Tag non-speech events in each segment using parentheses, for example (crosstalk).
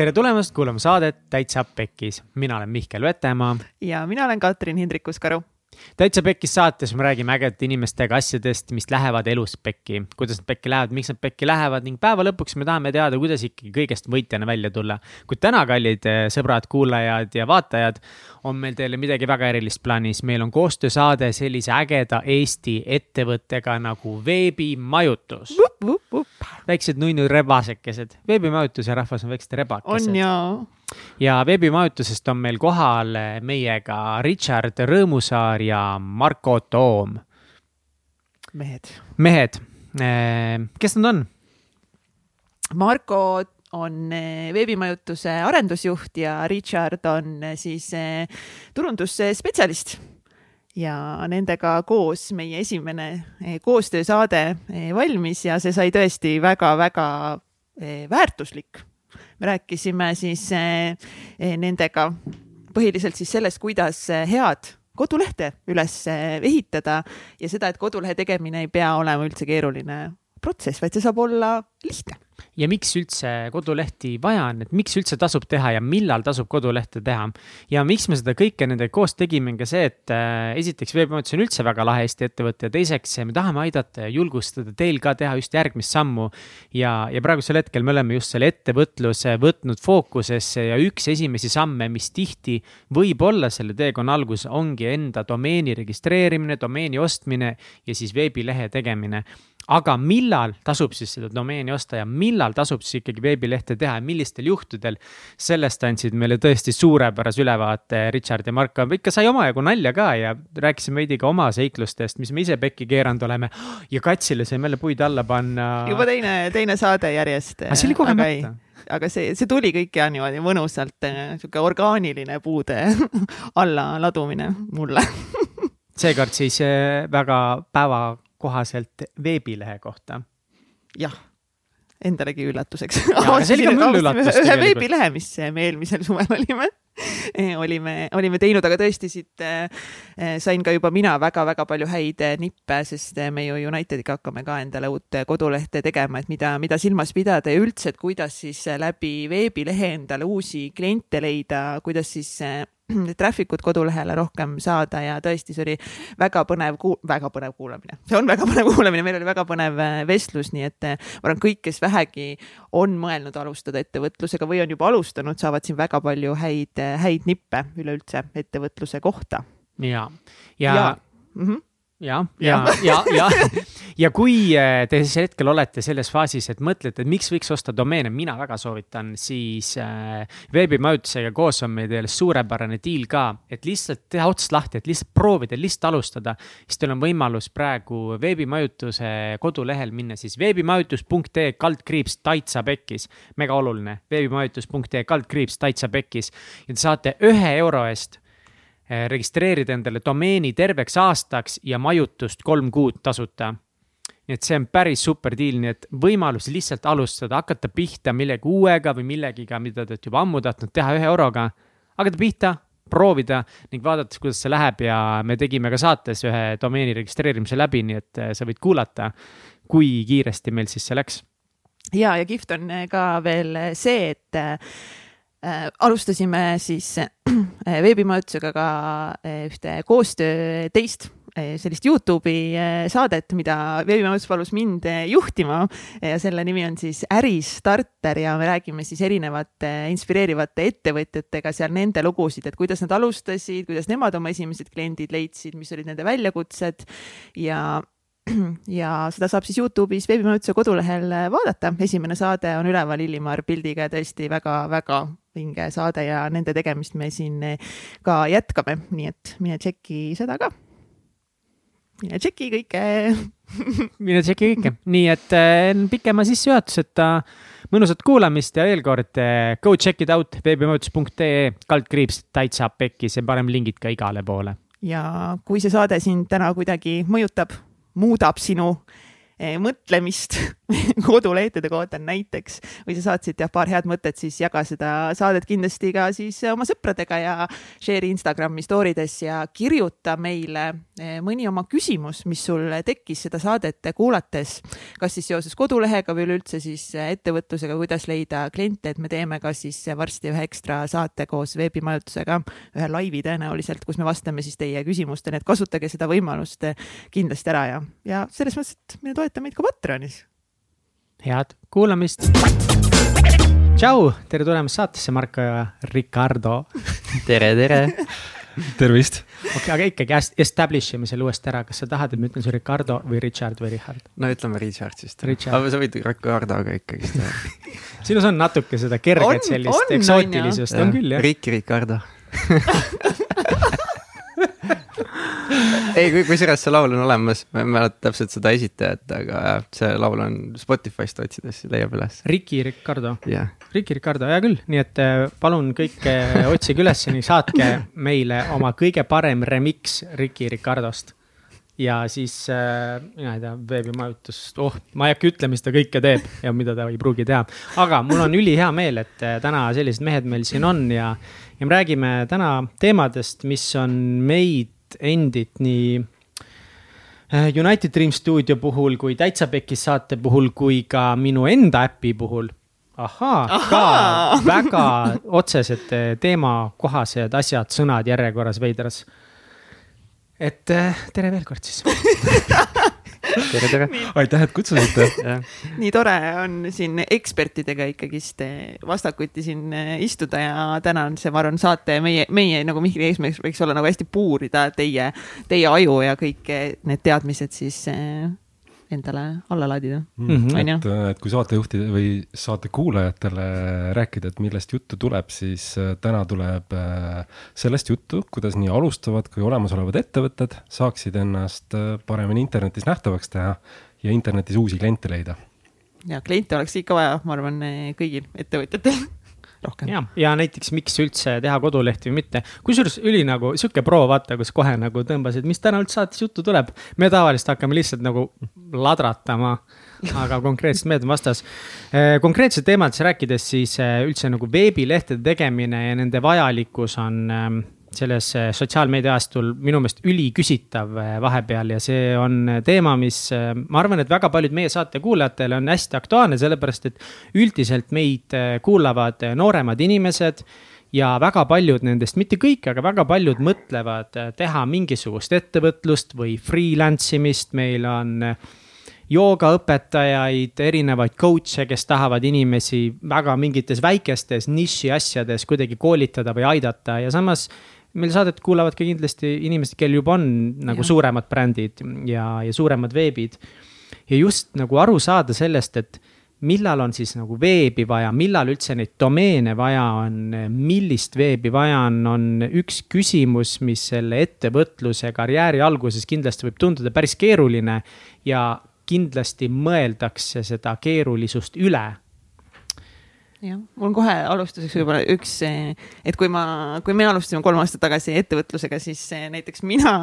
tere tulemast kuulama saadet Täitsa Pekkis. mina olen Mihkel Vetemaa. ja mina olen Katrin Hindrikus-Karu täitsa Pekkis saates me räägime ägedate inimestega asjadest, mis lähevad elus pekki, kuidas nad pekki lähevad, miks nad pekki lähevad ning päeva lõpuks me tahame teada, kuidas ikkagi kõigest võitjana välja tulla. kuid täna, kallid eh, sõbrad, kuulajad ja vaatajad, on meil teile midagi väga erilist plaanis. meil on koostöösaade sellise ägeda Eesti ettevõttega nagu veebimajutus. väiksed nunnu rebasekesed, veebimajutuse rahvas on väiksed rebakesed. on jaa ja veebimajutusest on meil kohal meiega Richard Rõõmusaar ja Marko Toom. mehed. mehed, eh, kes nad on? Marko on eh, veebimajutuse arendusjuht ja Richard on eh, siis turundusspetsialist ja nendega koos meie esimene koostöösaade valmis ja see sai tõesti väga-väga väärtuslik me rääkisime siis eh, eh, nendega põhiliselt siis sellest, kuidas eh, head kodulehte üles ehitada ja seda, et kodulehe tegemine ei pea olema üldse keeruline protsess, vaid see saab olla lihtne ja miks üldse kodulehti vaja on, et miks üldse tasub teha ja millal tasub kodulehte teha. ja miks me seda kõike nendega koos tegime, on ka see, et äh, esiteks veebimajutus on üldse väga lahe Eesti ettevõte ja teiseks me tahame aidata ja julgustada teil ka teha just järgmist sammu. ja, ja praegusel hetkel me oleme just selle ettevõtluse võtnud fookusesse ja üks esimesi samme, mis tihti võib olla selle teekonna algus, ongi enda domeeni registreerimine, domeeni ostmine ja siis veebilehe tegemine aga millal tasub siis seda domeeni osta ja millal tasub siis ikkagi veebilehte teha ja millistel juhtudel. sellest andsid meile tõesti suurepärase ülevaate Richard ja Marko, ikka sai omajagu nalja ka ja rääkisime veidi ka oma seiklustest, mis me ise pekki keeranud oleme. ja katsile saime jälle puid alla panna. juba teine, teine saade järjest. aga see oli kogemata aga see, see tuli kõik ja niimoodi mõnusalt, sihuke orgaaniline puude (laughs) alla ladumine mulle (laughs) seekord siis eh, väga päeva kohaselt veebilehe kohta. jah, endalegi üllatuseks. (laughs) ühe veebilehe, mis me eelmisel (laughs) suvel olime olime, olime teinud, aga tõesti siit äh, sain ka juba mina väga-väga palju häid nippe, sest me ju Unitediga hakkame ka endale uut kodulehte tegema, et mida, mida silmas pidada ja üldse, et kuidas siis läbi veebilehe endale uusi kliente leida, kuidas siis (clears throat) traffic ut kodulehele rohkem saada ja tõesti, see oli väga põnev kuul-, väga põnev kuulamine, see on väga (laughs) põnev kuulamine, meil oli väga põnev äh, vestlus, nii et äh, ma arvan, kõik, kes vähegi on mõelnud alustada ettevõtlusega või on juba alustanud, saavad siin väga palju häid, äh, häid nippe üleüldse ettevõtluse kohta. ja, ja, ja. Mm -hmm jah, ja, ja, ja, ja, ja kui äh, te siis hetkel olete selles faasis, et mõtlete, et miks võiks osta domeene, mina väga soovitan, siis äh, veebimajutusega koos on meil teile suurepärane deal ka, et lihtsalt teha otsast lahti, et lihtsalt proovida, lihtsalt alustada. siis teil on võimalus praegu veebimajutuse kodulehel minna siis veebimajutus.ee kaldkriips Taitsa Pekkis. mega oluline, veebimajutus.ee kaldkriips Taitsa Pekkis ja te saate ühe euro eest Eh, registreerida endale domeeni terveks aastaks ja majutust kolm kuud tasuta. nii et see on päris super deal, nii et võimalus lihtsalt alustada, hakata pihta millegi uuega või millegiga, mida te olete juba ammu tahtnud teha ühe euroga. hakata pihta, proovida ning vaadata, kuidas see läheb ja me tegime ka saates ühe domeeni registreerimise läbi, nii et eh, sa võid kuulata, kui kiiresti meil siis see läks. ja, ja kihvt on eh, ka veel see, et Äh, alustasime siis äh, veebimajutusega ka äh, ühte koostöö teist sellist Youtube'i saadet, mida veebimajutus palus mind juhtima ja selle nimi on siis Äristarter ja me räägime siis erinevate inspireerivate ettevõtjatega seal nende lugusid, et kuidas nad alustasid, kuidas nemad oma esimesed kliendid leidsid, mis olid nende väljakutsed ja ja seda saab siis Youtube'is veebimajutuse kodulehel vaadata. esimene saade on üleval Illimar pildiga ja tõesti väga-väga vinge saade ja nende tegemist me siin ka jätkame, nii et mine tšeki seda ka. mine tšeki kõike (laughs) mine tšeki kõike, nii et äh, pikema sissejuhatuseta mõnusat kuulamist ja veel kord äh, go check it out veebimõjutus.ee kaldkriips täitsa pekkis ja paneme lingid ka igale poole. ja kui see saade sind täna kuidagi mõjutab muudab sinu eh, mõtlemist (laughs) kodulehtede kohta näiteks või sa saatsid jah paar head mõtet, siis jaga seda saadet kindlasti ka siis oma sõpradega ja share'i Instagrami story des ja kirjuta meile eh, mõni oma küsimus, mis sul tekkis seda saadet kuulates, kas siis seoses kodulehega või üleüldse siis ettevõtlusega, kuidas leida kliente, et me teeme ka siis varsti ühe ekstra saate koos veebimajutusega, ühe laivi tõenäoliselt, kus me vastame siis teie küsimustele, et kasutage seda võimalust kindlasti ära ja, ja selles mõttes, et mine toeta meid ka Patreonis head kuulamist. tšau, tere tulemast saatesse, Marko ja Ricardo. tere, tere tervist. okei okay,, aga ikkagi establish ime selle uuesti ära, kas sa tahad, et ma ütlen su Ricardo või Richard või Richard? no ütleme Richard siis. aga sa võid Ricardo ka ikkagist (laughs) sinus on natuke seda kerget on, sellist on, eksootilisust, on küll jah. Ricky Ricardo (laughs) ei, kusjuures see laul on olemas, ma ei mäleta täpselt seda esitajat, aga see laul on Spotify'st otsides leiab üles. Ricky Ricardo yeah.. Ricky Ricardo, hea küll, nii et äh, palun kõik otsige üles ning saatke meile oma kõige parem remix Ricky Ricardost ja siis äh,, mina ei tea, veebimajutust, oh, ma ei hakka ütlema, mis ta kõike teeb ja mida ta ei pruugi teha. aga mul on ülihea meel, et äh, täna sellised mehed meil siin on ja, ja me räägime täna teemadest, mis on meid endid nii äh, United Dream stuudio puhul kui Täitsa Pekkis saate puhul kui ka minu enda äpi puhul. ahaa, ka väga otsesed äh, teemakohased asjad, sõnad järjekorras veidras. et äh, tere veel kord siis (laughs) tere, tere. aitäh, et kutsusite. (laughs) Nii tore on siin ekspertidega ikkagist eh, vastakuti siin eh, istuda ja täna on see, ma arvan, saate meie, meie nagu Mihkli eesmärk võiks olla nagu hästi puurida teie, teie aju ja kõik need teadmised siis eh, endale alla laadida mm, -hmm. on ju. et, et kui saatejuhtide või saate kuulajatele rääkida, et millest juttu tuleb, siis äh, täna tuleb äh, sellest juttu, kuidas nii alustavad kui olemasolevad ettevõtted saaksid ennast äh, paremini internetis nähtavaks teha ja internetis uusi kliente leida. ja kliente oleks ikka vaja, ma arvan, kõigil ettevõtjatel rohkem. ja, ja näiteks, miks üldse teha kodulehti või mitte, kusjuures üli nagu sihuke pro, vaata, kus kohe nagu tõmbasid, mis täna üldse saates juttu tuleb. me tavaliselt hakkame lihtsalt nagu ladratama, aga konkreetsed mehed on vastas. Eh, konkreetsed teemadest rääkides, siis eh, üldse nagu veebilehtede tegemine ja nende vajalikkus on ehm, selles äh, sotsiaalmeedia ajastul minu meelest üliküsitav äh, vahepeal ja see on äh, teema, mis ma arvan, et väga paljud meie saate kuulajatele on hästi aktuaalne, sellepärast et üldiselt meid kuulavad nooremad inimesed ja väga paljud nendest, mitte kõik, aga väga paljud mõtlevad teha mingisugust ettevõtlust või freelance imist, meil on joogaõpetajaid, erinevaid coach'e, kes tahavad inimesi väga mingites väikestes niši asjades kuidagi koolitada või aidata ja samas meil saadet kuulavad ka kindlasti inimesed, kel juba on nagu ja. suuremad brändid ja, ja suuremad veebid. ja just nagu aru saada sellest, et millal on siis nagu veebi vaja, millal üldse neid domeene vaja on, millist veebi vaja on, on üks küsimus, mis selle ettevõtluse karjääri alguses kindlasti võib tunduda päris keeruline. ja kindlasti mõeldakse seda keerulisust üle jah, mul kohe alustuseks võib-olla üks, et kui ma, kui me alustasime kolm aastat tagasi ettevõtlusega, siis näiteks mina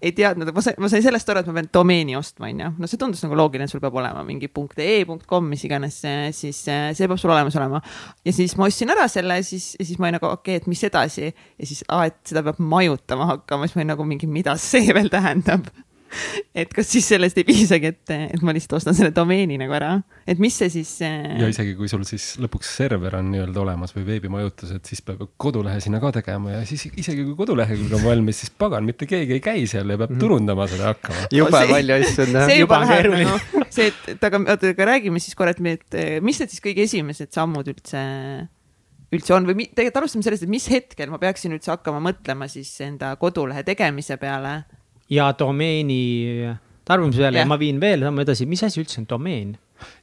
ei teadnud, ma sain, ma sain sellest aru, et ma pean domeeni ostma, onju. no see tundus nagu loogiline, sul peab olema mingi punkt ee, punkt kom, mis iganes, siis see peab sul olemas olema. ja siis ma ostsin ära selle, siis, siis ma olin nagu okei okay,, et mis edasi ja siis, et seda peab majutama hakkama, siis ma olin nagu mingi, mida see veel tähendab (laughs) et kas siis sellest ei piisagi, et, et ma lihtsalt ostan selle domeeni nagu ära, et mis see siis äh.... ja isegi kui sul siis lõpuks server on nii-öelda olemas või veebimajutus, et siis peab kodulehe sinna ka tegema ja siis isegi kui kodulehekülg on valmis, siis pagan, mitte keegi ei käi seal ja peab mm. turundama seda hakkama. jube palju asju on (laughs) jah. see juba läheb nagu, see, et aga, oota, aga räägime siis korra, et me, et mis need siis kõige esimesed sammud üldse üldse on või tegelikult alustame sellest, et mis hetkel ma peaksin üldse hakkama mõtlema siis enda kodulehe tegemise peale ja domeeni tarbimise peale. Ja ma viin veel sammu edasi, mis asi üldse on domeen?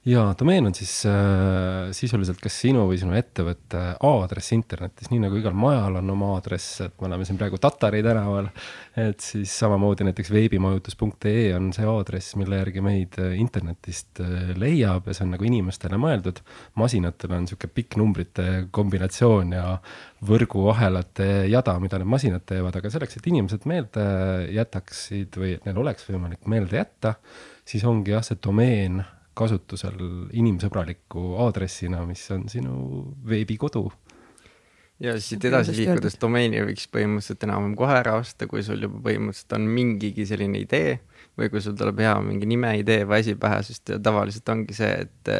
Ja domeen on siis äh, sisuliselt kas sinu või sinu ettevõtte aadress internetis, nii nagu igal majal on oma aadress, et me oleme siin praegu Tatari tänaval. et siis samamoodi näiteks veebimajutus.ee on see aadress, mille järgi meid äh, internetist äh, leiab ja see on nagu inimestele mõeldud. masinatel on sihuke pikk numbrite kombinatsioon ja võrguahelate jada, mida need masinad teevad, aga selleks, et inimesed meelde jätaksid või et neil oleks võimalik meelde jätta, siis ongi jah, see domeen kasutusel inimsõbraliku aadressina, mis on sinu veebikodu. Ja siit edasi liikudes domeeni võiks põhimõtteliselt enam-vähem kohe ära osta, kui sul juba põhimõtteliselt on mingigi selline idee või kui sul tuleb hea mingi nimeidee või asi pähe, sest tavaliselt ongi see, et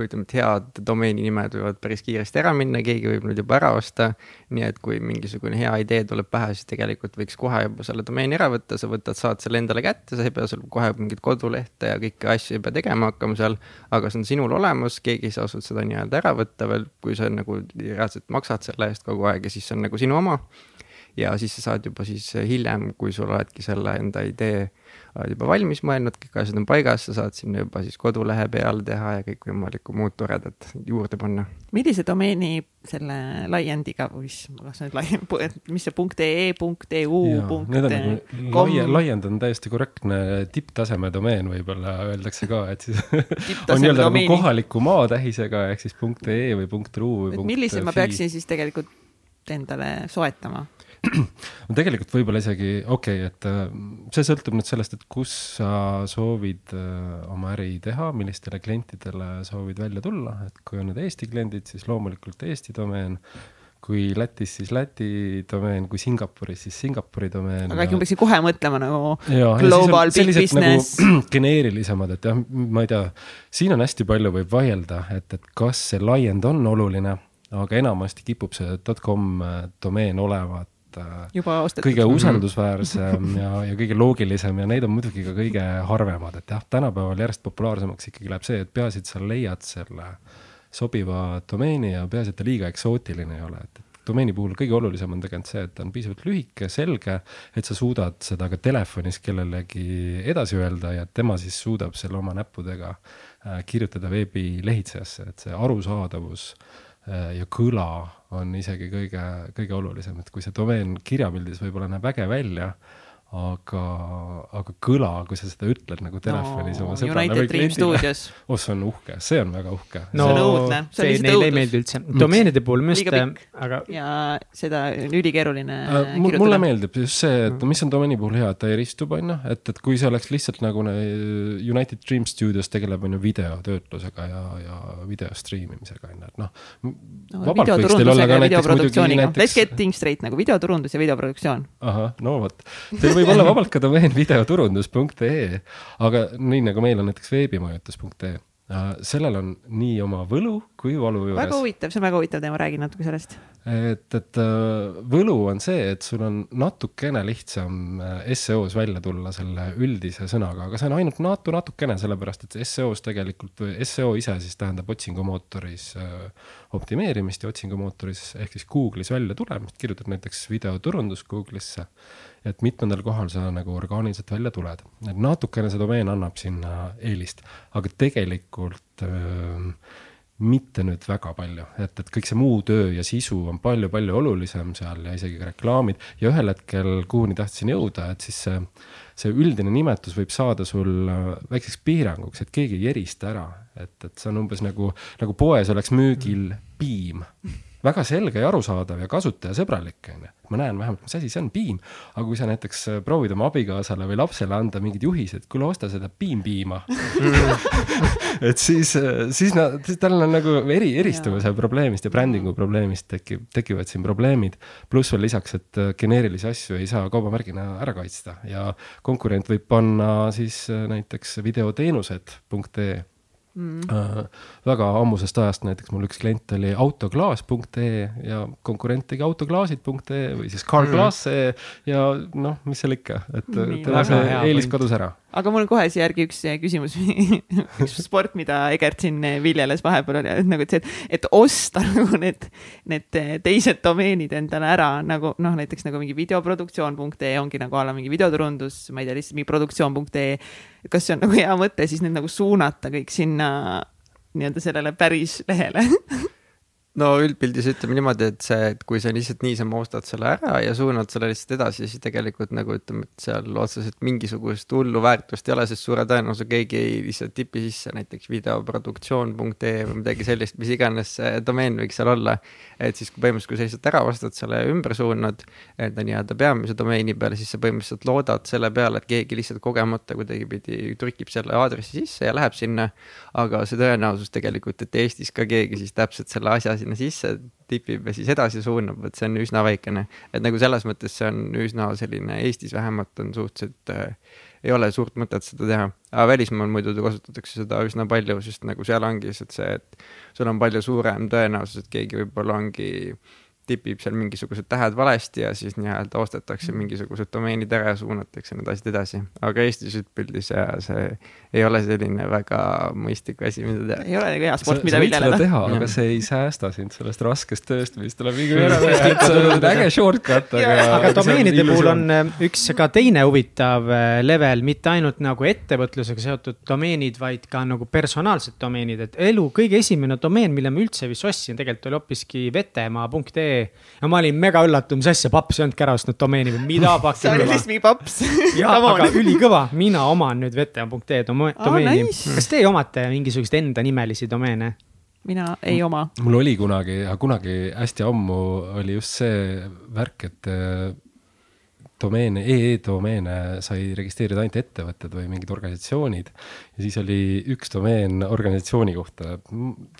või ütleme, et head domeeni nimed võivad päris kiiresti ära minna, keegi võib nüüd juba ära osta. nii et kui mingisugune hea idee tuleb pähe, siis tegelikult võiks kohe juba selle domeeni ära võtta, sa võtad, saad selle endale kätte, sa ei pea seal kohe mingit kodulehte ja kõiki asju ei pea tegema hakkama seal. aga see on sinul olemas, keegi ei saa sult seda nii-öelda ära võtta veel, kui sa nagu reaalselt maksad selle eest kogu aeg ja siis see on nagu sinu oma ja siis sa saad juba siis hiljem, kui sul oledki selle enda idee oled juba valmis mõelnud, kõik asjad on paigas, sa saad sinna juba siis kodulehe peale teha ja kõikvõimalikku muud toredat juurde panna. millise domeeni selle laiendiga või mis, kas see laiem, (laughs) mis see punkt ee, punkt eu, punkt com? laiend on täiesti korrektne tipptaseme domeen, võib-olla öeldakse ka, et siis (laughs) on nii-öelda nagu kohaliku maatähisega ehk siis punkt ee või punkt ru või punkt. millise ma peaksin siis tegelikult endale soetama? (clears throat) no tegelikult võib-olla isegi okei okay,, et äh, see sõltub nüüd sellest, et kus sa soovid äh, oma äri teha, millistele klientidele soovid välja tulla, et kui on need Eesti kliendid, siis loomulikult Eesti domeen. Kui Lätis, siis Läti domeen, kui Singapuris, siis Singapuri domeen. aga äkki ma peaksin kohe mõtlema nagu ja, global big nagu (clears throat) business. nagu, geneerilisemad, et jah, ma ei tea, siin on hästi palju võib vaielda, et, et kas see laiend on oluline, aga enamasti kipub see .com äh, domeen olevat Äh, juba ostetud. kõige usaldusväärsem ja, ja kõige loogilisem ja neid on muidugi ka kõige harvemad, et jah, tänapäeval järjest populaarsemaks ikkagi läheb see, et peaasi, et sa leiad selle sobiva domeeni ja peaasi, et ta liiga eksootiline ei ole, et domeeni puhul kõige olulisem on tegelikult see, et ta on piisavalt lühike, selge, et sa suudad seda ka telefonis kellelegi edasi öelda ja tema siis suudab selle oma näppudega äh, kirjutada veebilehitsejasse, et see arusaadavus äh, ja kõla on isegi kõige, kõige olulisem, et kui see domeen kirjapildis võib-olla näeb äge välja, aga, aga kõla, kui sa seda ütled nagu telefonis no, oma sõbrale või kliendile, (laughs) oh see on uhke, see on väga uhke. no see on õudne, see on lihtsalt õudus. Neile ei meeldi üldse, domeenide puhul minu arust, aga. ja seda on ülikeeruline äh, kirjutada. mulle meeldib just see, et mis on domeeni puhul hea, et ta eristub, on ju, et, et kui see oleks lihtsalt nagu United Dream Studios tegeleb, on ju, videotöötlusega ja, ja video striimimisega, on ju, et noh no,. videoturundusega ja videoproduktsiooniga, let's get things straight nagu videoturundus ja videoproduktsioon. ahah, no vot, võib olla (laughs) vabalt ka domeen videoturundus.ee, aga nii nagu meil on näiteks veebimajutus.ee äh, sellel on nii oma võlu kui valu juures. väga huvitav, see on väga huvitav teema, räägi natuke sellest. et, et äh, võlu on see, et sul on natukene lihtsam äh, SEO-s välja tulla selle üldise sõnaga, aga see on ainult natu natukene, sellepärast et SEO-s tegelikult, SEO ise siis tähendab otsingumootoris optimeerimist ja otsingumootoris ehk siis Google'is välja tulemist, kirjutad näiteks videoturundus Google'isse et mitmendal kohal sa nagu orgaaniliselt välja tuled. et natukene see domeen annab sinna eelist, aga tegelikult öö, mitte nüüd väga palju, et, et kõik see muu töö ja sisu on palju-palju olulisem seal ja isegi ka reklaamid. Ja ühel hetkel, kuhuni tahtsin jõuda, et siis see, see üldine nimetus võib saada sul väikseks piiranguks, et keegi ei erista ära, et, et see on umbes nagu, nagu poes oleks müügil piim väga selge ja arusaadav ja kasutajasõbralik, on ju. ma näen vähemalt, mis asi see on, piim. aga kui sa näiteks äh, proovid oma abikaasale või lapsele anda mingid juhised, kuule, osta seda piimpiima (laughs) et siis, äh, siis nad, siis tal on nagu eri, eristuvuse probleemist ja brändingu probleemist tekib, tekivad siin probleemid. pluss veel lisaks, et äh, geneerilisi asju ei saa kaubamärgina ära kaitsta ja konkurent võib panna siis näiteks videoteenused.ee mm.. Äh, väga ammusest ajast näiteks mul üks klient oli autoklaas.ee ja konkurent tegi autoklaasid.ee või siis carglass.ee mm. ja noh, mis seal ikka, et tema see eelis kadus ära aga mul on kohe siia järgi üks küsimus (laughs) üks sport, mida Egert siin viljeles vahepeal oli, et nagu, et see, et, et osta (laughs) nagu need, need teised domeenid endale ära nagu noh, näiteks nagu mingi videoproduktsioon.ee ongi nagu a la mingi videoturundus, ma ei tea, lihtsalt mingi produktsioon.ee. kas see on nagu hea mõte siis need nagu suunata kõik sinna nii-öelda sellele päris lehele (laughs) no üldpildis ütleme niimoodi, et see, et kui sa lihtsalt niisama ostad selle ära ja suunad selle lihtsalt edasi, siis tegelikult nagu ütleme, et seal otseselt mingisugust hullu väärtust ei ole, sest suure tõenäosusega keegi ei lihtsalt tipi sisse näiteks videoproduktsioon.ee või midagi sellist, mis iganes see domeen võiks seal olla. et siis, kui põhimõtteliselt, kui sa lihtsalt ära ostad selle ja ümber suunad enda nii-öelda peamise domeeni peale, siis sa põhimõtteliselt loodad selle peale, et keegi lihtsalt kogemata kuidagipidi trükib selle aadressi sisse ja läheb sinna. aga see tõenäosus tegelikult, et Eestis ka keegi siis täpselt selle asja sinna sisse tipib ja siis edasi suunab, et see on üsna väikene. et nagu selles mõttes see on üsna selline, Eestis vähemalt on suhteliselt äh,, ei ole suurt mõtet seda teha. aga välismaal muidu kasutatakse seda üsna palju, sest nagu seal ongi lihtsalt see, et sul on palju suurem tõenäosus, et keegi võib-olla ongi tipib seal mingisugused tähed valesti ja siis nii-öelda ostetakse mingisugused domeenid ära ja suunatakse need asjad edasi. aga Eestis üldpildis ja see ei ole selline väga mõistlik asi, mida teha. ei ole nagu hea sport, mida viljeleda. teha, aga see ei säästa sind sellest raskest tööst, mis tuleb iga päev, et see on äge shortcut, aga. aga domeenide puhul on äh, üks ka teine huvitav äh, level, mitte ainult nagu ettevõtlusega seotud domeenid, vaid ka nagu personaalsed domeenid, et elu kõige esimene domeen, mille ma üldse vist ostsin, tegelikult oli hoopiski vetemaa.ee ja ma olin mega üllatunud, mis asja, paps ei olnudki ära ostnud domeeni või mida (laughs) pakki. see oli lihtsalt mingi paps. jaa, aga ülikõva, mina oman nüüd vetemaa.ee domeeni oh,. Nice. kas teie omate mingisuguseid enda nimelisi domeene? mina ei oma. mul oli kunagi, kunagi hästi ammu oli just see värk, et domeene e, e-domeene sai registreerida ainult ettevõtted või mingid organisatsioonid. ja siis oli üks domeen organisatsiooni kohta,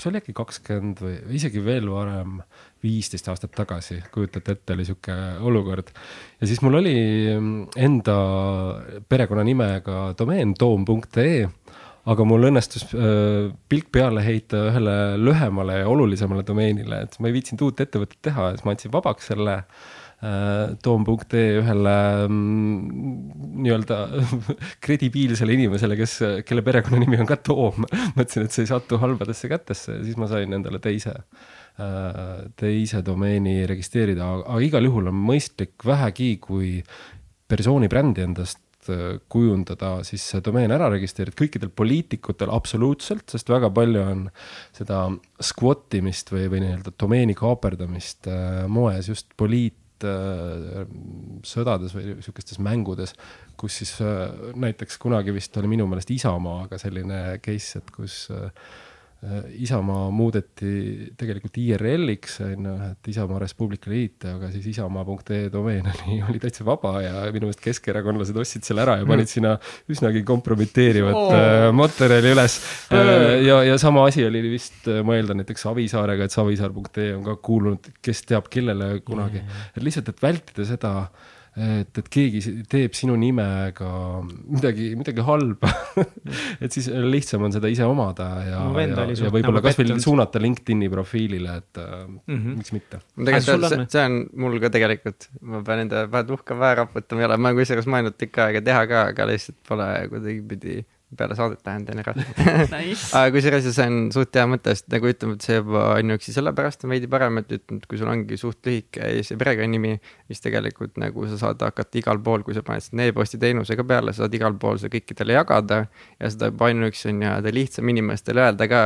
see oli äkki kakskümmend või isegi veel varem, viisteist aastat tagasi, kujutate ette, oli sihuke olukord. ja siis mul oli enda perekonnanimega domeen toom.ee aga mul õnnestus äh, pilk peale heita ühele lühemale ja olulisemale domeenile, et ma ei viitsinud uut ettevõtet teha, siis ma andsin vabaks selle Äh, toom.ee ühele mm, nii-öelda (laughs) kredibiilsele inimesele, kes, kelle perekonnanimi on ka Toom. (laughs) mõtlesin, et see ei satu halbadesse kätesse ja siis ma sain endale teise, äh, teise domeeni registreerida, aga igal juhul on mõistlik vähegi, kui persooni brändi endast äh, kujundada, siis see domeen ära registreerida kõikidel poliitikutel absoluutselt, sest väga palju on seda squat imist või, või nii-öelda domeeni kaaperdamist moes just poliit, Äh, sõdades või sihukestes mängudes, kus siis äh, näiteks kunagi vist oli minu meelest Isamaaga selline case, et kus äh, Äh, Isamaa muudeti tegelikult IRL-iks, on ju, et Isamaa Res Publica Liit, aga siis isamaa.ee domeen oli, oli täitsa vaba ja minu meelest keskerakondlased ostsid selle ära ja panid mm. sinna üsnagi kompromiteerivat oh. Äh, materjali üles. Äh, ja, ja sama asi oli vist, ma eeldan näiteks Savisaarega, et savisaar.ee on ka kuulunud, kes teab kellele kunagi mm., et lihtsalt, et vältida seda et, et keegi teeb sinu nimega midagi, midagi halba (laughs) et siis lihtsam on seda ise omada ja, ja, ja võib-olla nagu kasvõi suunata LinkedIni profiilile, et mm -hmm. miks mitte. tegelikult see, see on mul ka tegelikult, ma pean enda pähe tuhka pähe raputama, ei ole, ma kusjuures mõelnud tükk aega teha ka, aga lihtsalt pole kuidagipidi peale saadet lähen teen ära nice. aga kusjuures see on suht hea mõte, sest nagu ütleme, et see juba ainuüksi sellepärast on veidi parem, et ütleme, et kui sul ongi suht lühike see perekonnanimi, siis tegelikult nagu sa saad hakata igal pool, kui sa paned sinna e-posti teenuse ka peale, sa saad igal pool seda kõikidele jagada. ja seda juba ainuüksi on nii-öelda lihtsam inimestele öelda ka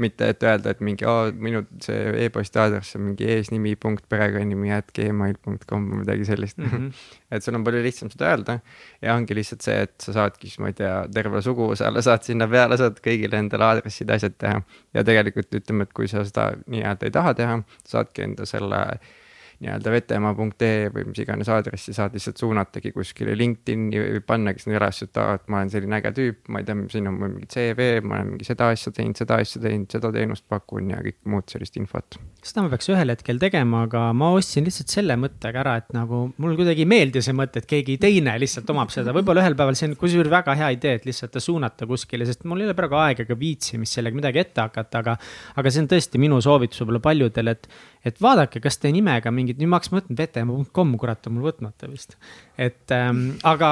mitte, et öelda, et mingi, minu see e-posti aadress on mingi eesnimi punkt perekonnanimi at gmail punkt com või midagi sellist mm. -hmm. (laughs) et sul on palju lihtsam seda öelda ja ongi lihtsalt see, et sa saadki siis, ma ei tea, terve suguvõsale (laughs) saad sinna peale, saad kõigile endale aadressid, asjad teha. ja tegelikult ütleme, et kui sa seda nii-öelda ei taha teha, saadki enda selle nii-öelda vetemaa.ee või mis iganes aadressi saad lihtsalt suunatagi kuskile LinkedIn'i või pannagi sinna üles, et aa, et ma olen selline äge tüüp, ma ei tea, siin on mul mingi CV, ma olen mingi seda asja teinud, seda asja teinud, seda teenust pakun ja kõik muud sellist infot. seda ma peaks ühel hetkel tegema, aga ma ostsin lihtsalt selle mõttega ära, et nagu mul kuidagi ei meeldi see mõte, et keegi teine lihtsalt omab seda, võib-olla ühel päeval see on kusjuures väga hea idee, et lihtsalt suunata kuskile, sest mul ei ole praegu aega ega viitsimist sellega midagi ette hakata, aga. aga see on tõesti minu soovitus võib-olla paljudele, et, et vaadake, kas te nimega mingit, nüüd ma hakkasin mõtlema, vetemaa.com, kurat, on mul võtmata vist. et ähm, aga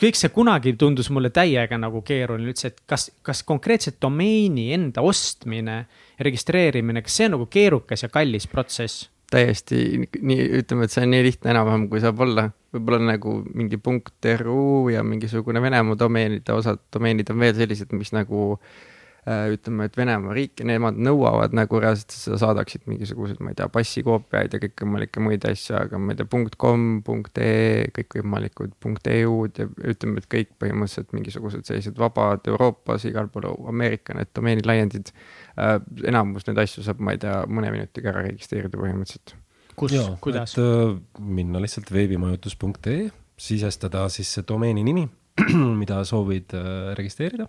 kõik see kunagi tundus mulle täiega nagu keeruline üldse, et kas, kas konkreetselt domeeni enda ostmine, registreerimine, kas see on nagu keerukas ja kallis protsess? täiesti nii, ütleme, et see on nii lihtne enam-vähem, kui saab olla. võib-olla nagu mingi punkt ru ja mingisugune Venemaa domeenide osad, domeenid on veel sellised, mis nagu Äh, ütleme, et Venemaa riik ja nemad nõuavad nagu reaalselt, et sa saadaksid mingisuguseid, ma ei tea, passikoopiaid ja kõikvõimalikke muid asju, aga ma ei tea, .com, .ee, kõikvõimalikud .eu-d ja ütleme, et kõik põhimõtteliselt mingisugused sellised vabad Euroopas, igal pool Ameerika need domeenilaiendid äh,. enamus neid asju saab, ma ei tea, mõne minutiga ära registreerida põhimõtteliselt. kus, kuidas? Äh, minna lihtsalt veebimajutus.ee, sisestada siis see domeeni nimi (clears throat) mida soovid äh, registreerida.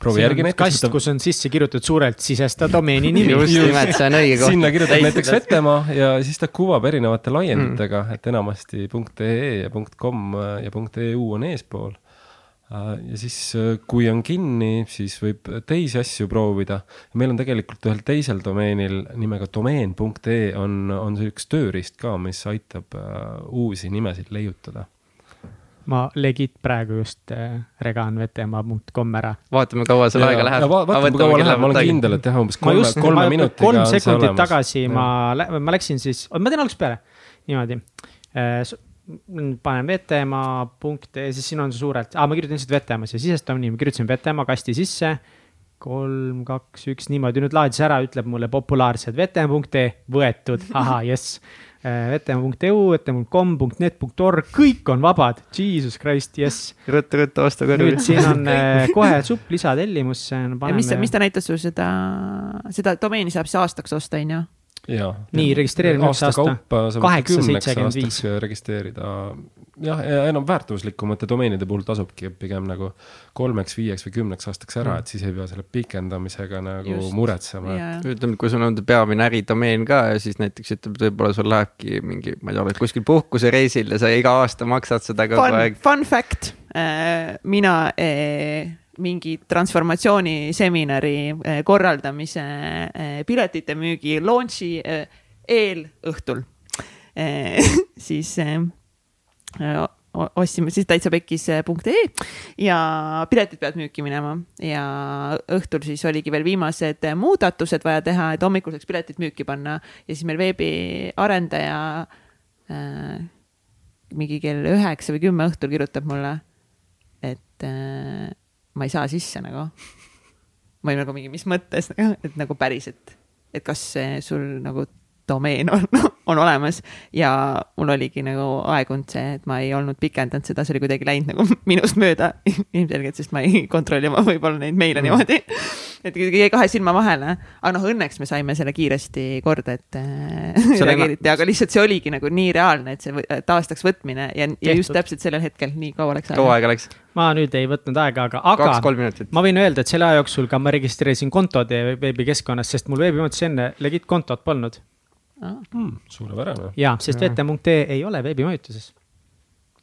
Proovi järgi näiteks. kast võtab..., kus on sisse kirjutatud suurelt sisesta domeeni nimi just nimelt, see on õige koht. sinna kirjutad näiteks Vetemaa ja siis ta kuvab erinevate laienditega mm., et enamasti .ee ja .com ja .eu on eespool äh, ja siis, äh, kui on kinni, siis võib teisi asju proovida. meil on tegelikult ühel teisel domeenil nimega domeen.ee on, on see üks tööriist ka, mis aitab uusi nimesid leiutada ma legit praegu just äh, regan vetemaa.com ära. vaatame, kaua seal aega läheb. Va vaatame, kaua läheb, ma olen kindel, et jah, umbes kolme, kolme minutiga. kolm sekundit tagasi ja. ma, ma läksin siis, ma teen algusest peale, niimoodi äh, panen vetemaa.ee, siis siin on see suurelt ah,, ma kirjutan lihtsalt vetemaa siia, sisestame nii, ma kirjutasin vetemaa kasti sisse. kolm, kaks, üks, niimoodi, nüüd laadis ära, ütleb mulle populaarsed vetemaa.ee võetud, ahah, jess vetemaa.eu, vetemaa.com, .net, .org, kõik on vabad, jesus christ, jess. ruttu, osta kõrvi. nüüd siin on (laughs) äh, kohe supp lisatellimusse. mis, mis ta näitas sul seda, seda domeeni saab siis aastaks osta, on ju? Nii, registreerime aasta. kaheksa, seitsekümmend viis. registreerida jah, ja enam väärtuslikumate domeenide puhul tasubki pigem nagu kolmeks, viieks või kümneks aastaks ära mm., et siis ei pea selle pikendamisega nagu Just. muretsema yeah.. ütleme, kui sul on peamine äridomeen ka ja siis näiteks ütleme, võib-olla sul lähebki mingi, ma ei tea, oled kuskil puhkusereisil ja sa iga aasta maksad seda kogu fun, aeg. Fun fact äh,, mina äh, mingi transformatsiooniseminari äh, korraldamise äh, piletite müügi launch'i äh, eelõhtul. Äh, (laughs) siis ostsime siis täitsa pekkis.ee äh, ja piletid peavad müüki minema. Ja õhtul siis oligi veel viimased muudatused vaja teha, et hommikul saaks piletid müüki panna. Ja siis meil veebiarendaja äh, mingi kell üheksa või kümme õhtul kirjutab mulle, et äh, ma ei saa sisse nagu. ma olin nagu mingi, mis mõttes, et nagu päriselt, et kas sul nagu domeen on, (laughs) on olemas ja mul oligi nagu aegunud see, et ma ei olnud pikendanud seda, see oli kuidagi läinud nagu (laughs) minust mööda (laughs) ilmselgelt, sest ma ei kontrolli oma võib-olla neid meile mm. niimoodi. et kuidagi jäi kahe silma vahele, aga noh, õnneks me saime selle kiiresti korda, et äh, reageeriti, aga lihtsalt see oligi nagu nii reaalne, et see taastaks võtmine ja, ja just täpselt sellel hetkel nii kaua läks aega. kaua aega läks? ma nüüd ei võtnud aega, aga, aga ma võin öelda, et selle aja jooksul ka ma registreerisin kontod veebikeskkonnas, sest mul veebimõttes enne legit kontot polnud. Mm, suurepärane. ja, sest vete.ee ei ole veebimajutuses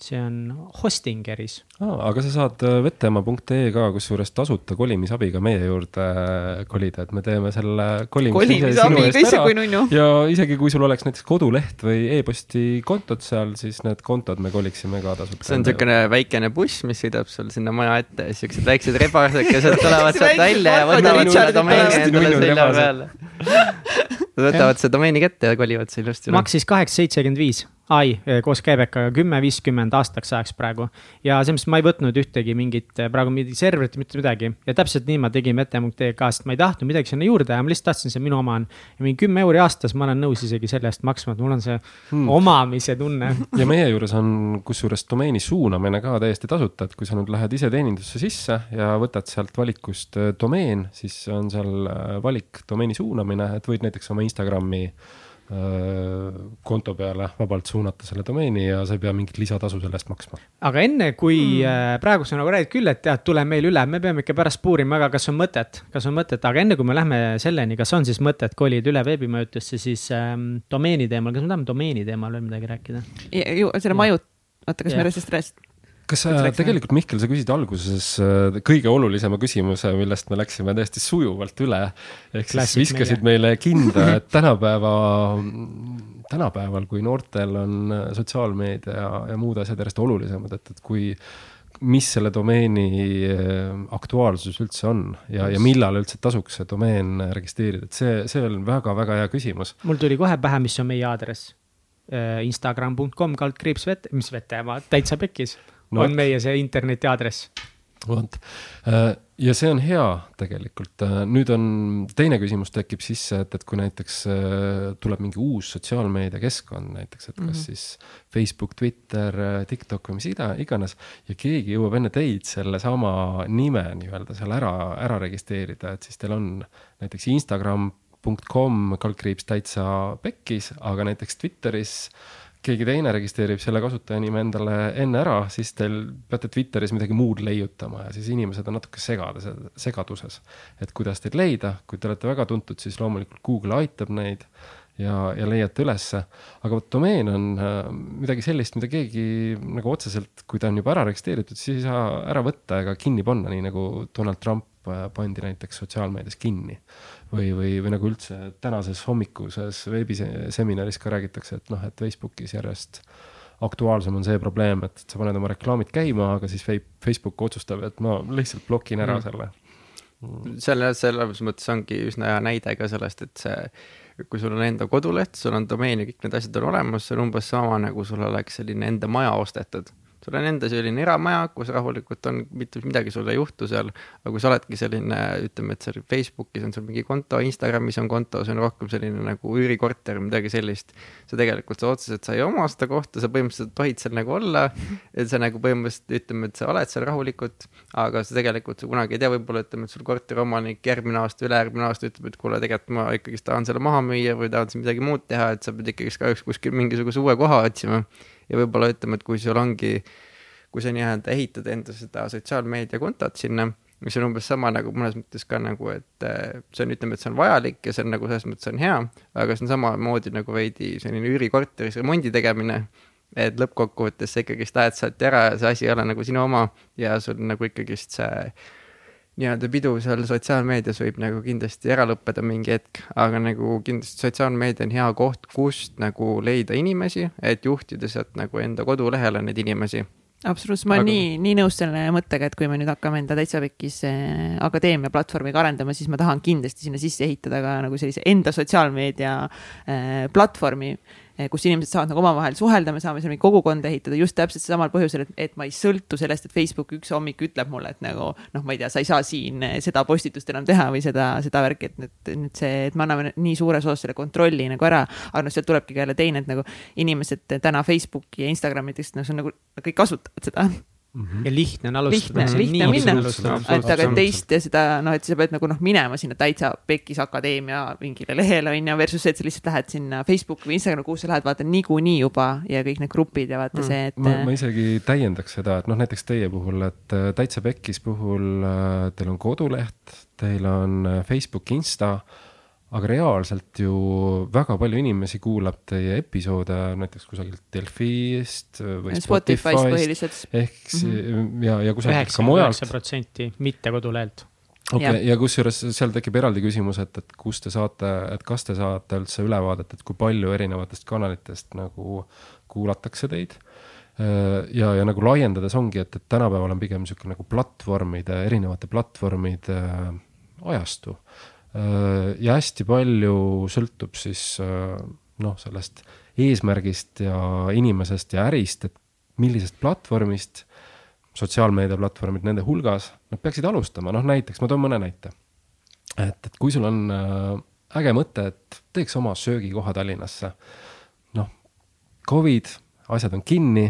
see on Hostingeris ah,. aga sa saad äh, vetemaa.ee ka kusjuures tasuta kolimisabiga meie juurde äh, kolida, et me teeme selle kolimise sinu eest ära. ja isegi kui sul oleks näiteks koduleht või e-posti kontod seal, siis need kontod me koliksime ka tasuta. see on niisugune väikene buss, mis sõidab sul sinna maja ette ja siuksed väiksed rebasekesed (laughs) tulevad sealt välja ja võtavad selle domeeni endale selja peale. (laughs) Nad võtavad selle domeeni kätte ja kolivad selle ilusti. maksis kaheksa seitsekümmend viis ai eh, koos käibekaga kümme, viiskümmend aastaks ajaks praegu. ja selles mõttes ma ei võtnud ühtegi mingit eh, praegu mingit serverit, mitte midagi. ja täpselt nii ma tegin vete.ee-ga, sest ma ei tahtnud midagi sinna juurde ja ma lihtsalt tahtsin, see minu oma on. ja mingi kümme euri aastas ma olen nõus isegi selle eest maksma, et mul on see hmm. omamise tunne. (laughs) ja meie juures on kusjuures domeeni suunamine ka täiesti tasuta, et kui sa nüüd lähed iseteenindusse sisse ja võtad sealt valikust eh, domeen, siis on seal valik domeeni suunamine, et võid näiteks oma Instagrami Äh, konto peale vabalt suunata selle domeeni ja sa ei pea mingit lisatasu selle eest maksma. aga enne, kui mm. praegu sa nagu räägid küll, et tead, tule meil üle, me peame ikka pärast puurima, aga kas on mõtet, kas on mõtet, aga enne kui me lähme selleni, kas on siis mõtet kolida üle veebimajutusse, siis ähm, domeeni teemal, kas me tahame domeeni teemal veel midagi rääkida? selle majut-, oota, kas ja. me sellest rääkisime? Kas sa tegelikult, Mihkel, sa küsisid alguses äh, kõige olulisema küsimuse, millest me läksime täiesti sujuvalt üle. ehk siis viskasid meie. meile kinda, (laughs) et tänapäeva, tänapäeval, kui noortel on äh, sotsiaalmeedia ja, ja muud asjad järjest olulisemad, et, et kui mis selle domeeni äh, aktuaalsus üldse on ja, ja millal üldse tasuks see domeen registreerida, et see, see on väga-väga hea küsimus. mul tuli kohe pähe, mis on meie aadress. Instagram.com kaldkriips vette, mis vete, ma täitsa pekkis no. on meie see interneti aadress vot äh, ja see on hea tegelikult, äh, nüüd on teine küsimus tekib sisse, et, et kui näiteks äh, tuleb mingi uus sotsiaalmeediakeskkond näiteks, et kas mm -hmm. siis Facebook, Twitter, TikTok või mis ida, iganes. ja keegi jõuab enne teid sellesama nime nii-öelda seal ära, ära registreerida, et siis teil on näiteks Instagram.com kaldkriips täitsa pekkis, aga näiteks Twitteris äh, keegi teine registreerib selle kasutajanime endale enne ära, siis teil peate Twitteris midagi muud leiutama ja siis inimesed on natuke segades, segaduses. et kuidas teid leida, kui te olete väga tuntud, siis loomulikult Google aitab neid ja, ja leiate ülesse. aga vot domeen on äh, midagi sellist, mida keegi nagu otseselt, kui ta on juba ära registreeritud, siis ei saa ära võtta ega kinni panna, nii nagu Donald Trump äh, pandi näiteks sotsiaalmeedias kinni või, või, või nagu üldse tänases hommikuses veebiseminaris ka räägitakse, et noh, et Facebookis järjest aktuaalsem on see probleem, et sa paned oma reklaamid käima, aga siis Facebook otsustab, et ma lihtsalt blokin ära mm. selle selle, selles mõttes ongi üsna hea näide ka sellest, et see, kui sul on enda koduleht, sul on domeen ja kõik need asjad on olemas, see on umbes sama nagu sul oleks selline enda maja ostetud sul on enda selline eramaja, kus rahulikult on, mitte midagi sul ei juhtu seal, aga kui sa oledki selline, ütleme, et seal Facebookis on sul mingi konto, Instagramis on konto, see on rohkem selline nagu üürikorter midagi sellist. sa tegelikult, sa otseselt, sa ei oma seda kohta, sa põhimõtteliselt tohid seal nagu olla, et sa nagu põhimõtteliselt ütleme, et sa oled seal rahulikult, aga sa tegelikult, sa kunagi ei tea, võib-olla ütleme, et sul korteriomanik järgmine aasta, ülejärgmine aasta ütleb, et kuule, tegelikult ma ikkagist tahan selle maha müüa või tahan siin midagi muud teha, et sa pead ikkagist kahjuks kuskil mingisuguse uue koha otsima ja võib-olla ütleme, et kui sul ongi, kui sa nii-öelda ehitad enda seda sotsiaalmeediakontot sinna, mis on umbes sama nagu mõnes mõttes ka nagu, et äh, see on, ütleme, et see on vajalik ja see on nagu selles mõttes on hea, aga see on samamoodi nagu veidi selline üürikorteris remondi tegemine et lõppkokkuvõttes sa ikkagist lähed sealt ära ja see asi ei ole nagu sinu oma ja sul nagu ikkagist see nii-öelda pidu seal sotsiaalmeedias võib nagu kindlasti ära lõppeda mingi hetk, aga nagu kindlasti sotsiaalmeedia on hea koht, kust nagu leida inimesi, et juhtida sealt nagu enda kodulehele neid inimesi. Absoluutselt, ma olen aga... nii, nii nõus selle mõttega, et kui me nüüd hakkame enda täitsa pekkis eh, akadeemia platvormiga arendama, siis ma tahan kindlasti sinna sisse ehitada ka nagu sellise enda sotsiaalmeedia eh, platvormi kus inimesed saavad nagu omavahel suhelda, me saame seal mingi kogukonda ehitada just täpselt samal põhjusel, et, et ma ei sõltu sellest, et Facebook üks hommik ütleb mulle, et nagu noh, ma ei tea, sa ei saa siin eh, seda postitust enam teha või seda, seda värki, et nüüd, nüüd see, et me anname nii suures osas selle kontrolli nagu ära. aga noh, sealt tulebki ka jälle teine, et nagu inimesed täna Facebooki ja Instagrami, et noh, see on nagu, kõik kasutavad seda Mm -hmm. ja lihtne on alustada. lihtne, lihtne minna, et aga teist ja seda noh, et sa pead nagu noh, minema sinna täitsa Pekis Akadeemia mingile lehele on ju, versus see, et sa lihtsalt lähed sinna Facebooki või Instagrami, kuhu sa lähed, vaata niikuinii juba ja kõik need grupid ja vaata mm. see, et. ma, ma isegi täiendaks seda, et noh, näiteks teie puhul, et äh, täitsa Pekis puhul äh, teil on koduleht, teil on äh, Facebook, Insta aga reaalselt ju väga palju inimesi kuulab teie episoode näiteks kusagilt Delfist või Spotify'st põhiliselt. ehk mm -hmm. ja, ja kusagilt ka mujalt. üheksa protsenti mitte kodulehelt. okei okay,, ja kusjuures seal tekib eraldi küsimus, et, et kust te saate, et kas te saate üldse ülevaadet, et kui palju erinevatest kanalitest nagu kuulatakse teid ja, ja nagu laiendades ongi, et, et tänapäeval on pigem niisugune nagu platvormide, erinevate platvormide ajastu Äh, ja hästi palju sõltub siis äh, noh, sellest eesmärgist ja inimesest ja ärist, et millisest platvormist, sotsiaalmeediaplatvormid nende hulgas, nad peaksid alustama, noh näiteks ma toon mõne näite. et, et kui sul on äh, äge mõte, et teeks oma söögikoha Tallinnasse, noh, Covid, asjad on kinni,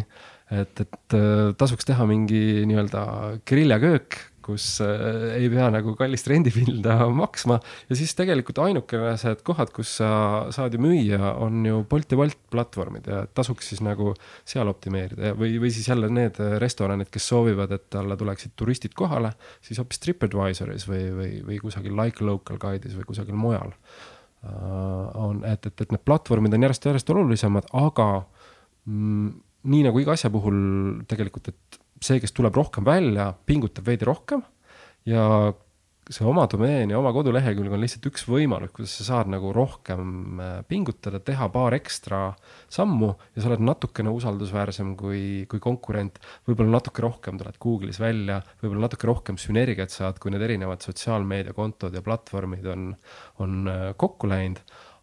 et, et tasuks teha mingi nii-öelda griljaköök kus äh, ei pea nagu kallist rendipinda (laughs) maksma. Ja siis tegelikult ainukesed kohad, kus sa saad ju müüa, on ju Bolt ja Wolt platvormid ja tasuks siis nagu seal optimeerida. Või, või siis jälle need restoranid, kes soovivad, et alla tuleksid turistid kohale, siis hoopis TripAdvisoris või, või, või kusagil Like Local Guide'is või kusagil mujal. Uh, on, et, et, et need platvormid on järjest-järjest olulisemad, aga mm, nii nagu iga asja puhul tegelikult, et see, kes tuleb rohkem välja, pingutab veidi rohkem ja see oma domeen ja oma kodulehekülg on lihtsalt üks võimalus, kuidas sa saad nagu rohkem äh, pingutada, teha paar ekstra sammu ja sa oled natukene usaldusväärsem kui, kui konkurent. võib-olla natuke rohkem tuled Google'is välja, võib-olla natuke rohkem sünergiat saad, kui need erinevad sotsiaalmeediakontod ja platvormid on, on äh, kokku läinud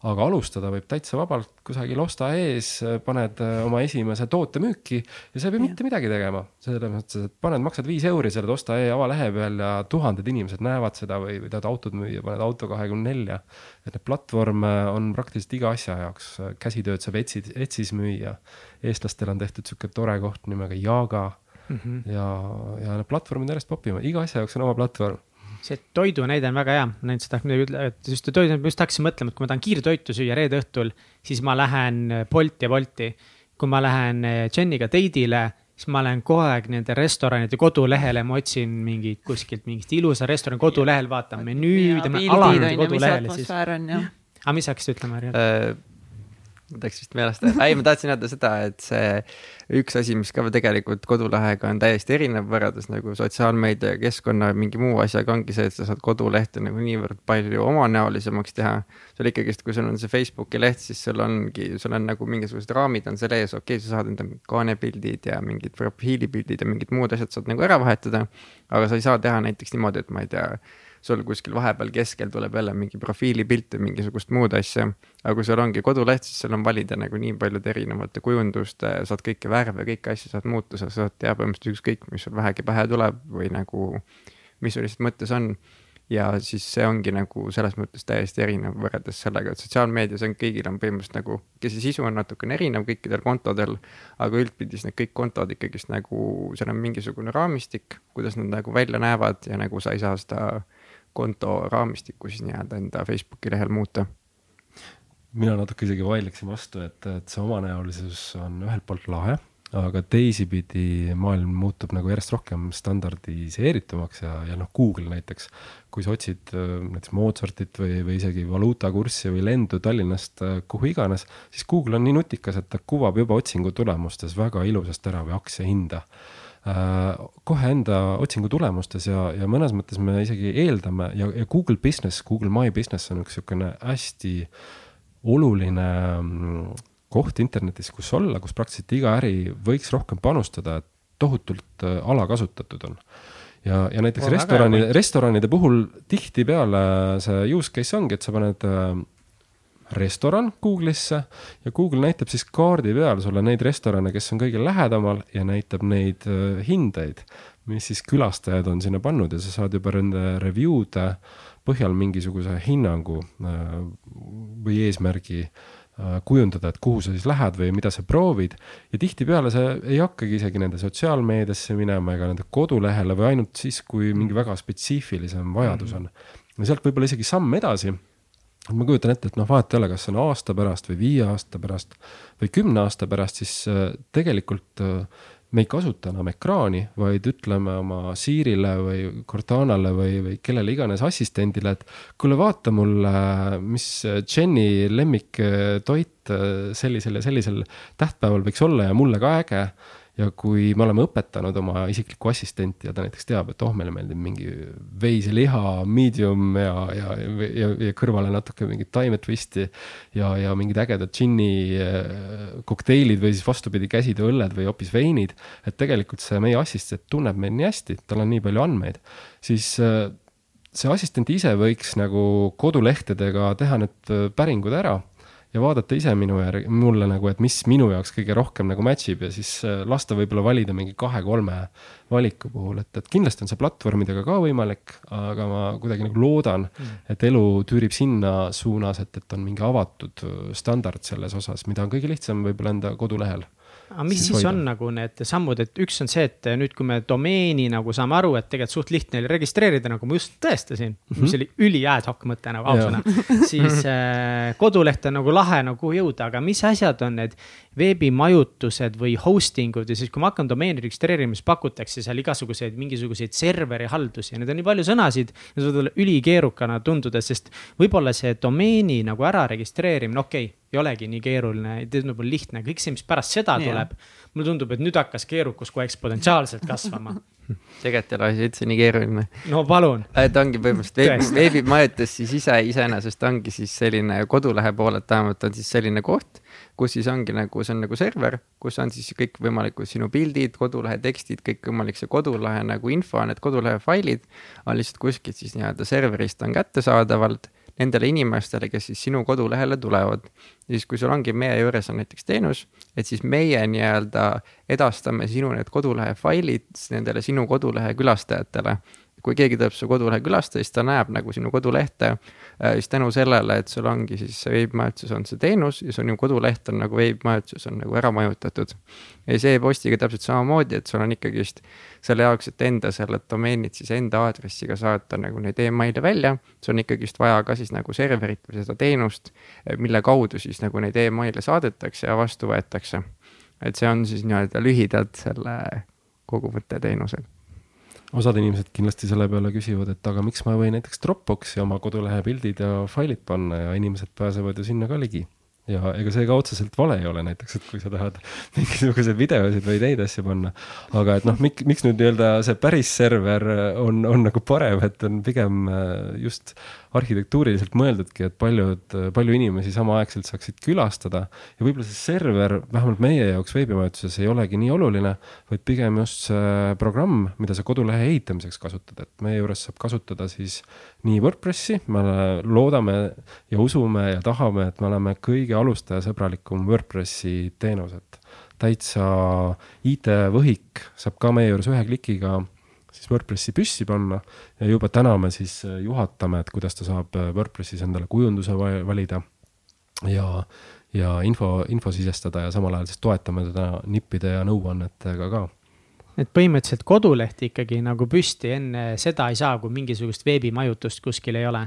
aga alustada võib täitsa vabalt kusagil osta ees, paned äh, oma esimese toote müüki ja sa ei pea mitte midagi tegema. selles mõttes, et paned, maksad viis euri selle osta e avalehe peal ja tuhanded inimesed näevad seda või, või tahad autot müüa, paned auto kahekümne nelja. et neid platvorme on praktiliselt iga asja jaoks, käsitööd saab Etsis, Etsis müüa. eestlastel on tehtud sihuke tore koht nimega Jaga mm. -hmm. ja, ja need platvormid järjest popivad, iga asja jaoks on oma platvorm see toidu näide on väga hea, ma nüüd tahaks midagi ütelda, et just toidu, ma just hakkasin mõtlema, et kui ma tahan kiirtoitu süüa reede õhtul, siis ma lähen Bolti ja Bolti. kui ma lähen eh, Jeniga date'ile, siis ma lähen kogu aeg nende restoranide kodulehele, ma otsin mingit kuskilt mingist ilusa restorani kodulehel, vaatan menüüd ja ma alan kodulehele siis. aga mis sa hakkasid ütlema, Harri? Mul läks vist meelest, ei, ma tahtsin öelda seda, et see üks asi, mis ka tegelikult kodulehega on täiesti erinev võrreldes nagu sotsiaalmeedia ja keskkonna mingi muu asjaga, ongi see, et sa saad kodulehte nagu niivõrd palju omanäolisemaks teha. sul ikkagist, kui sul on see Facebooki leht, siis sul ongi, sul on nagu mingisugused raamid on seal ees, okei okay,, sa saad enda kaanepildid ja mingid profiilipildid ja mingid muud asjad saad nagu ära vahetada. aga sa ei saa teha näiteks niimoodi, et ma ei tea sul kuskil vahepeal keskel tuleb jälle mingi profiilipilt või mingisugust muud asja. aga kui sul ongi koduleht, siis sul on valida nagu nii paljude erinevate kujunduste, saad kõiki värve, kõiki asju saad muuta, sa saad teha põhimõtteliselt ükskõik, mis sul vähegi pähe tuleb või nagu, mis sul lihtsalt mõttes on ja siis see ongi nagu selles mõttes täiesti erinev võrreldes sellega, et sotsiaalmeedias on kõigil on põhimõtteliselt nagu, kes see sisu on natukene erinev kõikidel kontodel, aga üldpildis need kõik kontod ikkagist nagu, seal on mingisugune raamistik, kuidas nad nagu välja näevad ja nagu sa ei saa seda konto raamistikku siis nii-öelda enda Facebooki lehel muuta? mina natuke isegi vaidleksin vastu, et, et see omanäolisus on ühelt poolt lahe, aga teisipidi maailm muutub nagu järjest rohkem standardiseeritumaks ja, ja noh, Google näiteks, kui sa otsid äh, näiteks Mozartit või, või isegi valuutakurssi või lendu Tallinnast äh, kuhu iganes, siis Google on nii nutikas, et ta kuvab juba otsingu tulemustes väga ilusasti ära või aktsia hinda kohe enda otsingu tulemustes ja, ja mõnes mõttes me isegi eeldame ja, ja Google Business, Google My Business on üks niisugune hästi oluline mm, koht internetis, kus olla, kus praktiliselt iga äri võiks rohkem panustada, et tohutult äh, alakasutatud on. Ja, ja näiteks restorani, restoranide puhul tihtipeale see use case ongi, et sa paned äh, restoran Google'isse ja Google näitab siis kaardi peal sulle neid restorane, kes on kõige lähedamal ja näitab neid äh, hindeid, mis siis külastajad on sinna pannud ja sa saad juba nende review'de põhjal mingisuguse hinnangu äh, või eesmärgi äh, kujundada, et kuhu sa siis lähed või mida sa proovid. ja tihtipeale sa ei hakkagi isegi nende sotsiaalmeediasse minema ega nende kodulehele või ainult siis, kui mingi väga spetsiifilisem vajadus on. ja sealt võib-olla isegi samm edasi ma kujutan ette, et noh, vahet ei ole, kas see on aasta pärast või viie aasta pärast või kümne aasta pärast, siis äh, tegelikult äh, me ei kasuta enam ekraani, vaid ütleme oma Siirile või Cortanale või, või kellele iganes assistendile, et kuule, vaata mulle, mis Jenny lemmiktoit äh, sellisel ja sellisel tähtpäeval võiks olla ja mulle ka äge ja kui me oleme õpetanud oma isiklikku assistenti ja ta näiteks teab, et oh, meile meeldib mingi veiseliha, medium ja, ja, ja, ja kõrvale natuke mingit taime twisti ja, ja mingid ägedad džinni äh, kokteilid või siis vastupidi, käsitööõlled või hoopis veinid. et tegelikult see meie assistent tunneb meid nii hästi, tal on nii palju andmeid, siis äh, see assistent ise võiks nagu kodulehtedega teha need äh, päringud ära ja vaadata ise minu järgi, mulle nagu, et mis minu jaoks kõige rohkem nagu match ib ja siis äh, lasta võib-olla valida mingi kahe-kolme valiku puhul, et, et kindlasti on see platvormidega ka võimalik, aga ma kuidagi nagu loodan mm., et elu tüürib sinna suunas, et, et on mingi avatud standard selles osas, mida on kõige lihtsam võib-olla enda kodulehel aga mis siis, siis on nagu need sammud, et üks on see, et nüüd, kui me domeeni nagu saame aru, et tegelikult suht lihtne oli registreerida, nagu ma just tõestasin mm, -hmm. mis oli üli ad hoc mõte nagu ausõna. siis (laughs) äh, koduleht on nagu lahe nagu jõuda, aga mis asjad on need veebimajutused või hosting ud ja siis, kui ma hakkan domeeni registreerima, siis pakutakse seal igasuguseid mingisuguseid serveri haldusi ja need on nii palju sõnasid. Need võivad olla ülikeerukana tunduda, sest võib-olla see domeeni nagu ära registreerimine, okei okay, ei olegi nii keeruline, tundub lihtne, kõik see, mis pärast seda tuleb. mulle tundub, et nüüd hakkas keerukus kohe eksponentsiaalselt kasvama (laughs) tegelikult ei ole asi üldse nii keeruline. no palun. et ongi põhimõtteliselt veebi, veebimajutus siis ise iseenesest ongi siis selline kodulehe poolelt vähemalt on siis selline koht, kus siis ongi nagu, see on nagu server, kus on siis kõikvõimalikud sinu pildid, kodulehe tekstid, kõikvõimalik see kodulehe nagu info, need kodulehe failid on lihtsalt kuskilt siis nii-öelda serverist on kättesaadavalt nendele inimestele, kes siis sinu kodulehele tulevad. siis, kui sul ongi meie juures on näiteks teenus, et siis meie nii-öelda edastame sinu need kodulehe failid nendele sinu kodulehe külastajatele kui keegi tuleb su kodulehe külastada, siis ta näeb nagu sinu kodulehte. Äh, siis tänu sellele, et sul ongi siis veebimajutus on see teenus ja sinu koduleht on nagu veebimajutus on nagu ära majutatud. ja siis e-postiga täpselt samamoodi, et sul on ikkagist selle jaoks, et enda selle domeenid siis enda aadressiga saata nagu neid email'e välja. sul on ikkagist vaja ka siis nagu serverit või seda teenust, mille kaudu siis nagu neid email'e saadetakse ja vastu võetakse. et see on siis nii-öelda lühidalt selle kogu mõtte teenusel osad inimesed kindlasti selle peale küsivad, et aga miks ma ei või näiteks Dropboxi oma kodulehe pildid ja failid panna ja inimesed pääsevad ju sinna ka ligi ja ega see ka otseselt vale ei ole näiteks, et kui sa tahad (laughs) mingisuguseid videosid või teid asju panna. aga et noh, miks, miks nüüd nii-öelda see päris server on, on nagu parem, et on pigem äh, just arhitektuuriliselt mõeldudki, et paljud, palju inimesi samaaegselt saaksid külastada. ja võib-olla see server, vähemalt meie jaoks veebimajutuses ei olegi nii oluline, vaid pigem just see programm, mida sa kodulehe ehitamiseks kasutad, et meie juures saab kasutada siis nii Wordpressi, me loodame ja usume ja tahame, et me oleme kõige alustajasõbralikum Wordpressi teenus, et täitsa IT-võhik saab ka meie juures ühe klikiga siis WordPressi püssi panna ja juba täna me siis juhatame, et kuidas ta saab WordPressis endale kujunduse valida ja, ja info, info sisestada ja samal ajal siis toetame teda nippide ja nõuannetega ka et põhimõtteliselt koduleht ikkagi nagu püsti enne seda ei saa, kui mingisugust veebimajutust kuskil ei ole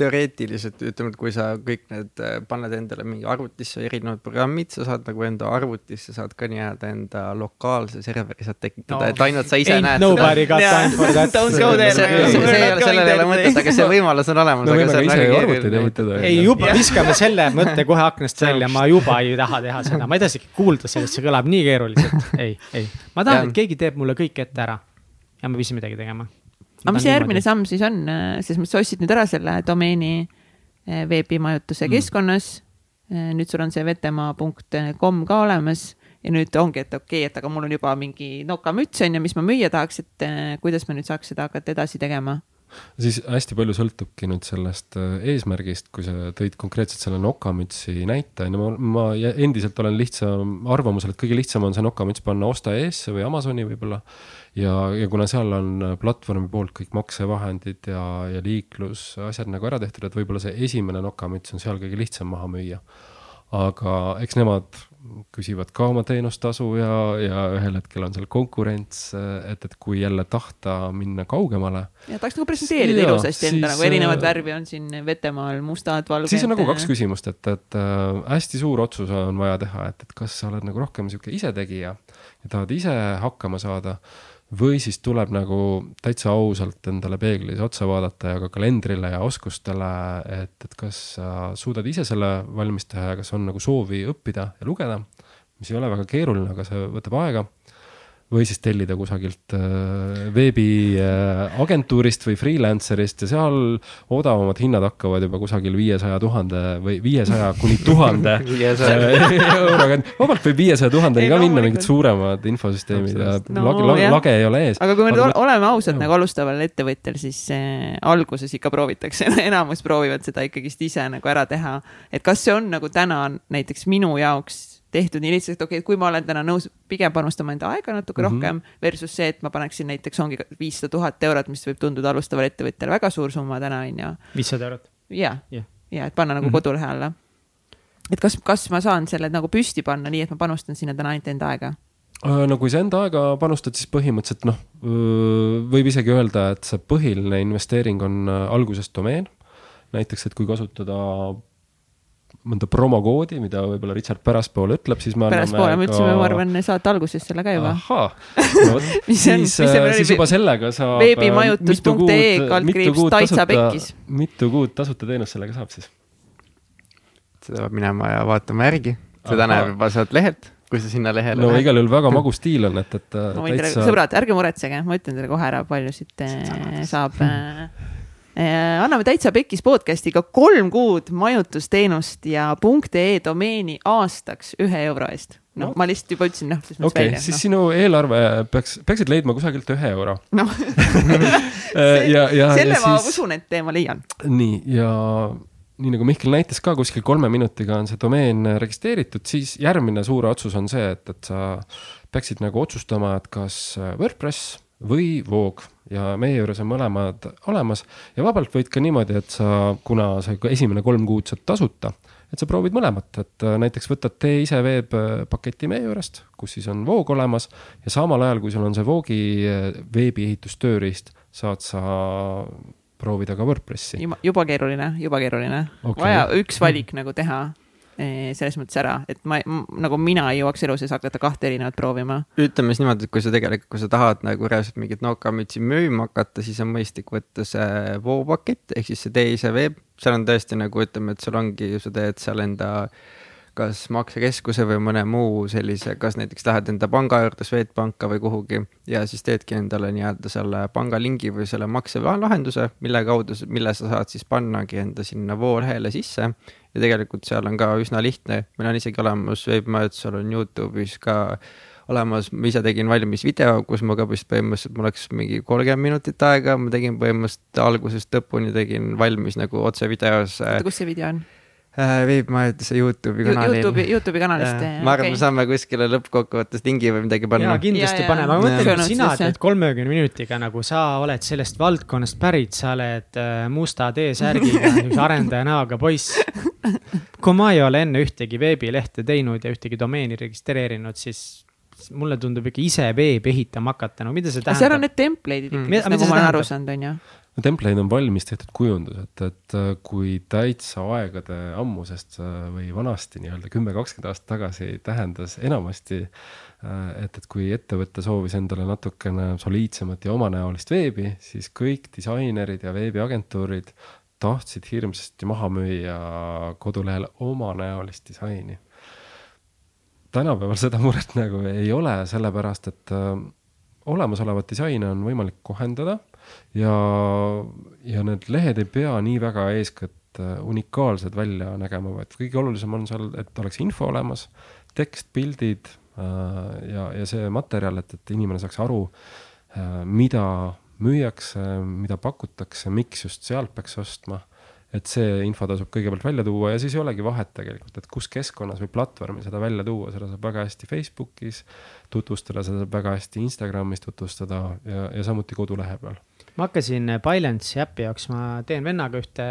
teoreetiliselt ütleme, et kui sa kõik need äh, paned endale mingi arvutisse erinevad programmid, sa saad nagu enda arvutisse saad ka nii-öelda enda lokaalse serveri saad tekitada no,, et ainult sa ise näed nobody got time for that. Don't go there. see ei ole, sellel ei ole mõtet, aga see võimalus on olemas. me võime ka ise ju arvuteid ehitada. ei, juba viskame selle mõtte kohe aknast välja, ma juba ei taha teha seda, ma ei taha isegi kuulda sellest, see kõlab nii keeruliselt. ei, ei, ma tahan, et keegi teeb mulle kõik ette ära ja ma pean ise midagi tegema aga mis see järgmine samm siis on, selles mõttes sa ostsid nüüd ära selle domeeni eh, veebimajutuse mm. keskkonnas. Eh, nüüd sul on see vetemaa.com ka olemas ja nüüd ongi, et okei okay,, et aga mul on juba mingi nokamüts on ju, mis ma müüa tahaks, et kuidas ma nüüd saaks seda hakata edasi tegema siis hästi palju sõltubki nüüd sellest eesmärgist, kui sa tõid konkreetselt selle nokamütsi näite, on ju, ma, ma endiselt olen lihtsam arvamusel, et kõige lihtsam on see nokamüts panna osta eesse või Amazoni võib-olla ja, ja kuna seal on äh, platvormi poolt kõik maksevahendid ja, ja liiklusasjad nagu ära tehtud, et võib-olla see esimene nokamüts on seal kõige lihtsam maha müüa. aga eks nemad küsivad ka oma teenustasu ja, ja ühel hetkel on seal konkurents, et, et kui jälle tahta minna kaugemale. ja tahaks nagu presenteerida ilusasti enda nagu erinevat äh, värvi on siin Vetemaal mustad, valged. siis on nagu kaks küsimust, et, et äh, hästi suur otsus on vaja teha, et, et kas sa oled nagu rohkem sihuke isetegija ja tahad ise hakkama saada või siis tuleb nagu täitsa ausalt endale peeglis otsa vaadata ja ka kalendrile ja oskustele, et, et kas sa suudad ise selle valmis teha ja kas on nagu soovi õppida ja lugeda, mis ei ole väga keeruline, aga see võtab aega või siis tellida kusagilt äh, veebiagentuurist äh, või freelancer'ist ja seal odavamad hinnad hakkavad juba kusagil viiesaja tuhande või viiesaja kuni tuhande (laughs) (laughs) euroga. vabalt võib viiesaja tuhandeni ka minna, mingid suuremad infosüsteemid ja no, lage, lage, lage ei ole ees. aga kui me aga... oleme ausad nagu alustaval ettevõtjal, siis äh, alguses ikka proovitakse (laughs) enamus proovivad seda ikkagist ise nagu ära teha. et kas see on nagu täna näiteks minu jaoks tehtud nii lihtsalt, okei okay,, kui ma olen täna nõus pigem panustama enda aega natuke mm -hmm. rohkem versus see, et ma paneksin näiteks ongi viissada tuhat eurot, mis võib tunduda alustavale ettevõtjale väga suur summa täna on ju. viissada eurot? ja ja et panna nagu mm -hmm. kodulehe alla. et kas, kas ma saan selle nagu püsti panna nii, et ma panustan sinna täna ainult enda aega? Äh, no kui sa enda aega panustad, siis põhimõtteliselt noh, võib isegi öelda, et see põhiline investeering on äh, alguses domeen. näiteks, et kui kasutada mõnda promokoodi, mida võib-olla Richard pärastpoole ütleb, siis me pärastpoole me ütlesime ka..., ma arvan, saate alguses selle ka juba. (laughs) no vot siis, siis juba sellega saab. veebimajutus.ee kaldkriips Taitsa pekkis. mitu kuud tasuta teenust sellega saab siis? seda peab minema ja vaatama järgi, seda Aha. näeb juba sealt lehelt kui sa sinna lehele no igal juhul väga magus stiil on, et, et teile täitsa..., sõbrad, ärge muretsege, ma ütlen teile kohe ära, palju siit saab anname täitsa pekkis podcast'iga kolm kuud majutusteenust ja .ee domeeni aastaks ühe euro eest. noh no., ma lihtsalt juba ütlesin, noh. okei okay,, siis no. sinu eelarve peaks, peaksid leidma kusagilt ühe euro. noh (laughs) (laughs) ja, ja, selle ja ma siis... usun, et ma leian. nii, ja nii nagu Mihkel näitas ka, kuskil kolme minutiga on see domeen registreeritud, siis järgmine suur otsus on see, et, et sa peaksid nagu otsustama, et kas WordPress või Voog ja meie juures on mõlemad olemas ja vabalt võid ka niimoodi, et sa, kuna sa esimene kolm kuud saad tasuta, et sa proovid mõlemat, et äh, näiteks võtad tee ise veebpaketi meie juurest, kus siis on Voog olemas ja samal ajal, kui sul on see Voogi äh, veebiehitustööriist, saad sa proovida ka WordPressi. juba keeruline, juba keeruline okay., vaja üks valik nagu teha Eh, selles mõttes ära, et ma, nagu mina ei jõuaks elu sees hakata kahte erinevat proovima. ütleme siis niimoodi, et kui sa tegelikult, kui sa tahad nagu reaalselt mingit nokamütsi müüma hakata, siis on mõistlik võtta see voopakett ehk siis see teise veeb, seal on tõesti nagu ütleme, et sul ongi, sa teed seal enda kas maksekeskuse või mõne muu sellise, kas näiteks lähed enda panga juurde, Swedbanka või kuhugi ja siis teedki endale nii-öelda selle pangalingi või selle makselahenduse, mille kaudu, mille sa saad siis pannagi enda sinna voolehele sisse ja tegelikult seal on ka üsna lihtne, meil on isegi olemas veebimajandusel on Youtube'is ka olemas, ma ise tegin valmis video, kus ma ka vist põhimõtteliselt, mul läks mingi kolmkümmend minutit aega, ma tegin põhimõtteliselt algusest lõpuni tegin valmis nagu otsevideos. kus see video on? Äh, veebimajanduse Youtube'i kanalil. Youtube'i, Youtube'i kanalist. ma arvan okay., me saame kuskile lõppkokkuvõttes lingi või midagi panna. kindlasti paneme, aga ma mõtlen, et sina teed kolmekümne minutiga nagu sa oled sellest valdkonnast pärit, sa oled äh, musta T-särgiga, (laughs) arendaja näoga poiss. Kui ma ei ole enne ühtegi veebilehte teinud ja ühtegi domeeni registreerinud, siis mulle tundub ikka ise veebi ehitama hakata, no mida see tähendab? seal on need template'id ikkagi mm., nagu ma olen aru saanud, on ju no template on valmis tehtud kujundus, et, et äh, kui täitsa aegade ammusest äh, või vanasti nii-öelda kümme, kakskümmend aastat tagasi tähendas enamasti, äh, et, et kui ettevõte soovis endale natukene soliidsemat ja omanäolist veebi, siis kõik disainerid ja veebiagentuurid tahtsid hirmsasti maha müüa kodulehel omanäolist disaini. tänapäeval seda muret nagu ei ole, sellepärast et olemasolevat disaini on võimalik kohendada ja, ja need lehed ei pea nii väga eeskätt äh, unikaalsed välja nägema, vaid kõige olulisem on seal, et oleks info olemas, tekst, pildid äh, ja, ja see materjal, et, et inimene saaks aru, äh, mida müüakse, mida pakutakse, miks just sealt peaks ostma et see info tasub kõigepealt välja tuua ja siis ei olegi vahet tegelikult, et kus keskkonnas või platvormil seda välja tuua, seda saab väga hästi Facebookis tutvustada, seda saab väga hästi Instagramis tutvustada ja, ja samuti kodulehe peal ma hakkasin Balance'i äpi jaoks, ma teen vennaga ühte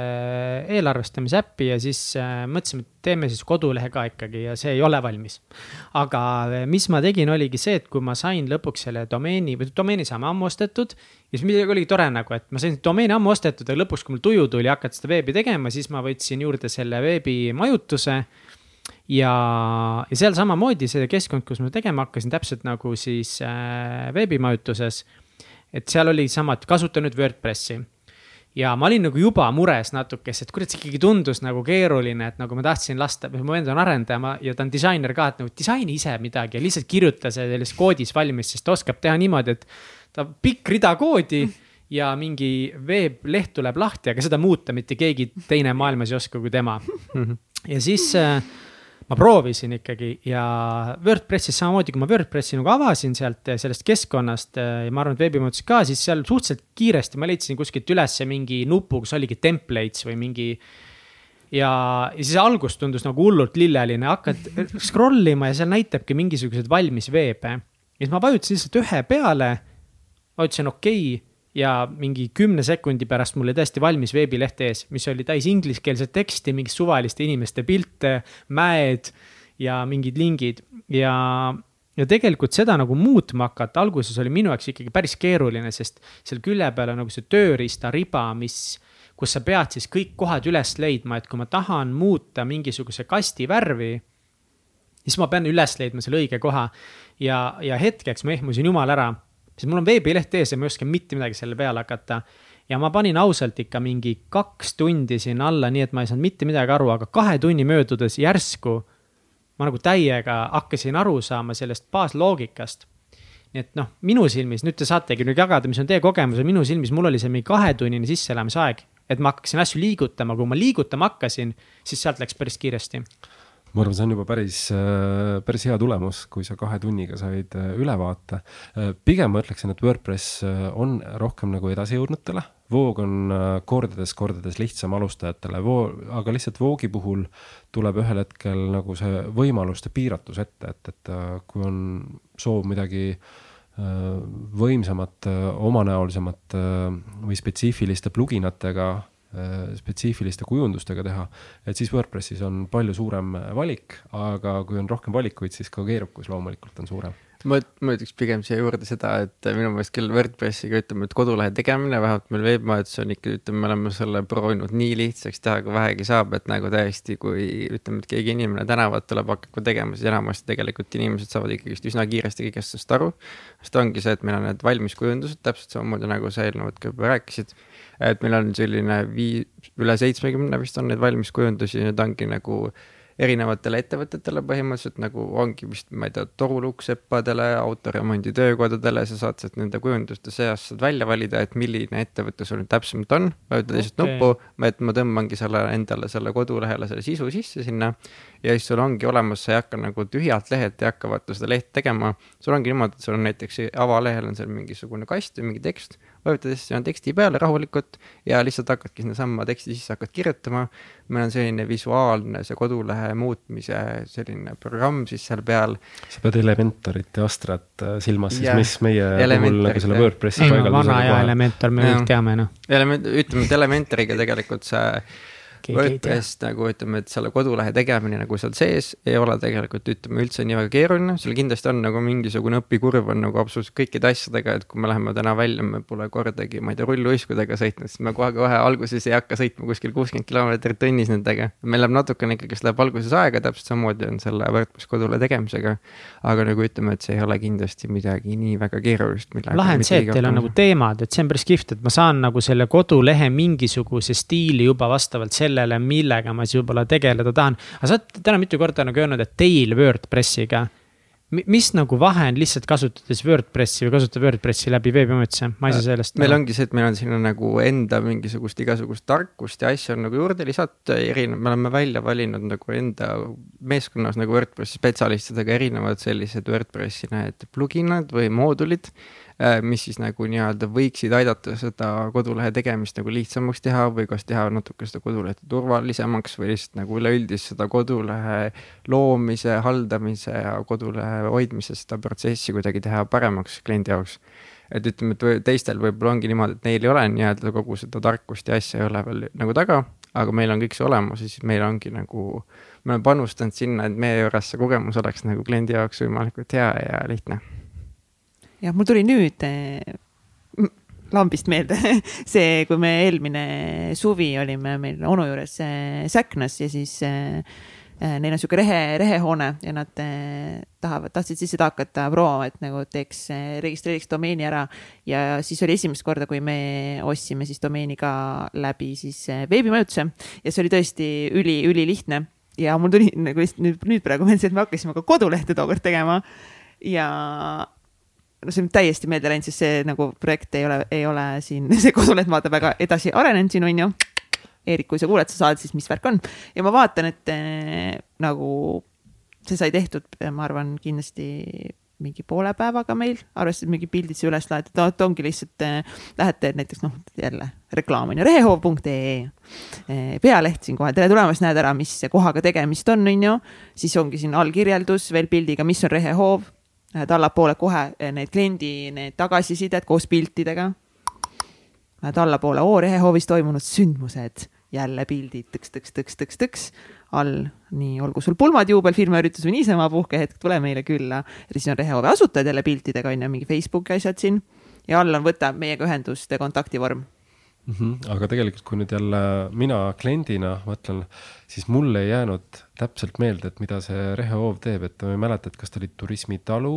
eelarvestamise äppi ja siis äh, mõtlesime, et teeme siis kodulehe ka ikkagi ja see ei ole valmis. aga äh, mis ma tegin, oligi see, et kui ma sain lõpuks selle domeeni või domeeni saame ammu ostetud. ja siis midagi oligi tore nagu, et ma sain domeeni ammu ostetud ja lõpuks, kui mul tuju tuli hakata seda veebi tegema, siis ma võtsin juurde selle veebimajutuse ja, ja seal samamoodi see keskkond, kus ma tegema hakkasin, täpselt nagu siis äh, veebimajutuses et seal oli sama, et kasuta nüüd WordPressi. ja ma olin nagu juba mures natuke, sest kurat, see ikkagi tundus nagu keeruline, et nagu ma tahtsin lasta, mu vend on arendaja ma, ja ta on disainer ka, et nagu disaini ise midagi ja lihtsalt kirjuta see selles koodis valmis, sest ta oskab teha niimoodi, et ta pikk rida koodi ja mingi veebleht tuleb lahti, aga seda muuta mitte keegi teine maailmas ei oska kui tema. (laughs) ja siis äh, ma proovisin ikkagi ja WordPressis samamoodi, kui ma WordPressi nagu avasin sealt eh, sellest keskkonnast eh, ja ma arvan, et veebimooduses ka, siis seal suhteliselt kiiresti ma leidsin kuskilt ülesse mingi nupu, kus oligi templates või mingi. ja, ja siis algus tundus nagu hullult lilleline, hakkad (laughs) scroll ima ja seal näitabki mingisuguseid valmis veebe. ja siis ma vajutasin lihtsalt ühe peale, vajutasin okei okay, ja mingi kümne sekundi pärast mul oli täiesti valmis veebileht ees, mis oli täis ingliskeelset teksti, mingit suvaliste inimeste pilte, mäed ja mingid lingid. Ja, ja tegelikult seda nagu muutma hakata alguses oli minu jaoks ikkagi päris keeruline, sest seal külje peal on nagu see tööriistariba, mis, kus sa pead siis kõik kohad üles leidma, et kui ma tahan muuta mingisuguse kasti värvi siis ma pean üles leidma selle õige koha. Ja, ja hetkeks ma ehmusin jumal ära siis mul on veebileht ees ja ma ei oska mitte midagi selle peale hakata. ja ma panin ausalt ikka mingi kaks tundi sinna alla, nii et ma ei saanud mitte midagi aru, aga kahe tunni möödudes järsku ma nagu täiega hakkasin aru saama sellest baasloogikast. nii et noh, minu silmis, nüüd te saategi nüüd jagada, mis on teie kogemus ja minu silmis, mul oli see mingi kahetunnine sisseelamisaeg et ma hakkasin asju liigutama, kui ma liigutama hakkasin, siis sealt läks päris kiiresti ma arvan, see on juba päris, äh, päris hea tulemus, kui sa kahe tunniga said äh, ülevaate. Äh, pigem ma ütleksin, et WordPress on rohkem nagu edasijõudnutele, voog on kordades-kordades lihtsam alustajatele, voo, aga lihtsalt voogi puhul tuleb ühel hetkel nagu see võimaluste piiratus ette, et, et kui on soov midagi võimsamat, omanäolisemat või spetsiifiliste pluginatega spetsiifiliste kujundustega teha, et siis WordPressis on palju suurem valik, aga kui on rohkem valikuid, siis ka keerukus loomulikult on suurem ma, ma ütleks pigem siia juurde seda, et minu meelest küll WordPressiga ütleme, et kodulehe tegemine, vähemalt meil veebimajandus on ikka, ütleme, me oleme selle proovinud nii lihtsaks teha, kui vähegi saab, et nagu täiesti, kui ütleme, et keegi inimene tänavalt tuleb, hakkab tegema, siis enamasti tegelikult inimesed saavad ikkagist üsna kiiresti kõigest sellest aru. sest ongi see, et meil on need valmiskujundused täpselt samamoodi nagu sa eelnevalt ka juba rääkisid et meil on selline vii-, üle seitsmekümne vist on neid valmiskujundusi, need ongi nagu erinevatele ettevõtetele põhimõtteliselt nagu ongi vist, ma ei tea, toruluukseppadele, autoremondi töökodadele, sa saad sealt nende kujunduste seast saad välja valida, et milline ettevõte sul nüüd täpsemalt on. vajutad lihtsalt okay. nuppu, et ma tõmbangi selle endale selle kodulehele selle sisu sisse sinna ja siis sul ongi olemas, sa ei hakka nagu tühjalt lehelt ei hakka vaata seda leht tegema. sul ongi niimoodi, et sul on näiteks avalehel on seal mingisugune kast või mingi tekst vajutades sinna teksti peale rahulikult ja lihtsalt hakkadki sinnasamma teksti sisse hakkad kirjutama. meil on selline visuaalne, see kodulehe muutmise selline programm siis seal peal. sa pead Elementarit ja Astrat äh, silmas siis, mis meie puhul nagu selle WordPressi paigaldusega. vana ja Elementar, me kõik teame noh. Element, ütleme, et Elementariga tegelikult see WordPress nagu ütleme, et selle kodulehe tegemine nagu seal sees ei ole tegelikult ütleme üldse nii väga keeruline, seal kindlasti on nagu mingisugune õpikurv on nagu absoluutselt kõikide asjadega, et kui me läheme täna välja, me pole kordagi, ma ei tea, rulluiskudega sõitnud, siis me kohe-kohe alguses ei hakka sõitma kuskil kuuskümmend kilomeetrit tunnis nendega. meil läheb natukene ikkagist läheb alguses aega, täpselt samamoodi on selle WordPress kodulehe tegemisega. aga nagu ütleme, et see ei ole kindlasti midagi nii väga keerulist. lahe on see, et teil on nagu teemad, et see on päris kihvt, et ma saan nagu selle kodulehe mingisuguse stiili juba vastavalt sellele sellele, millega ma siis võib-olla tegeleda tahan. aga sa oled täna mitu korda nagu öelnud, et teil WordPressiga mis nagu vahe on lihtsalt kasutades WordPressi või kasutada WordPressi läbi veebimajutuse, ma ei saa sellest. meil ongi see, et meil on sinna nagu enda mingisugust igasugust tarkust ja asju on nagu juurde lisatud, erinev, me oleme välja valinud nagu enda meeskonnas nagu WordPressi spetsialistidega erinevad sellised WordPressi need pluginad või moodulid Äh, mis siis nagu nii-öelda võiksid aidata seda kodulehe tegemist nagu lihtsamaks teha või kas teha natuke seda kodulehte turvalisemaks või lihtsalt nagu üleüldist seda kodulehe loomise, haldamise ja kodulehe hoidmise seda protsessi kuidagi teha paremaks kliendi jaoks. et ütleme, et teistel võib-olla ongi niimoodi, et neil ei ole nii-öelda kogu seda tarkust ja asja ei ole veel nagu taga, aga meil on kõik see olemas ja siis meil ongi nagu, me oleme panustanud sinna, et meie juures see kogemus oleks nagu kliendi jaoks võimalikult hea ja lihtne jah, mul tuli nüüd eh, lambist meelde (laughs) see, kui me eelmine suvi olime meil onu juures eh, Säknas ja siis eh, neil on sihuke rehe, rehehoone ja nad tahavad, tahtsid siis seda hakata proovima, et nagu teeks, registreeriks domeeni ära. ja siis oli esimest korda, kui me ostsime siis domeeni ka läbi siis veebimajutuse. Ja see oli tõesti üli, ülilihtne ja mul tuli nagu nüüd, nüüd praegu meelde see, et me hakkasime ka kodulehte tookord tegema. Ja no see on täiesti meelde läinud, sest see nagu projekt ei ole, ei ole siin, (laughs) see koduleht vaata väga edasi arenenud siin on ju. Eerik, kui sa kuuled, sa saad siis, mis värk on. Ja ma vaatan, et äh, nagu see sai tehtud, ma arvan, kindlasti mingi poole päevaga meil, arvestades mingi pildid siia üles laetud, et ongi lihtsalt äh,, lähete näiteks noh, jälle reklaam on ju, rehehoov.ee äh,, pealeht siinkohal, tere tulemast, näed ära, mis kohaga tegemist on, on ju. siis ongi siin all kirjeldus veel pildiga, mis on rehehoov Lähed allapoole kohe eh, need kliendi need tagasisided koos piltidega. Lähed allapoole O-rehehoovis toimunud sündmused, jälle pildid tõks, tõks, tõks, tõks, tõks all, nii olgu sul pulmad, juubel, või niisama puhkehetk, tule meile külla. ja siis on rehehoovi asutajad jälle piltidega on ju, mingi Facebooki asjad siin ja all on võta meiega ühendust kontaktivorm mm. -hmm. aga tegelikult, kui nüüd jälle mina kliendina mõtlen, siis mul ei jäänud täpselt meelde, et mida see rehehoov teeb, et ma ei mäleta, et kas ta oli turismitalu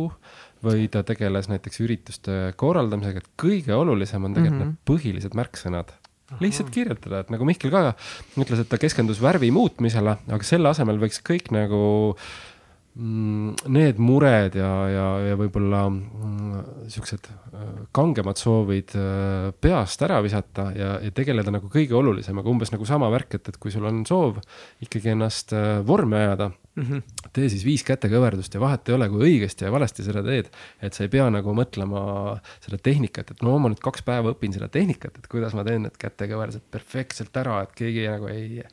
või ta tegeles näiteks ürituste korraldamisega, et kõige olulisem on tegelikult mm -hmm. need põhilised märksõnad Aha. lihtsalt kirjutada, et nagu Mihkel ka ütles, et ta keskendus värvi muutmisele, aga selle asemel võiks kõik nagu Mm, need mured ja, ja, ja võib-olla mm, siuksed äh, kangemad soovid äh, peast ära visata ja, ja tegeleda nagu kõige olulisemaga, umbes nagu sama värk, et, et kui sul on soov ikkagi ennast äh, vormi ajada mm, -hmm. tee siis viis kätekõverdust ja vahet ei ole, kui õigesti ja valesti seda teed. et sa ei pea nagu mõtlema seda tehnikat, et no ma nüüd kaks päeva õpin seda tehnikat, et kuidas ma teen need kätekõverdused perfektselt ära, et keegi nagu ei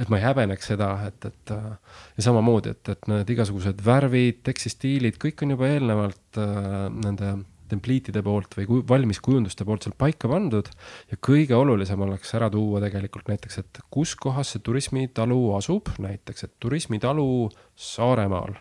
et ma ei häbeneks seda, et, et äh, ja samamoodi, et, et need igasugused värvid, tekstistiilid, kõik on juba eelnevalt äh, nende templiitide poolt või valmis kujunduste poolt seal paika pandud. ja kõige olulisem oleks ära tuua tegelikult näiteks, et kus kohas see turismitalu asub, näiteks, et turismitalu Saaremaal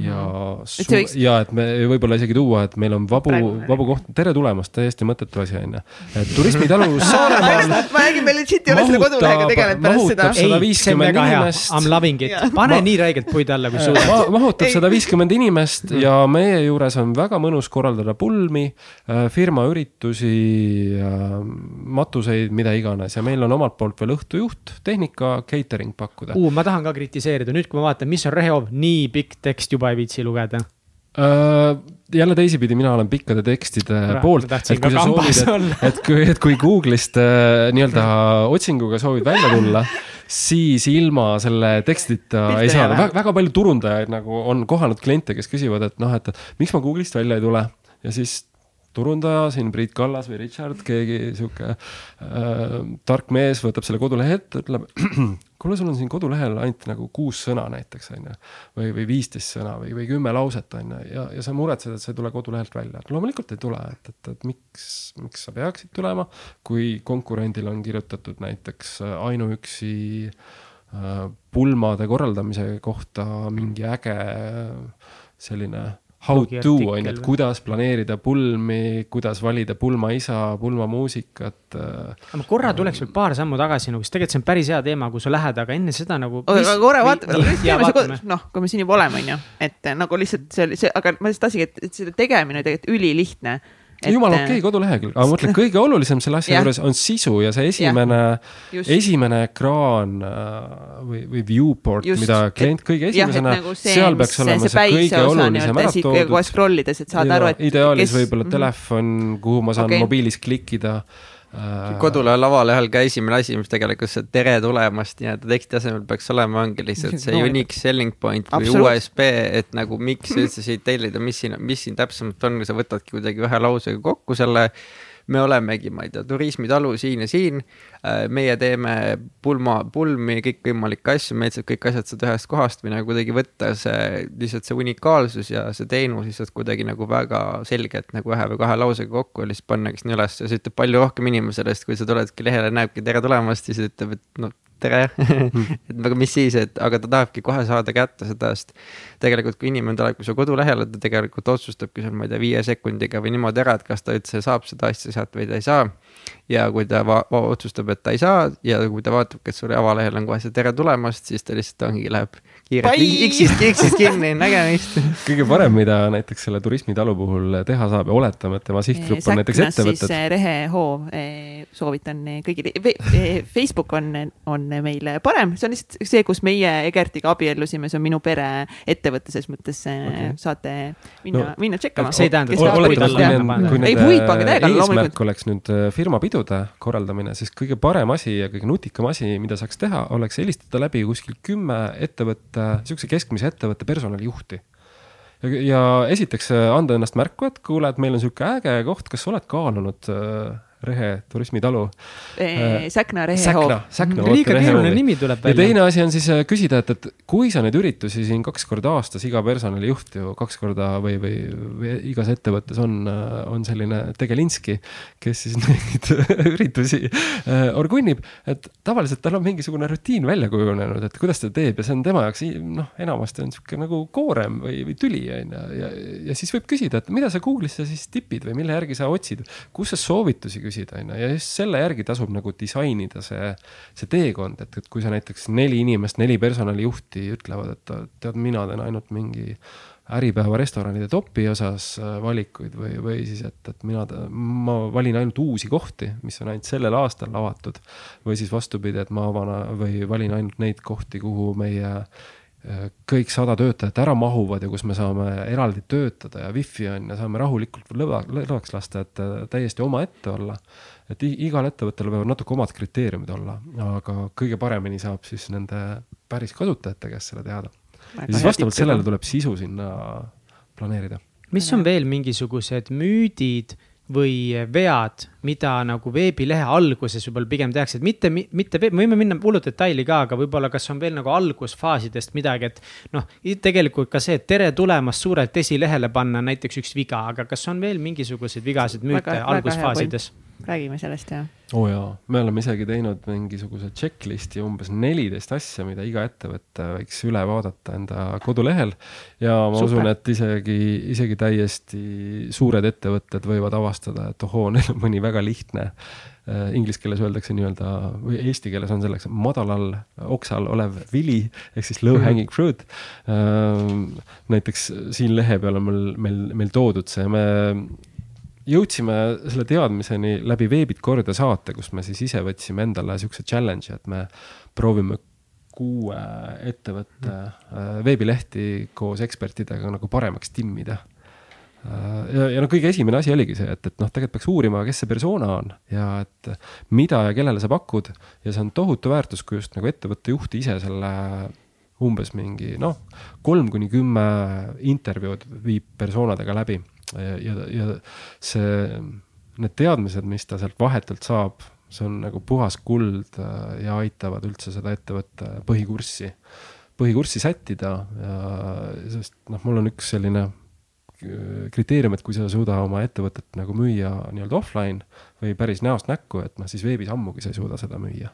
ja mm. Võiks... ja et me võib-olla isegi tuua, et meil on vabu, vabu koht, tere tulemast, täiesti mõttetu asi on ju. et turismitalu (laughs) Saaremaal. ma räägin, meil legit ei ole selle kodulehega tegelenud pärast seda. ei, see on väga hea, I m loving it, pane nii räigelt puid alla, kui suudad ma,. mahutab sada viiskümmend inimest mm. ja meie juures on väga mõnus korraldada pulmi, äh, firma üritusi, matuseid, mida iganes ja meil on omalt poolt veel õhtujuht, tehnika, catering pakkuda uh,. ma tahan ka kritiseerida, nüüd kui ma vaatan, mis on Rehoov, nii pikk tekst juba juba ei viitsi lugeda? Uh,? jälle teisipidi, mina olen pikkade tekstide Ra, poolt, et kui sa soovid, et, et kui, et kui Google'ist uh, nii-öelda otsinguga soovid välja tulla, siis ilma selle tekstita Pihta ei saa. väga, väga palju turundajaid nagu on kohanud kliente, kes küsivad, et noh, et miks ma Google'ist välja ei tule. Ja siis turundaja, siin Priit Kallas või Richard, keegi sihuke äh, tark mees võtab selle kodulehe ette, ütleb (clears throat) kuule, sul on siin kodulehel ainult nagu kuus sõna näiteks on ju. või, või viisteist sõna või, või kümme lauset on ju ja, ja sa muretsed, et see ei tule kodulehelt välja. loomulikult ei tule, et, et, et miks, miks sa peaksid tulema, kui konkurendil on kirjutatud näiteks ainuüksi äh, pulmade korraldamise kohta mingi äge selline how to on ju, et kuidas planeerida pulmi, kuidas valida pulmaisa, pulmamuusikat. Äh, aga ma korra tuleks veel paar sammu tagasi nagu, sest tegelikult see on päris hea teema, kui sa lähed, aga enne seda nagu. aga korra vaatame, noh, kui me siin juba oleme, on ju, et nagu lihtsalt see oli see, aga ma lihtsalt tahtsingi, et, et selle tegemine tegelikult ülilihtne et.... jumala okei okay, kodulehekülg, aga ma mõtlen, (laughs) kõige olulisem selle asja juures on sisu ja see esimene, esimene ekraan äh, või, või viewport, mida klient kõige esimesena, nagu seal peaks olema see, see kõige olulisem ära toodud. kohe scroll ides, et saad aru, et. ideaalis võib-olla mhm. telefon, kuhu ma saan okay. mobiilis klikkida Äh, kodulehe lavalehel ka esimene asi, mis tegelikult see tere tulemast nii-öelda teksti asemel peaks olema, ongi lihtsalt see (laughs) unique selling point või USB, et nagu miks üldse siit tellida, mis siin, mis siin täpsemalt on, sa võtadki kuidagi ühe lausega kokku selle me olemegi, ma ei tea, turismitalu siin ja siin. Äh, meie teeme pulma, pulmi, kõikvõimalikke asju, meil saab kõik asjad saada ühest kohast või nagu kuidagi võtta see, lihtsalt see unikaalsus ja see teenus lihtsalt kuidagi nagu väga selgelt nagu ühe või kahe lausega kokku ja lihtsalt pannagi sinna üles ja see ütleb palju rohkem inimesele, sest kui sa tuledki lehele, näebki tere tulemast, siis ütleb, et noh tere (laughs) et aga mis siis, et aga ta tahabki kohe saada kätte seda, sest tegelikult kui inimene tuleb su kodulehele, ta tegelikult otsustabki seal, ma ei tea, viie sekundiga või niimoodi ära, et kas ta üldse saab seda asja sealt või ta ei saa. ja kui ta otsustab, et ta ei saa ja kui ta vaatab, et sul avalehel on kohe see tere tulemast, siis ta lihtsalt ongi, läheb kiirelt X-ist, X-ist kinni, nägemist. (laughs) kõige parem, mida näiteks selle turismitalu puhul teha saab ja oletame, et tema sihtgrupp on näiteks ettevõtted. siis Rehe Hoo soovitan kõigile, Facebook on, on meil parem, see on lihtsalt see, kus meie Egertiga abiellusime, see on minu pere ettevõte, selles mõttes okay. saate minna no,, minna tšekkama. see ei tähenda, kui nende eesmärk oleks nüüd firmapidude korraldamine, siis kõige parem asi ja kõige nutikam asi, mida saaks teha, oleks helistada läbi kuskil kümme ettevõtte sihukese keskmise ettevõtte personalijuhti. ja, ja esiteks anda ennast märku, et kuule, et meil on sihuke äge koht, kas sa oled kaalunud äh, Rehe turismitalu eh,. Säkna rehehoov. Säkna, liiga keeruline nimi tuleb välja. ja teine asi on siis äh, küsida, et, et kui sa neid üritusi siin kaks korda aastas, iga personalijuht ju kaks korda või, või, või igas ettevõttes on, äh, on selline tegelinski, kes siis (laughs) neid üritusi äh, orgunnib, et tavaliselt tal on mingisugune rutiin välja kujunenud, et kuidas ta teeb ja see on tema jaoks noh, enamasti on sihuke nagu koorem või, või tüli on ju, ja, ja siis võib küsida, et mida sa Google'isse siis tipid või mille järgi sa otsid, kus sa soovitusi küsid küsida, on ju, ja just selle järgi tasub nagu disainida see, see teekond, et, et kui sa näiteks neli inimest, neli personalijuhti ütlevad, et tead, mina teen ainult mingi Äripäeva restoranide topi osas äh, valikuid või, või siis, et, et mina, ma valin ainult uusi kohti, mis on ainult sellel aastal avatud. või siis vastupidi, et ma avan või valin ainult neid kohti, kuhu meie kõik sada töötajat ära mahuvad ja kus me saame eraldi töötada ja wifi on ja saame rahulikult lõva, lõdvaks lasta, et täiesti omaette olla. et igal ettevõttel võivad natuke omad kriteeriumid olla, aga kõige paremini saab siis nende päris kasutajate käest selle teada. ja siis vastavalt sellele tuleb sisu sinna planeerida. mis on veel mingisugused müüdid või vead, mida nagu veebilehe alguses võib-olla pigem tehakse, et mitte, mitte, me võime minna hullult detaili ka, aga võib-olla, kas on veel nagu algusfaasidest midagi, et. noh, tegelikult ka see, et tere tulemast suurelt esilehele panna näiteks üks viga, aga kas on veel mingisuguseid vigasid müüte algusfaasides? Räägime sellest ja. oo oh jaa, me oleme isegi teinud mingisuguse checklist'i umbes neliteist asja, mida iga ettevõte võiks üle vaadata enda kodulehel. ja ma Super. usun, et isegi, isegi täiesti suured ettevõtted võivad avastada, et ohoo, neil on mõni väga lihtne äh, inglise keeles öeldakse nii-öelda või eesti keeles on selleks madalal oksal olev vili ehk siis low hanging fruit. Äh, näiteks siin lehe peal on meil, meil, meil toodud see, me jõudsime selle teadmiseni läbi Veebid korda saate, kus me siis ise võtsime endale siukse challenge'i, et me proovime kuue ettevõtte äh, veebilehti koos ekspertidega nagu paremaks timmida. Äh, ja, ja no kõige esimene asi oligi see, et, et noh, tegelikult peaks uurima, kes see persona on ja et mida ja kellele sa pakud. Ja see on tohutu väärtus, kui just nagu ettevõtte juht ise selle umbes mingi noh, kolm kuni kümme intervjuud viib persoonadega läbi ja, ja, see, need teadmised, mis ta sealt vahetult saab, see on nagu puhas kuld äh, ja aitavad üldse seda ettevõtte põhikurssi, põhikurssi sättida ja sest noh, mul on üks selline kriteerium, et kui sa ei suuda oma ettevõtet nagu müüa nii-öelda offline või päris näost näkku, et noh, siis veebis ammugi sa ei suuda seda müüa.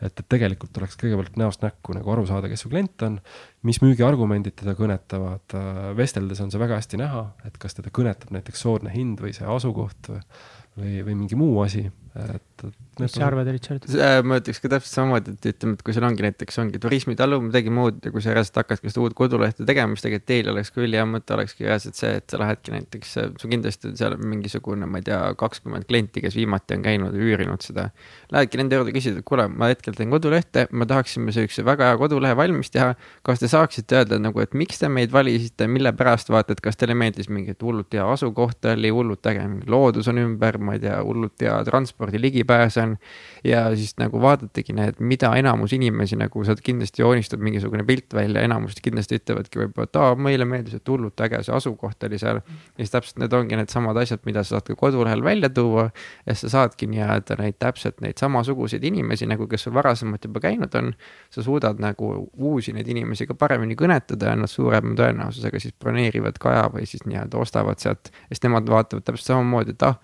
Et, et tegelikult tuleks kõigepealt näost näkku nagu aru saada, kes su klient on, mis müügiargumendid teda kõnetavad, äh, vesteldes on see väga hästi näha, et kas teda kõnetab näiteks soodne hind või see asukoht või, või mingi muu asi, et, et mis sa arvad, Richard? ma ütleks ka täpselt samamoodi, et ütleme, et kui sul ongi näiteks ongi turismitalu, midagi muud ja kui sa reaalselt hakkadki seda uut kodulehte tegema, siis tegelikult teil oleks ka ülihea mõte olekski reaalselt see, et sa lähedki näiteks, sul kindlasti on seal mingisugune, ma ei tea, kakskümmend klienti, kes viimati on käinud ja üürinud seda. Lähedki nende juurde, küsid, et kuule, ma hetkel teen kodulehte, me tahaksime siukse väga hea kodulehe valmis teha. kas te saaksite öelda nagu, et miks te meid valisite, mille pärast vaata, et kas teile meeldis mingi hullult hea asukoht oli, hullult äge loodus on ümber, ma ei tea, hullult hea transpordi ligipääs on. ja siis nagu vaadategi need, mida enamus inimesi nagu sealt kindlasti joonistab mingisugune pilt välja, enamus kindlasti ütlevadki võib-olla, et aa, meile meeldis, et hullult äge see asukoht oli seal. ja siis täpselt need ongi needsamad asjad, mida sa saad ka kodulehel välja tuua. ja sa saadki nii-öelda neid täpselt neid samasuguseid inimesi nagu, kes sul varasemalt juba käinud on. sa suudad nagu uusi neid inimesi ka paremini kõnetada ja nad suurema tõenäosusega siis broneerivad ka aja või siis nii-öelda ostavad sealt. sest nemad vaatavad täpselt samamoodi, et ah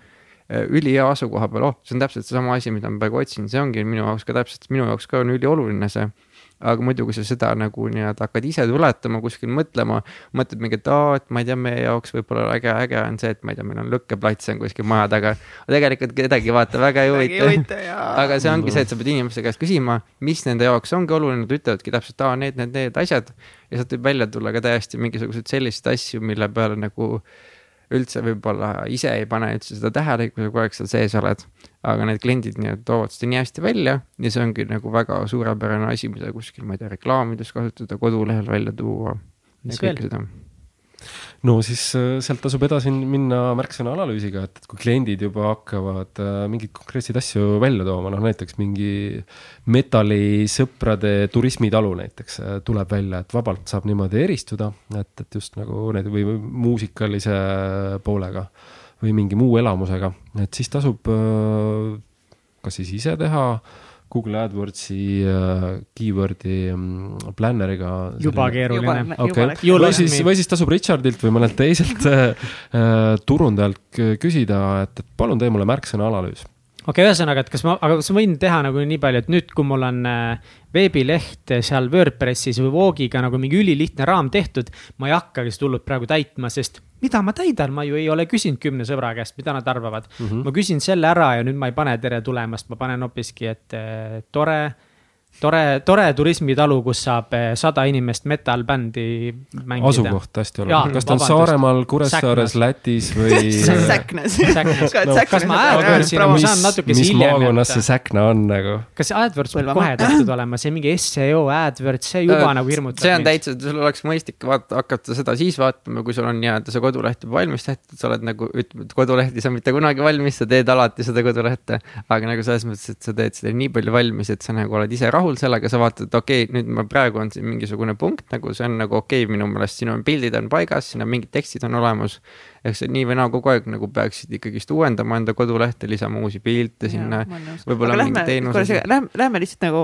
ülihea asukoha peal, oh, see on täpselt seesama asi, mida ma praegu otsin, see ongi minu jaoks ka täpselt, minu jaoks ka on ülioluline see. aga muidu, kui sa seda nagu nii-öelda hakkad ise tuletama, kuskil mõtlema, mõtled mingi, et aa, et ma ei tea, meie jaoks võib-olla äge, äge on see, et ma ei tea, meil on lõkkeplats on kuskil maja taga. tegelikult kedagi vaata väga ei huvita. (laughs) aga see ongi see, et sa pead inimeste käest küsima, mis nende jaoks ongi oluline, nad ütlevadki täpselt, aa, need, need, need asjad. ja sealt võib välja tulla ka täiesti mingisuguseid selliseid asju, mille peale nagu üldse võib-olla ise ei pane üldse seda tähele, kui sa kogu aeg seal sees oled. aga need kliendid nii-öelda toovad seda nii hästi välja ja see ongi nagu väga suurepärane asi, mida kuskil, ma ei tea, reklaamides kasutada, kodulehel välja tuua. mis veel? No siis äh, sealt tasub edasi minna märksõna analüüsiga, et, kui kliendid juba hakkavad äh, mingeid konkreetseid asju välja tooma, noh näiteks mingi metallisõprade turismitalu näiteks äh, tuleb välja, et vabalt saab niimoodi eristuda, et, et just nagu need või muusikalise poolega või mingi muu elamusega, et siis tasub kas siis ise teha Google AdWordsi uh, keyword'i um, planner'iga. juba keeruline. okei, või siis, või siis tasub Richardilt või mõnelt teiselt uh, turundajalt küsida, et, et palun tee mulle märksõna analüüs okei okay,, ühesõnaga, et kas ma, aga kas ma võin teha nagu nii palju, et nüüd, kui mul on äh, veebileht seal Wordpressis või Vogue'iga nagu mingi ülilihtne raam tehtud. ma ei hakkagi seda hullult praegu täitma, sest mida ma täidan, ma ju ei ole küsinud kümne sõbra käest, mida nad arvavad mm. -hmm. ma küsin selle ära ja nüüd ma ei pane tere tulemast, ma panen hoopiski, et äh, tore tore, tore turismitalu, kus saab eh, sada inimest metal-bändi mängida. asukoht hästi oluline, kas ta on Saaremaal, Kuressaares, Lätis või (laughs) Säknas. kas ma AdWordsina, ma saan natukese hiljem. mis maakonnas see Säkna on nagu? kas AdWords peab kohe tehtud olema, see mingi seo AdWords, see juba nagu hirmutab. see on täitsa, sul oleks mõistlik vaata, hakata seda siis vaatama, kui sul on nii-öelda see koduleht juba valmis tehtud, sa oled nagu, ütleme, et koduleht ei saa mitte kunagi valmis, sa teed alati seda kodulehte. aga nagu selles mõttes, et sa teed seda nii palju valmis, et sa nagu oled ise rahul rahul sellega, sa vaatad, et okei okay,, nüüd ma praegu on siin mingisugune punkt nagu see on nagu okei okay, minu meelest, siin on pildid on paigas, siin on mingid tekstid on olemas. ehk see nii või naa kogu aeg nagu peaksid ikkagist uuendama enda kodulehte, lisama uusi pilte sinna, võib-olla mingi teenuse. Lähme, lähme lihtsalt nagu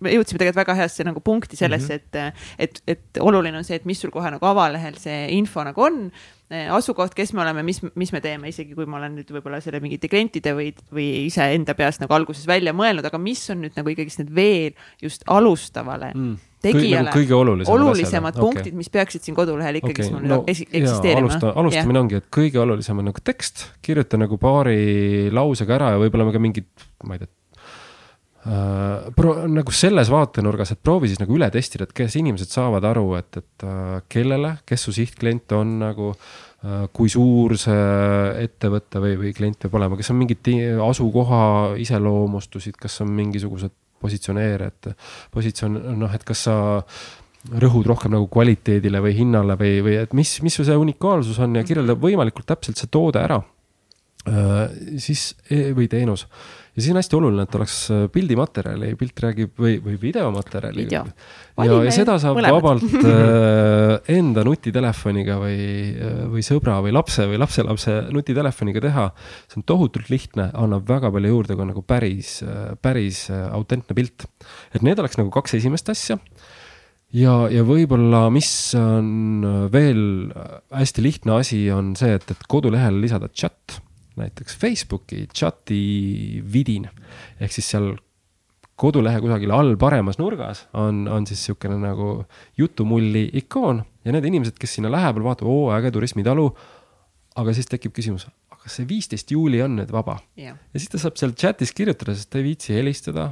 me jõudsime tegelikult väga heasse nagu punkti sellesse mm, -hmm. et, et, et oluline on see, et mis sul kohe nagu avalehel see info nagu on. Asukoht, kes me oleme, mis, mis me teeme, isegi kui ma olen nüüd võib-olla selle mingite klientide või, või iseenda peast nagu alguses välja mõelnud, aga mis on nüüd nagu ikkagist need veel just alustavale mm tegijale kõige olulisemad, olulisemad asjad. punktid okay., mis peaksid siin kodulehel ikkagi okay. no, eksisteerima. alusta, alustame yeah. ongi, et kõige olulisem on nagu tekst, kirjuta nagu paari lausega ära ja võib-olla ka mingid, ma ei tea pro-, nagu selles vaatenurgas, et proovi siis nagu üle testida, et kes inimesed saavad aru, et, et uh, kellele, kes su sihtklient on nagu uh,. kui suur see ettevõte või, või klient peab olema, kas on mingid asukoha iseloomustusid, kas on mingisugused positsioneerijad, positsioon, noh, et kas sa rõhud rohkem nagu kvaliteedile või hinnale või, või et mis, mis su see unikaalsus on ja kirjelda võimalikult täpselt see toode ära. siis e-, või teenus ja siis on hästi oluline, et oleks äh, pildimaterjali, pilt räägib või, või videomaterjali Video.. ja, ja seda saab mõlemad. vabalt (laughs) äh, enda nutitelefoniga või, äh, või sõbra või lapse või lapselapse nutitelefoniga teha. see on tohutult lihtne, annab väga palju juurde, kui on nagu päris, äh, päris autentne pilt. et need oleks nagu kaks esimest asja ja, ja võib-olla, mis on veel hästi lihtne asi, on see, et, et kodulehele lisada chat näiteks Facebooki chati vidin ehk siis seal kodulehe kusagil all paremas nurgas on, on siis niisugune nagu jutumulli ikoon ja need inimesed, kes sinna lähevad, vaatavad, oo äge turismitalu. aga siis tekib küsimus, kas see viisteist juuli on nüüd vaba yeah.? ja siis ta saab seal chat'is kirjutada, sest ta ei viitsi helistada.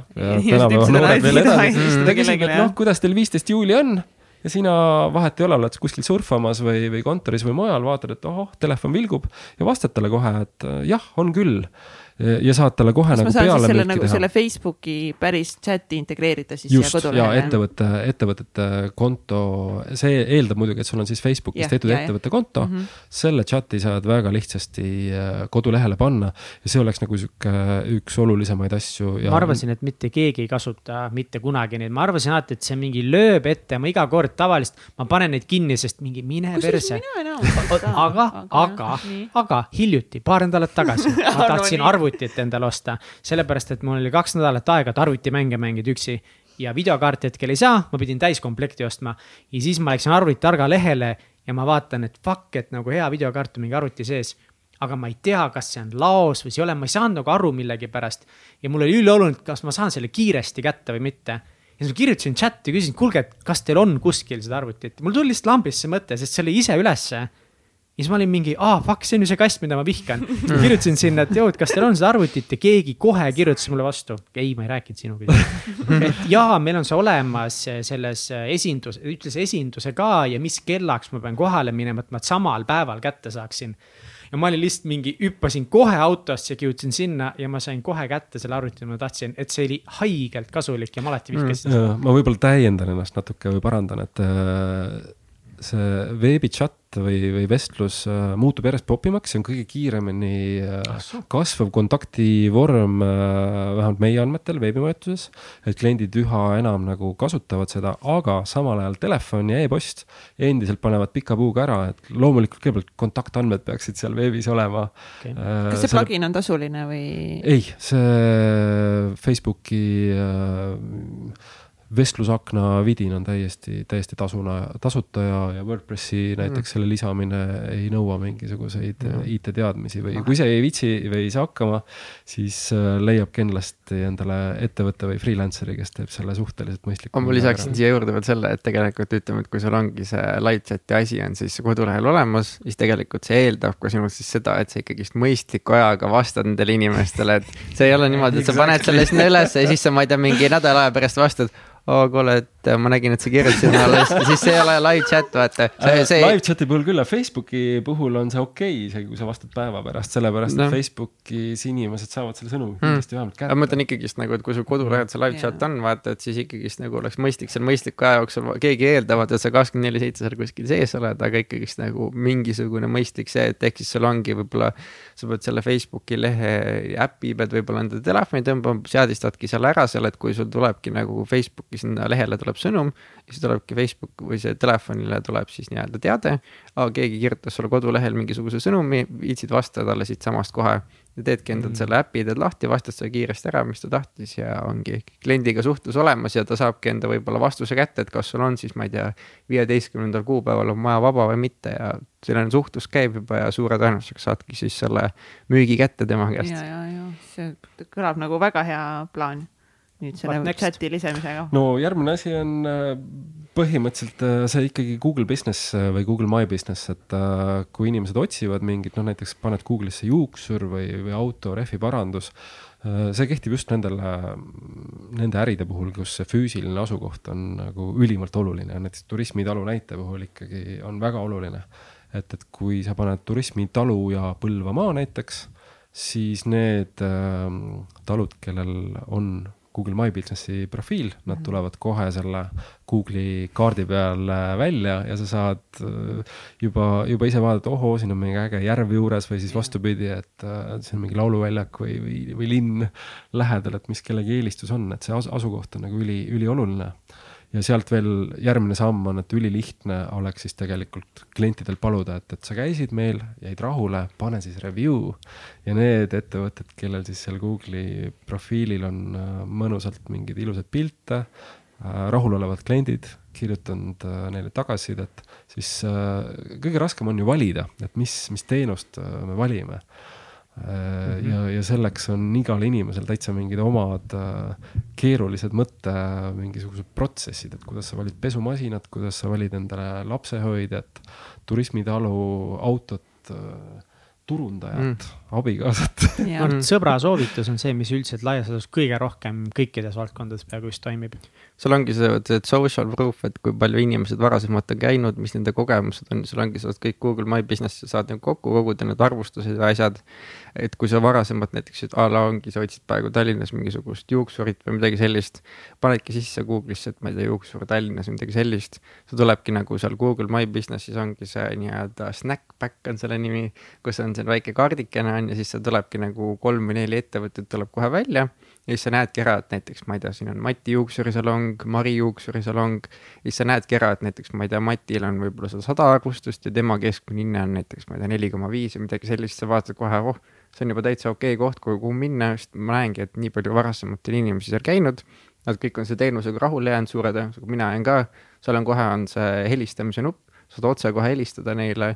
ta küsib, et noh, kuidas teil viisteist juuli on ja sina vahet ei ole, oled kuskil surfamas või, või kontoris või mujal, vaatad, et ohoh, telefon vilgub ja vastad talle kohe, et jah, on küll ja saad talle kohe Kas nagu peale selle, nagu, selle Facebooki päris chati integreerida siis Just, siia kodulehele? ettevõtte, ettevõtete konto, see eeldab muidugi, et sul on siis Facebookis ja, tehtud ja, ettevõtte konto mm. -hmm. selle chati saad väga lihtsasti äh, kodulehele panna ja see oleks nagu sihuke üks olulisemaid asju ja.... ma arvasin, et mitte keegi ei kasuta mitte kunagi neid, ma arvasin alati, et see mingi lööb ette, ma iga kord tavaliselt, ma panen neid kinni, sest mingi mine perse. aga, aga, aga hiljuti, paar nädalat tagasi ma (laughs) tahtsin arvutada arvutit endale osta. sellepärast, et mul oli kaks nädalat aega, et arvutimänge mängida üksi ja videokaarti hetkel ei saa, ma pidin täiskomplekti ostma. ja siis ma läksin arvuti targa lehele ja ma vaatan, et fuck, et nagu hea videokaart on mingi arvuti sees. aga ma ei tea, kas see on laos või see ei ole, ma ei saanud nagu aru millegipärast. ja mul oli ülioluline, kas ma saan selle kiiresti kätte või mitte ja siis ma kirjutasin chati, küsisin, kuulge, et kas teil on kuskil seda arvutit, mul tuli lihtsalt lambist see mõte, sest see oli ise ülesse ja siis ma olin mingi, aa, fuck, see on ju see kast, mida ma vihkan. (laughs) kirjutasin sinna, et et kas teil on seda arvutit ja keegi kohe kirjutas mulle vastu. ei, ma ei rääkinud sinuga. (laughs) et jaa, meil on see olemas selles esindus, ütles esinduse ka ja mis kellaks ma pean kohale minema, et ma samal päeval kätte saaksin. ja ma olin lihtsalt mingi, hüppasin kohe autosse, kirjutasin sinna ja ma sain kohe kätte selle arvuti, ma tahtsin, et see oli haigelt kasulik ja ma alati vihkasin mm, seda. ma võib-olla täiendan ennast natuke või parandan, et äh, see veebichat või, või vestlus äh, muutub järjest popimaks, see on kõige kiiremini äh, kasvav kontaktivorm äh,, vähemalt meie andmetel veebimajutuses. et kliendid üha enam nagu kasutavad seda, aga samal ajal telefon ja e-post endiselt panevad pika puuga ära, et loomulikult kõigepealt kontaktandmed peaksid seal veebis olema okay.. Kas see selle... plugin on tasuline või? ei, see Facebooki äh, vestlusakna vidin on täiesti, täiesti tasuna, tasuta ja, ja WordPressi näiteks mm. selle lisamine ei nõua mingisuguseid mm. IT-teadmisi või kui sa ei viitsi või ei saa hakkama, siis äh, leiab kindlasti endale ettevõtte või freelancer'i, kes teeb selle suhteliselt mõistlikult. ma lisaksin siia juurde veel selle, et tegelikult ütleme, et kui sul ongi see chat'i asi on siis kodulehel olemas, siis tegelikult see eeldab ka sinult siis seda, et sa ikkagist mõistliku ajaga vastad nendele inimestele, et see ei ole niimoodi, et sa paned selle sinna (laughs) ülesse ja siis sa, ma ei tea, mingi nädala aja pärast vastad oo kuule, et ma nägin, et sa kirjutasid mulle siis see ei ole live chat, vaata. See... live chat'i puhul küll, aga Facebooki puhul on see okei okay,, isegi kui sa vastad päeva pärast, sellepärast no. et Facebookis inimesed saavad selle sõnumi hmm. kindlasti vähemalt kätte. ma mõtlen ikkagist nagu, et kui sul kodulehel see live chat on, vaata, et siis ikkagist nagu oleks mõistlik seal mõistliku aja jooksul, keegi eeldavad, et sa kakskümmend neli seitse seal kuskil sees oled, aga ikkagist nagu mingisugune mõistlik see, et ehk siis sul ongi võib-olla sa pead selle Facebooki lehe äpi pead võib-olla enda telefoni tõmbama, seadistadki seal ära seal, et kui sul tulebki nagu Facebooki sinna lehele tuleb sõnum. siis tulebki Facebook või see telefonile tuleb siis nii-öelda teade. keegi kirjutas sulle kodulehel mingisuguse sõnumi, viitsid vastata talle siitsamast kohe ja teedki endal mm. selle äpi, teed lahti, vastad selle kiiresti ära, mis ta tahtis ja ongi kliendiga suhtlus olemas ja ta saabki enda võib-olla vastuse kätte, et kas sul on siis, ma ei tea, viieteistkümnendal kuupäeval on maja vaba või mitte ja selline suhtlus käib juba ja suure tõenäosusega saadki siis selle müügi kätte tema käest. ja, ja, ja see kõlab nagu väga hea plaan nüüd selle chati lisemisega? no järgmine asi on äh, põhimõtteliselt äh, see ikkagi Google Business äh, või Google My Business, et kui inimesed otsivad mingit, noh näiteks paned Google'isse juuksur või, või auto rehviparandus, see kehtib just nendele, nende äride puhul, kus see füüsiline asukoht on nagu ülimalt oluline, näiteks turismitalu näite puhul ikkagi on väga oluline. et, et kui sa paned turismitalu ja Põlvamaa näiteks, siis need äh, talud, kellel on Google My Businessi profiil, nad mhm. tulevad kohe selle Google'i kaardi peal äh, välja ja sa saad äh, juba, juba ise vaadata, ohoo, siin on mingi äge järv juures või siis vastupidi, et äh, see on mingi lauluväljak või, või, või linn lähedal, et mis kellegi eelistus on, et see asukoht on nagu üli, ülioluline ja sealt veel järgmine samm on, et ülilihtne oleks siis tegelikult klientidel paluda, et, et sa käisid meil, jäid rahule, pane siis review. ja need ettevõtted, kellel siis seal Google'i profiilil on äh, mõnusalt mingeid ilusaid pilte, äh, rahulolevad kliendid, kirjutanud äh, neile tagasisidet, siis kõige raskem on ju valida, et mis, mis teenust me valime. Ja, ja selleks on igal inimesel täitsa mingid omad äh, keerulised mõtte mingisugused protsessid, et kuidas sa valid pesumasinat, kuidas sa valid endale lapsehoidjat, turismitalu, autot äh, turundajat mm., abikaasat. sõbra soovitus on see, mis üldiselt laias laastus kõige rohkem kõikides valdkondades peaaegu vist toimib. sul ongi see, et social proof, et kui palju inimesed varasemalt on käinud, mis nende kogemused on, sul ongi, sa saad kõik Google My Business'i saad nagu kokku koguda need arvustused ja asjad. et kui sa varasemalt näiteks, a la ongi, sa otsid praegu Tallinnas mingisugust juuksurit või midagi sellist, panedki sisse Google'isse, et ma ei tea, juuksur Tallinnas või midagi sellist. see tulebki nagu seal Google My Business'is ongi see nii-öelda Snackback on selle nimi, kus on see väike kaardikene on ja siis seal tulebki nagu kolm või neli ettevõtet tuleb kohe välja. ja siis sa näedki ära, et näiteks ma ei tea, siin on Mati juuksurisalong, Mari juuksurisalong. ja siis sa näedki ära, et näiteks ma ei tea, Matil on võib-olla seal sada arvustust ja tema keskmine hinne on näiteks, ma ei tea, neli koma viis või midagi sellist, sa vaatad kohe, oh, see on juba täitsa okei okay koht, kuhu minna, sest ma näengi, et nii palju varasemaid inimesi seal käinud. Nad kõik on selle teenusega rahule jäänud suure tõenäosusega, mina jään ka, seal on kohe on see helistamise nupp, saad otse kohe helistada neile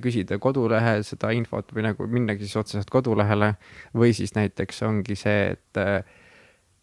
küsida kodulehe seda infot või nagu minnagi siis otseselt kodulehele või siis näiteks ongi see, et äh,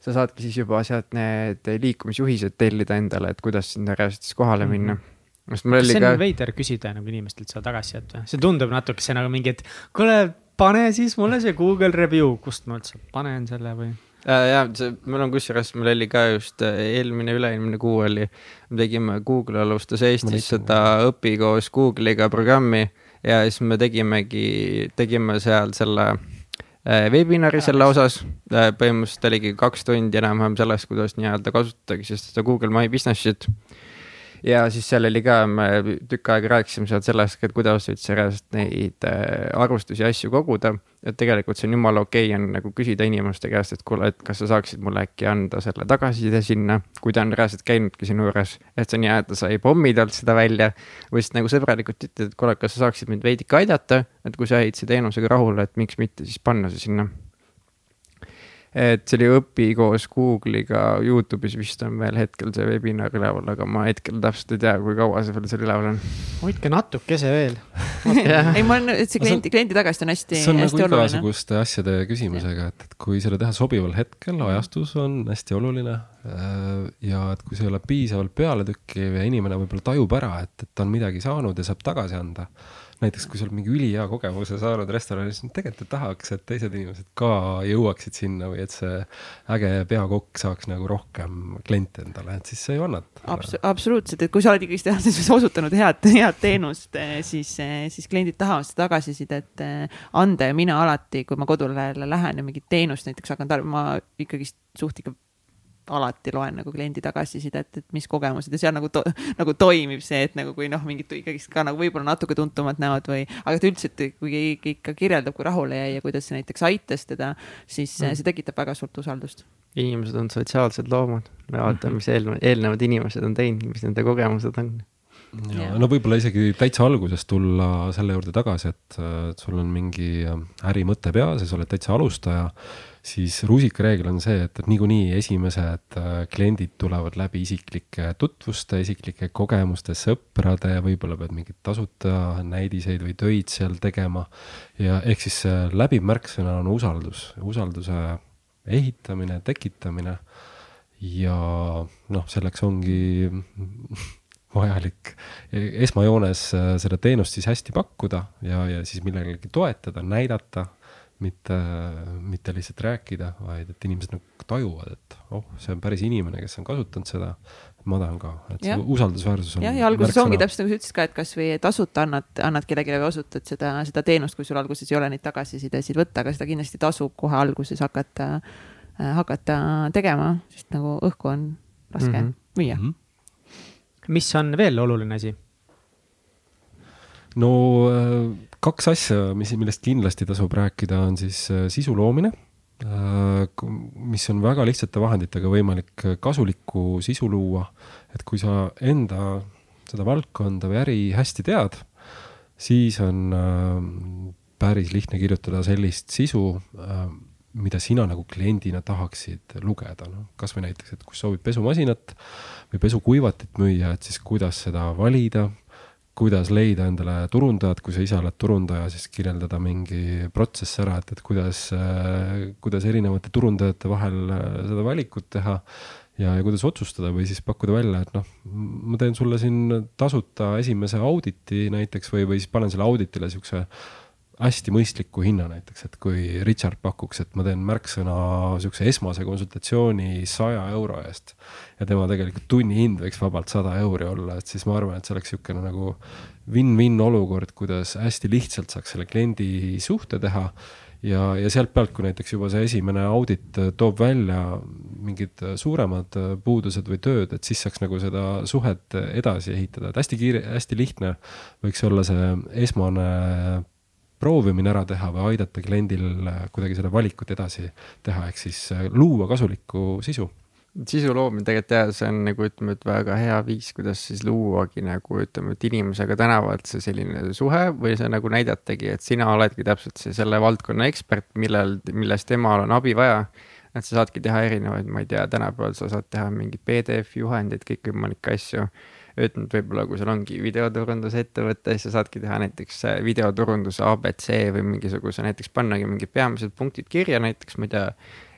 sa saadki siis juba sealt need liikumisjuhised tellida endale, et kuidas sinna reaalselt siis kohale mhm. minna mm. -hmm sest mul oli ka. see on veider küsida nagu inimestelt seda tagasisidet või? see tundub natukese nagu mingi, et kuule, pane siis mulle see Google review, kust ma üldse panen selle või? Äh,. ja see, mul on kusjuures, mul oli ka just äh, eelmine, üle-eelmine kuu oli, me tegime, Google alustas Eestis seda õpi koos Google'iga programmi ja siis me tegimegi, tegime seal selle äh, webinari selle osas äh,. põhimõtteliselt oligi kaks tundi enam-vähem sellest, kuidas nii-öelda kasutadagi siis seda Google My Business'it ja siis seal oli ka, me tükk aega rääkisime seal sellest, et kuidas üldse reaalselt neid äh, arvustusi ja asju koguda. et tegelikult see on jumala okei okay, on nagu küsida inimeste käest, et kuule, et kas sa saaksid mulle äkki anda selle tagasiside sinna, kui ta on reaalselt käinudki sinu juures. et sa nii-öelda sa ei pommi talt seda välja või siis nagu sõbralikult ütled, et kuule, kas sa saaksid mind veidike aidata, et kui sa jäid selle teenusega rahule, et miks mitte siis panna see sinna et see oli Õpi koos Google'iga, Youtube'is vist on veel hetkel see webinar üleval, aga ma hetkel täpselt ei tea, kui kaua see veel seal üleval on. hoidke natukese veel (laughs) ei, ma olen, see kliendi, kliendi tagasiside on hästi, see on hästi nagu oluline. igasuguste asjade küsimusega, et, et kui seda teha sobival hetkel, ajastus on hästi oluline. äh, ja et kui see ei ole piisavalt pealetükkiv ja inimene võib-olla tajub ära, et, et ta on midagi saanud ja saab tagasi anda näiteks kui sa oled mingi ülihea kogemuse saanud restoranis, tegelikult tahaks, et teised inimesed ka jõuaksid sinna või et see äge peakokk saaks nagu rohkem kliente endale, et siis see ju annab Abs. absoluutselt, et kui sa oled ikkagist tehases osutanud head, head teenust, siis, siis kliendid tahavad seda tagasisidet anda ja mina alati, kui ma kodulehele lähen ja mingit teenust näiteks hakkan tarbima, ma ikkagist suht ikka alati loen nagu kliendi tagasisidet, et mis kogemused ja seal nagu to, nagu toimib see, et nagu kui noh, mingid ikkagist ka nagu võib-olla natuke tuntumad näod või, aga et üldse, et kui keegi ikka kirjeldab, kui rahule jäi ja kuidas see näiteks aitas teda, siis mm. see tekitab väga suurt usaldust. inimesed on sotsiaalsed loomad, me vaatame, mis eelnevad, eelnevad inimesed on teinud, mis nende kogemused on. Ja no võib-olla isegi täitsa alguses tulla selle juurde tagasi, et sul on mingi ärimõte peas ja sa oled täitsa alustaja siis rusikareegel on see, et, et niikuinii esimesed äh, kliendid tulevad läbi isiklike tutvuste, isiklike kogemuste, sõprade, võib-olla pead mingeid tasuta näidiseid või töid seal tegema. ja ehk siis läbiv märksõna on usaldus, usalduse ehitamine, tekitamine. ja noh, selleks ongi (laughs) vajalik esmajoones äh, seda teenust siis hästi pakkuda ja, ja siis millegagi toetada, näidata mitte, mitte lihtsalt rääkida, vaid et inimesed nagu tajuvad, et oh, see on päris inimene, kes on kasutanud seda. ma tahan ka, et ja. see usaldusväärsus on. jah, ja alguses ongi täpselt nagu sa ütlesid ka, et kasvõi tasuta annad, annad kellelegi või osutad seda, seda teenust, kui sul alguses ei ole neid tagasisidesid võtta, aga seda kindlasti tasub kohe alguses hakata, hakata tegema, sest nagu õhku on raske mm -hmm. müüa mm. -hmm. mis on veel oluline asi? no äh, kaks asja, mis, millest kindlasti tasub rääkida, on siis äh, sisu loomine, äh, mis on väga lihtsate vahenditega võimalik kasulikku sisu luua. et kui sa enda seda valdkonda või äri hästi tead, siis on äh, päris lihtne kirjutada sellist sisu, mida sina nagu kliendina tahaksid lugeda, noh, kasvõi näiteks, et kui soovid pesumasinat või pesukuivatit müüa, et siis kuidas seda valida kuidas leida endale turundajat, kui sa ise oled turundaja, siis kirjeldada mingi protsess ära, et, et kuidas, kuidas erinevate turundajate vahel äh, seda valikut teha ja, ja kuidas otsustada või siis pakkuda välja, et noh, ma teen sulle siin tasuta esimese auditi näiteks või, või siis panen selle auditile siukse hästi mõistliku hinna näiteks, et kui Richard pakuks, et ma teen märksõna niisuguse esmase konsultatsiooni saja euro eest ja tema tegelikult tunnihind võiks vabalt sada euri olla, et siis ma arvan, et see oleks niisugune nagu win-win olukord, kuidas hästi lihtsalt saaks selle kliendi suhte teha. Ja, ja sealt pealt, kui näiteks juba see esimene audit toob välja mingid suuremad puudused või tööd, et siis saaks nagu seda suhet edasi ehitada, et hästi kiire, hästi lihtne võiks olla see esmane proovimine ära teha või aidata kliendil äh, kuidagi seda valikut edasi teha, ehk siis äh, luua kasulikku sisu sisu loomine tegelikult jah, see on nagu ütleme, et väga hea viis, kuidas siis luuagi nagu ütleme, et inimesega tänavalt see selline suhe või see nagu näidatagi, et sina oledki täpselt see selle valdkonna ekspert, millel, millest temal on abi vaja. et sa saadki teha erinevaid, ma ei tea, tänapäeval sa saad teha mingeid PDF juhendeid, kõikvõimalikke asju et võib-olla kui sul ongi videoturundusettevõte, siis sa saadki teha näiteks äh, videoturunduse abc või mingisuguse näiteks pannagi mingid peamised punktid kirja, näiteks ma ei tea,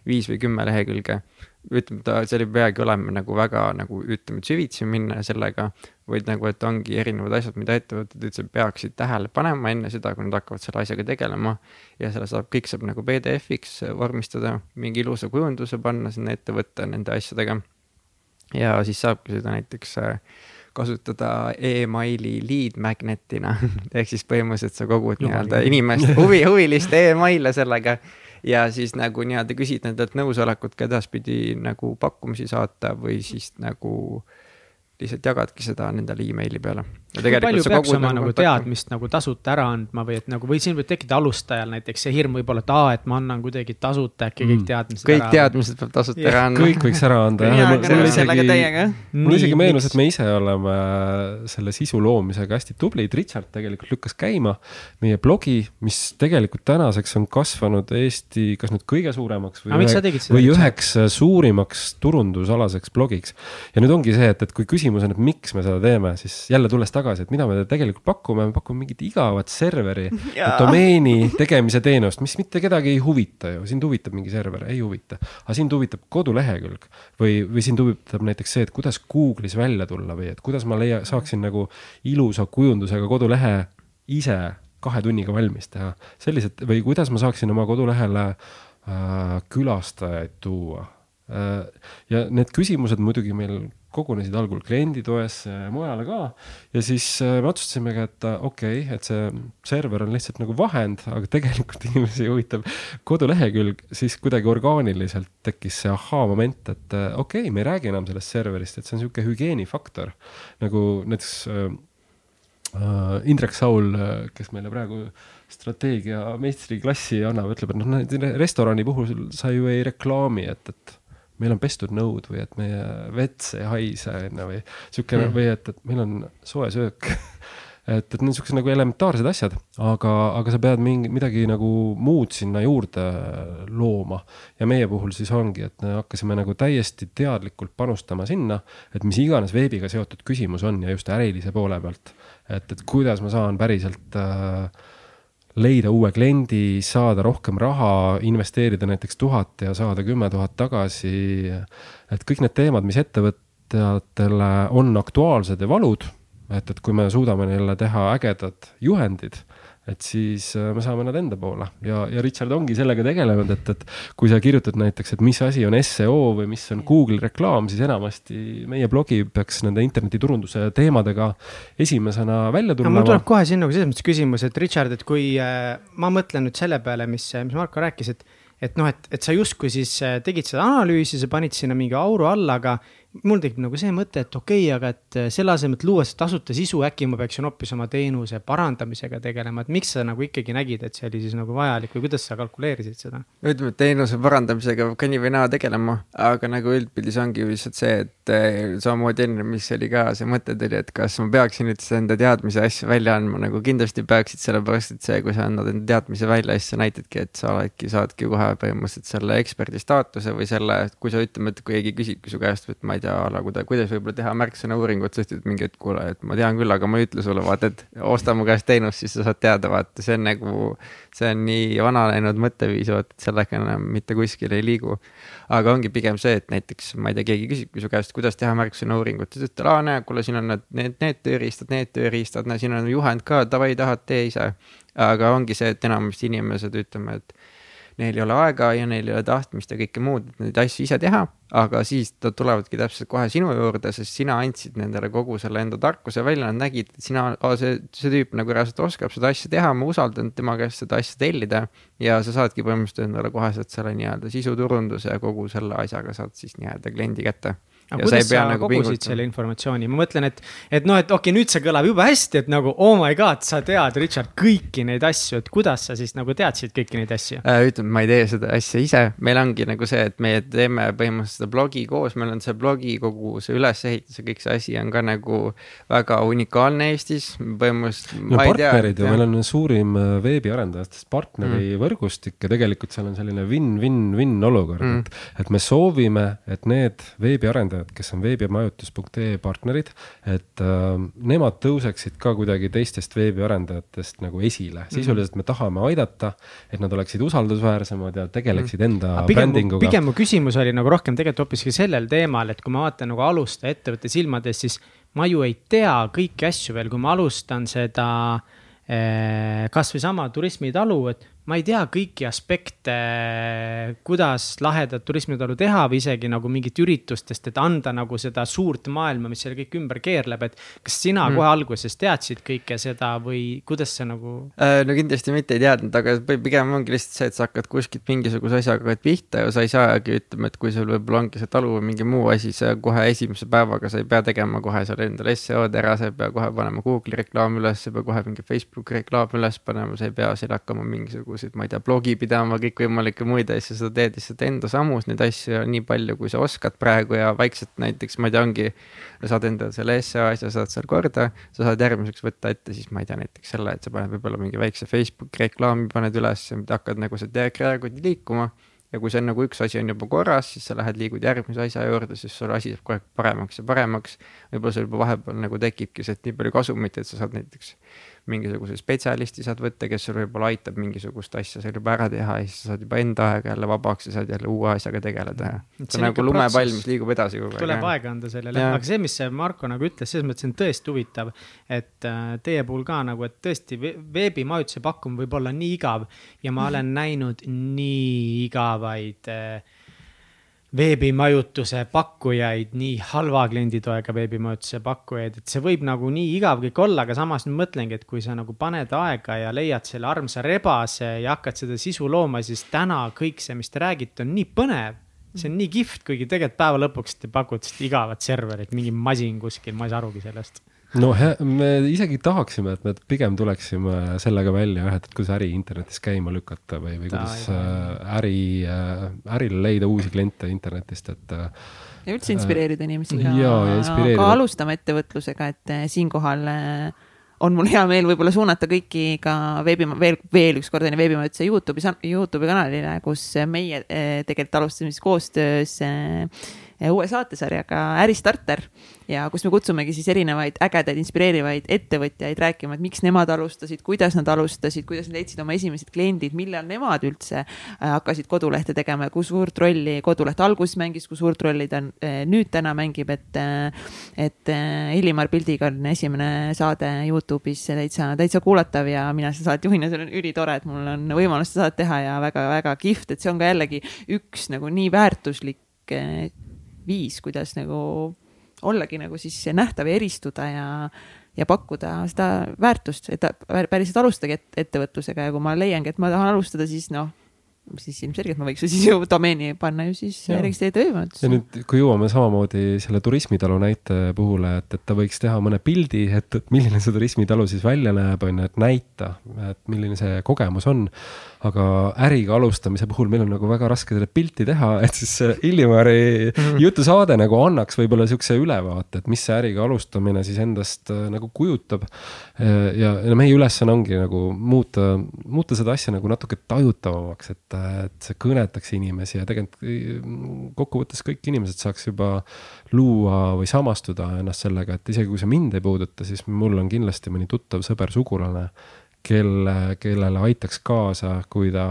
viis või kümme lehekülge. ütleme, ta, seal ei peagi olema nagu väga nagu ütleme, et süvitsi minna sellega, vaid nagu, et ongi erinevad asjad, mida ettevõtted üldse peaksid tähele panema enne seda, kui nad hakkavad selle asjaga tegelema. ja selle saab, kõik saab nagu PDF-iks vormistada, mingi ilusa kujunduse panna sinna ettevõtte nende asjadega. ja siis saabki seda näiteks äh, kasutada emaili lead magnet'ina (laughs) ehk siis põhimõtteliselt sa kogud nii-öelda inimeste (laughs) huvi, huviliste email'e sellega. ja siis nagu nii-öelda küsid nendelt nõusolekut ka edaspidi nagu pakkumisi saata või siis nagu lihtsalt jagadki seda nendele emaili peale. palju peaks oma nagu teadmist nagu tasuta ära andma või et nagu, või siin võib tekkida alustajal näiteks see hirm võib-olla, et aa, et ma annan kuidagi tasuta äkki kõik mm. teadmised kõik ära. kõik teadmised peab tasuta yeah. ära andma. kõik võiks ära anda jah. mul isegi, meenus, et me ise oleme selle sisu loomisega hästi tublid, Richard tegelikult lükkas käima meie blogi, mis tegelikult tänaseks on kasvanud Eesti, kas nüüd kõige suuremaks või, ühe, või üheks suurimaks turundusalaseks blogiks. ja nüüd ongi see, et, et kui küsimus on, et miks me seda teeme, siis jälle tulles tagasi, et mida me tegelikult pakume, me pakume mingit igavat serveri (laughs) domeeni tegemise teenust, mis mitte kedagi ei huvita ju, sind huvitab mingi server, ei huvita. aga sind huvitab kodulehekülg või, või sind huvitab näiteks see, et kuidas Google'is välja tulla või et kuidas ma leia-, saaksin nagu ilusa kujundusega kodulehe ise kahe tunniga valmis teha. sellised või kuidas ma saaksin oma kodulehele äh, külastajaid tuua äh,. ja need küsimused muidugi meil kogunesid algul klienditoes ja mujale ka. ja siis äh, me otsustasimegi, et äh, okei okay,, et see server on lihtsalt nagu vahend, aga tegelikult (laughs) inimesi huvitab kodulehekülg, siis kuidagi orgaaniliselt tekkis see ahhaa-moment, et äh, okei okay,, me ei räägi enam sellest serverist, et see on niisugune hügieenifaktor. nagu näiteks äh, Indrek Saul, kes meile praegu strateegia meistriklassi annab, ütleb, et noh, restorani puhul sa ju ei reklaami, et, et meil on pestud nõud või et meie vets ei haise onju või sihuke mm. või et, et meil on soe söök (laughs) et, et on siuksed nagu elementaarsed asjad, aga, aga sa pead mingi, midagi nagu muud sinna juurde looma. ja meie puhul siis ongi, et me hakkasime nagu täiesti teadlikult panustama sinna, et mis iganes veebiga seotud küsimus on ja just ärilise poole pealt. et, et kuidas ma saan päriselt äh, leida uue kliendi, saada rohkem raha, investeerida näiteks tuhat ja saada kümme tuhat tagasi. et kõik need teemad, mis ettevõtjatele on aktuaalsed ja valud, et, et kui me suudame neile teha ägedad juhendid et siis äh, me saame nad enda poole ja, ja Richard ongi sellega tegelenud, et, et kui sa kirjutad näiteks, et mis asi on seo või mis on Google reklaam, siis enamasti meie blogi peaks nende internetiturunduse teemadega esimesena välja tulema. mul tuleb kohe siin nagu selles mõttes küsimus, et Richard, et kui äh, ma mõtlen nüüd selle peale, mis, mis Marko rääkis, et et noh, et, et sa justkui siis äh, tegid seda analüüsi, sa panid sinna mingi auru alla, aga mul tekib nagu see mõte, et okei okay,, aga et äh, selle asemel, et luua see tasuta sisu, äkki ma peaksin hoopis oma teenuse parandamisega tegelema, et miks sa nagu ikkagi nägid, et see oli siis nagu vajalik või kuidas sa kalkuleerisid seda? ütleme, et teenuse parandamisega peab ka nii või naa tegelema, aga nagu üldpildis ongi lihtsalt see, et äh, samamoodi enne, mis oli ka see mõte tuli, et kas ma peaksin üldse enda teadmise asju välja andma, nagu kindlasti peaksid, sellepärast et see, kui sa annad enda teadmise välja, siis sa näitadki, et sa oledki, saadki kohe põhimõtteliselt selle eksperdi staatuse või selle, kui sa ütleme, et keegi küsibki su käest, et ma ei tea, tea, a la kuida-, kuidas võib-olla teha märksõnauuringut, sa ütled mingi hetk, kuule, et ma tean küll, aga ma ei ütle sulle, vaata, et osta mu käest teenust, siis sa saad teada, vaata, see on nagu, see on nii vananenud mõtteviis, vaata, et sellega enam mitte kuskile ei liigu. Aga ongi pigem see, et näiteks, ma ei tea, keegi küsibki su käest, kuidas teha märksõnauuringut, siis ütled, aa, näe, kuule, siin on need, need, need tööriistad, need tööriistad, näe, siin on juhend ka, davai, tahad, tee ise. aga ongi see, et enamasti inimesed, ütleme, et neil ei ole aega ja neil ei ole tahtmist ja kõike muud, et neid asju ise teha. aga siis nad tulevadki täpselt kohe sinu juurde, sest sina andsid nendele kogu selle enda tarkuse välja, nad nägid, et sina oh,, see, see tüüp nagu reaalselt oskab seda asja teha, ma usaldan tema käest seda asja tellida. ja sa saadki põhimõtteliselt endale koheselt selle nii-öelda sisuturunduse ja kogu selle asjaga saad siis nii-öelda kliendi kätte aga ja kuidas sa, sa nagu kogusid pingutama. selle informatsiooni, ma mõtlen, et, et noh, et okei okay,, nüüd see kõlab jube hästi, et nagu oh my god, sa tead, Richard, kõiki neid asju, et kuidas sa siis nagu teadsid kõiki neid asju äh,? ütleme, ma ei tee seda asja ise, meil ongi nagu see, et meie teeme põhimõtteliselt seda blogi koos, meil on see blogi kogu see ülesehitus ja kõik see asi on ka nagu väga unikaalne Eestis, põhimõtteliselt. no partnerid ju, meil on suurim äh, veebiarendajatest partnerivõrgustik mm. ja tegelikult seal on selline win-win-win olukord mm., et, et me soovime, et need veebiarendajad arendajad, kes on veebimajutus.ee partnerid, et äh, nemad tõuseksid ka kuidagi teistest veebiarendajatest nagu esile. Mhm. sisuliselt me tahame aidata, et nad oleksid usaldusväärsemad ja tegeleksid mhm. enda mm. brändinguga. pigem mu küsimus oli nagu rohkem tegelikult hoopiski sellel teemal, et kui ma vaatan nagu alustaja ettevõtte silmades, siis ma ju ei tea kõiki asju veel, kui ma alustan seda eh, kasvõi sama turismitalu, et ma ei tea kõiki aspekte, kuidas lahedat turismitalu teha või isegi nagu mingit üritustest, et anda nagu seda suurt maailma, mis selle kõik ümber keerleb, et kas sina mm. kohe alguses teadsid kõike seda või kuidas see nagu? Äh, no kindlasti mitte ei teadnud, aga pigem ongi lihtsalt see, et sa hakkad kuskilt mingisuguse asjaga pihta ja sa ei saagi, ütleme, et kui sul võib-olla ongi see talu või mingi muu asi, sa kohe esimese päevaga, sa ei pea tegema kohe seal endale seo-d ära, sa ei pea kohe panema Google'i reklaami üles, sa ei pea kohe mingi Facebooki reklaami üles panema, sa ei pea seal hakkama mingisuguse mingisuguseid, ma ei tea, blogi pidama, kõikvõimalikke muid asju, sa teed lihtsalt enda sammus neid asju nii palju, kui sa oskad praegu ja vaikselt näiteks, ma ei tea, ongi. saad endale selle SEO asja, saad seal korda, sa saad järgmiseks võtta ette siis ma ei tea, näiteks selle, et sa paned võib-olla mingi väikse Facebooki reklaami paned üles, hakkad nagu sa teed järgi liikuma ja kui see on nagu üks asi on juba korras, siis sa lähed, liigud järgmise asja juurde, siis sul asi saab kogu aeg paremaks ja paremaks. võib-olla sul juba vahepeal nagu tekibki sealt nii palju kasumit, et sa saad näiteks mingisuguse spetsialisti saad võtta, kes sul võib-olla aitab mingisugust asja seal juba ära teha ja siis sa saad juba enda aega jälle vabaks ja saad jälle uue asjaga tegeleda ja. see on nagu lumepall, mis liigub edasi kogu aeg. tuleb aega anda sellele, aga see, mis see Marko nagu ütles, selles mõttes on tõesti huvitav. et äh, teie puhul ka nagu, et tõesti veebimajutuse pakkumine võib olla nii igav ja ma (laughs) olen näinud nii igavaid äh, veebimajutuse pakkujaid, nii halva klienditoega veebimajutuse pakkujaid, et see võib nagu nii igav kõik olla, aga samas nüüd mõtlengi, et kui sa nagu paned aega ja leiad selle armsa rebase ja hakkad seda sisu looma, siis täna kõik see, mis te räägite, on nii põnev. see on nii kihvt, kuigi tegelikult päeva lõpuks te pakute igavat serverit, mingi masin kuskil, ma ei saa arugi sellest no me isegi tahaksime, et me pigem tuleksime sellega välja jah, et kuidas äri internetis käima lükata või, või kuidas äh, äri, äh, ärile leida uusi kliente internetist, et. Äh, ja üldse inspireerida inimesi ka, ka alustama ettevõtlusega, et siinkohal on mul hea meel võib-olla suunata kõiki ka veebi, veel, veel ükskord on ju veebimajutuse Youtube'i, Youtube'i kanalile, kus meie tegelikult alustasime siis koostöös uue saatesarjaga Äristarter. Ja kus me kutsumegi siis erinevaid ägedaid, inspireerivaid ettevõtjaid rääkima, et miks nemad alustasid, kuidas nad alustasid, kuidas nad leidsid oma esimesed kliendid, millal nemad üldse äh, hakkasid kodulehte tegema ja kui suurt rolli koduleht alguses mängis, kui suurt rolli ta äh, nüüd täna mängib, et, äh, et Illimar Pildiga on esimene saade Youtube'is täitsa, täitsa kuulatav ja mina seda saadet juhin ja see on ülitore, et mul on võimalus seda saadet teha ja väga-väga kihvt, et see on ka jällegi üks nagu nii väärtuslik viis, kuidas nagu ollagi nagu siis nähtav ja eristuda ja, ja pakkuda seda väärtust, et päriselt alustage ettevõtlusega ja kui ma leiangi, et ma tahan alustada, siis noh siis ilmselgelt ma võiks ju (laughs) siis ju domeeni panna ju siis registreerida veebimajanduse. ja nüüd, kui jõuame samamoodi selle turismitalu näite puhul, et, et ta võiks teha mõne pildi, et, et milline see turismitalu siis välja näeb, on ju, et näita, et milline see kogemus on aga äriga alustamise puhul meil on nagu väga raske seda pilti teha, et siis Illimari mm. jutusaade nagu annaks võib-olla siukse ülevaate, et mis see äriga alustamine siis endast äh, nagu kujutab. Äh, ja, ja meie ülesanne ongi nagu muuta, muuta seda asja nagu natuke tajutavamaks, et, et see kõnetaks inimesi ja tegelikult äh, kokkuvõttes kõik inimesed saaks juba luua või samastuda ennast sellega, et isegi kui see mind ei puuduta, siis mul on kindlasti mõni tuttav, sõber, sugulane kelle, kellele aitaks kaasa, kui ta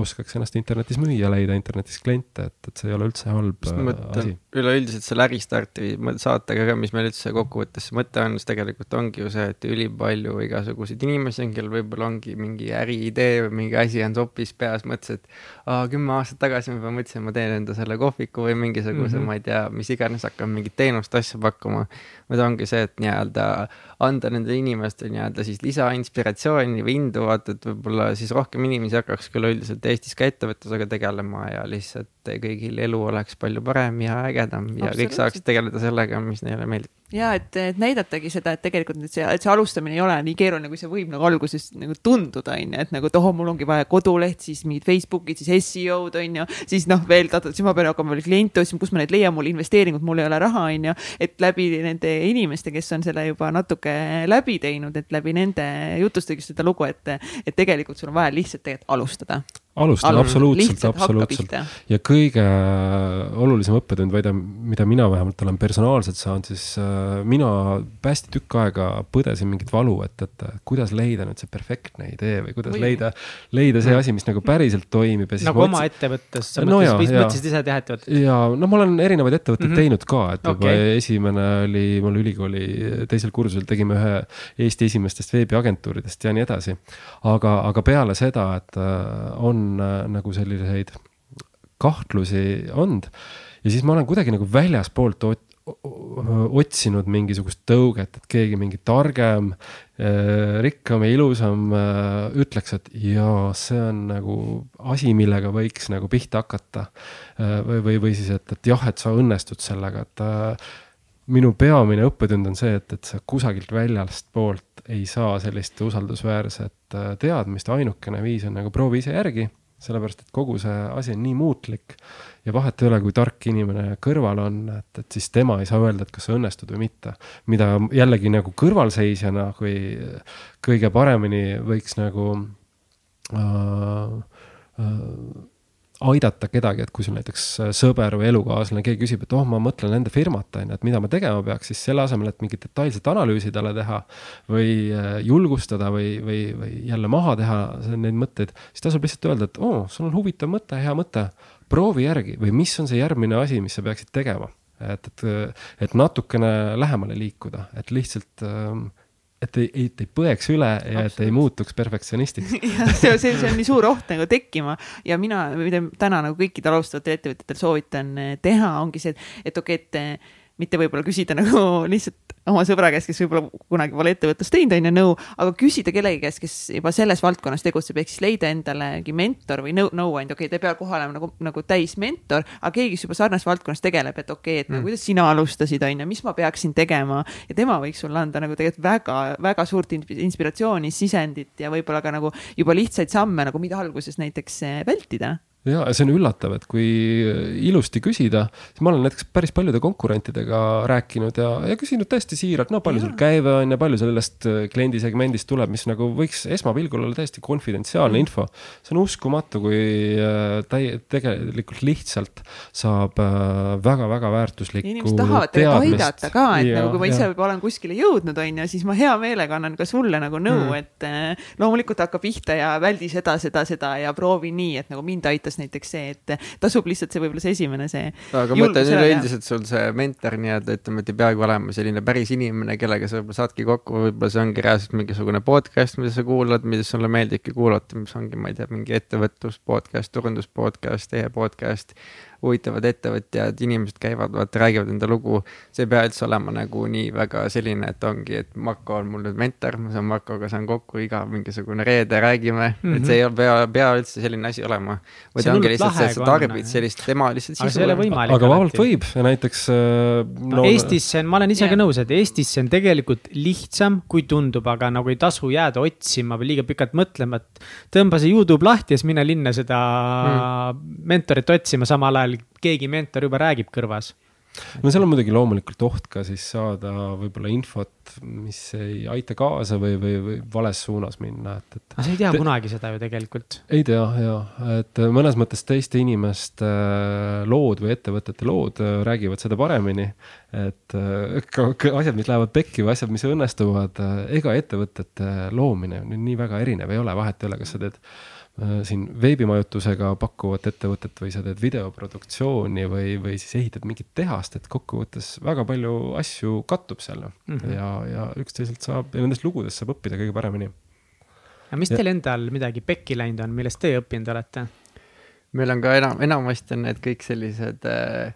oskaks ennast internetis müüa, leida internetis kliente, et, et see ei ole üldse halb asi. Üleüldiselt selle Äristarti saatega ka, mis meil üldse kokkuvõttes mõte on, siis tegelikult ongi ju see, et ülipalju igasuguseid inimesi on, kellel võib-olla ongi mingi äriidee või mingi asi on sopis peas, mõtles, et aa, kümme aastat tagasi ma juba mõtlesin, ma teen enda selle kohviku või mingisuguse mm, -hmm. ma ei tea, mis iganes, hakkan mingit teenust, asja pakkuma. vaid ongi see, et nii-öelda anda nendele inimestele nii-öelda siis lisainspiratsiooni või indu, vaata, et võib-olla siis rohkem inimesi hakkaks küll üldiselt Eestis ka ettevõtlusega tegelema ja lihtsalt kõigil elu oleks palju parem ja ägedam ja kõik saaksid tegeleda sellega, mis neile meeldib ja et, et näidatagi seda, et tegelikult nüüd see, et see alustamine ei ole nii keeruline, kui see võib nagu alguses nagu tunduda, on ju, et nagu, et oh, mul ongi vaja koduleht, siis mingid Facebookid, siis seo-d on ju, siis noh, veel, siis ma pean hakkama veel kliente otsima, kus ma neid leian, mul investeeringud, mul ei ole raha, on ju. et läbi nende inimeste, kes on selle juba natuke läbi teinud, et läbi nende jutustagi seda lugu, et, et tegelikult sul on vaja lihtsalt tegelikult alustada alustada, absoluutselt, absoluutselt. ja kõige olulisem õppetund, vaid mida mina vähemalt olen personaalselt saanud, siis äh, mina hästi tükk aega põdesin mingit valu, et, et kuidas leida nüüd see perfektne idee või kuidas või. leida, leida see asi, mis nagu päriselt toimib. nagu oma mõtlesin... ettevõttes, sa no mõtlesid, mõtlesid ise teha ettevõtet? ja no ma olen erinevaid ettevõtteid mm -hmm. teinud ka, et juba okay. esimene oli mul ülikooli teisel kursusel tegime ühe Eesti esimestest veebiagentuuridest ja nii edasi. aga, aga peale seda, et äh, on on äh, nagu selliseid kahtlusi olnud ja siis ma olen kuidagi nagu väljaspoolt otsinud mingisugust tõuget, et keegi mingi targem, äh, rikkam ja ilusam äh, ütleks, et jaa, see on nagu asi, millega võiks nagu pihta hakata. või, või, või siis, et, et jah, et sa õnnestud sellega, et minu peamine õppetund on see, et, et sa kusagilt väljast poolt ei saa sellist usaldusväärset teadmist, ainukene viis on nagu proovi ise järgi sellepärast et kogu see asi on nii muutlik ja vahet ei ole, kui tark inimene kõrval on, et, et siis tema ei saa öelda, et kas see õnnestub või mitte. mida jällegi nagu kõrvalseisjana, kui kõige paremini võiks nagu äh, äh, aidata kedagi, et kui sul näiteks äh, sõber või elukaaslane, keegi küsib, et oh, ma mõtlen enda firmat, on ju, et mida ma tegema peaks, siis selle asemel, et mingit detailset analüüsi talle teha või äh, julgustada või, või, või jälle maha teha neid mõtteid, siis tasub lihtsalt öelda, et oo oh,, sul on huvitav mõte, hea mõte, proovi järgi või mis on see järgmine asi, mis sa peaksid tegema. et, et, et natukene lähemale liikuda, et lihtsalt äh, et ei, et ei põeks üle ja et ei muutuks perfektsionistiks (laughs) jah, see, see, see on nii suur oht nagu tekkima. Ja mina, mida täna nagu kõikidel alustavatel ettevõtjatel soovitan eh, teha, ongi see, et, et okei okay,, et eh, mitte võib-olla küsida nagu (laughs) lihtsalt oma sõbra käest, kes võib-olla kunagi pole ettevõtlust teinud, on ju, nõu, aga küsida kellegi käest, kes juba selles valdkonnas tegutseb, ehk siis leida endalegi mentor või nõu, nõuandja, okei okay,, ta ei pea kohe olema nagu, nagu täismentor, aga keegi, kes juba sarnases valdkonnas tegeleb, et okei okay,, et mm. no, kuidas sina alustasid, on ju, mis ma peaksin tegema ja tema võiks sulle anda nagu tegelikult väga-väga suurt inspiratsiooni, sisendit ja võib-olla ka nagu juba lihtsaid samme nagu, mida alguses näiteks eh, vältida ja see on üllatav, et kui ilusti küsida, siis ma olen näiteks päris paljude konkurentidega rääkinud ja, ja küsinud täiesti siiralt, no palju sul käive on ja palju sellest äh, kliendisegmendist tuleb, mis nagu võiks esmapilgul olla täiesti konfidentsiaalne info. see on uskumatu, kui äh, täi-, tegelikult lihtsalt saab väga-väga äh, väärtuslikku. inimesed tahavad tegelikult aidata ka, et ja, nagu kui ma ise juba olen kuskile jõudnud, on ju, siis ma hea meelega annan ka sulle nagu nõu mm., et loomulikult hakka pihta ja väldi seda, seda, seda ja proovi nii, et nagu mind aitas näiteks see, et tasub lihtsalt see võib-olla see esimene see. aga mõtle üleüldiselt sul see mentor nii-öelda, ütleme, et ei peagi olema selline päris inimene, kellega sa võib-olla saadki kokku, võib-olla see ongi reaalselt mingisugune podcast, mida sa kuulad, mida sulle meeldibki kuulata, mis ongi, ma ei tea, mingi ettevõtlus podcast, turundus podcast, e-podcast huvitavad ettevõtjad, inimesed käivad, vaata, räägivad enda lugu. see ei pea üldse olema nagu nii väga selline, et ongi, et Marko on mul nüüd mentor, ma saan Markoga saan kokku iga mingisugune reede, räägime mm, -hmm. et see ei pea, pea üldse selline asi olema. vaid ongi lihtsalt see, et sa tarbid sellist, tema lihtsalt sisu. aga vabalt võib näiteks äh, no,. Eestis see on, ma olen ise yeah. ka nõus, et Eestis see on tegelikult lihtsam, kui tundub, aga nagu ei tasu jääda otsima või liiga pikalt mõtlema, et tõmba see Youtube lahti ja siis mine linna seda mm. mentorit otsima, samal ajal ajal keegi mentor juba räägib kõrvas no seal on muidugi loomulikult oht ka siis saada võib-olla infot, mis ei aita kaasa või, või, või vales suunas minna, et, et. aga sa ei tea te... kunagi seda ju tegelikult. ei tea ja, et mõnes mõttes teiste inimeste äh, lood või ettevõtete lood äh, räägivad seda paremini. et äh, ka, ka asjad, mis lähevad pekki või asjad, mis õnnestuvad, ega ettevõtete loomine nii väga erinev ei ole, vahet ei ole, kas sa teed Äh, siin veebimajutusega pakkuvat ettevõtet või sa teed videoproduktsiooni või, või siis ehitad mingit tehast, et kokkuvõttes väga palju asju kattub seal mm -hmm. ja, ja üksteiselt saab ja nendest lugudest saab õppida kõige paremini. aga mis teil endal midagi pekki läinud on, millest te õppinud olete? meil on ka enam, enamasti on need kõik sellised äh,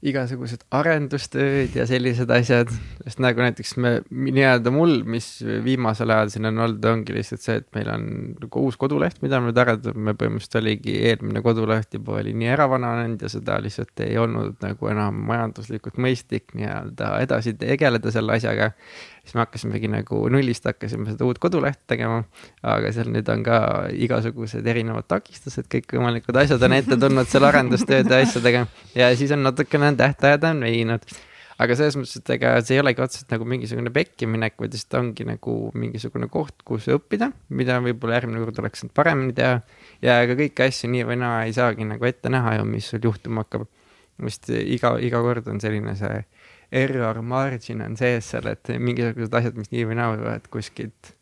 igasugused arendustööd ja sellised asjad, sest nagu näiteks me, nii-öelda mul, mis viimasel ajal siin on olnud, ongi lihtsalt see, et meil on nagu uus koduleht, mida me nüüd arendame, põhimõtteliselt oligi eelmine koduleht juba oli nii ära vananenud ja seda lihtsalt ei olnud nagu enam majanduslikult mõistlik nii-öelda edasi tegeleda selle asjaga siis me hakkasimegi nagu nullist hakkasime seda uut kodulehte tegema. aga seal nüüd on ka igasugused erinevad takistused, kõikvõimalikud asjad on ette tulnud seal arendustööde asjadega ja siis on natukene tähtajad on veninud aga selles mõttes, et ega see ei olegi otseselt nagu mingisugune pekkiminek, vaid lihtsalt ongi nagu mingisugune koht, kus õppida, mida võib-olla järgmine kord oleks saanud paremini teha. ja ega kõiki asju nii või naa ei saagi nagu ette näha ju, mis sul juhtuma hakkab. vist iga, iga kord on selline see error margin on sees seal, et mingisugused asjad, mis nii või naa võivad kuskilt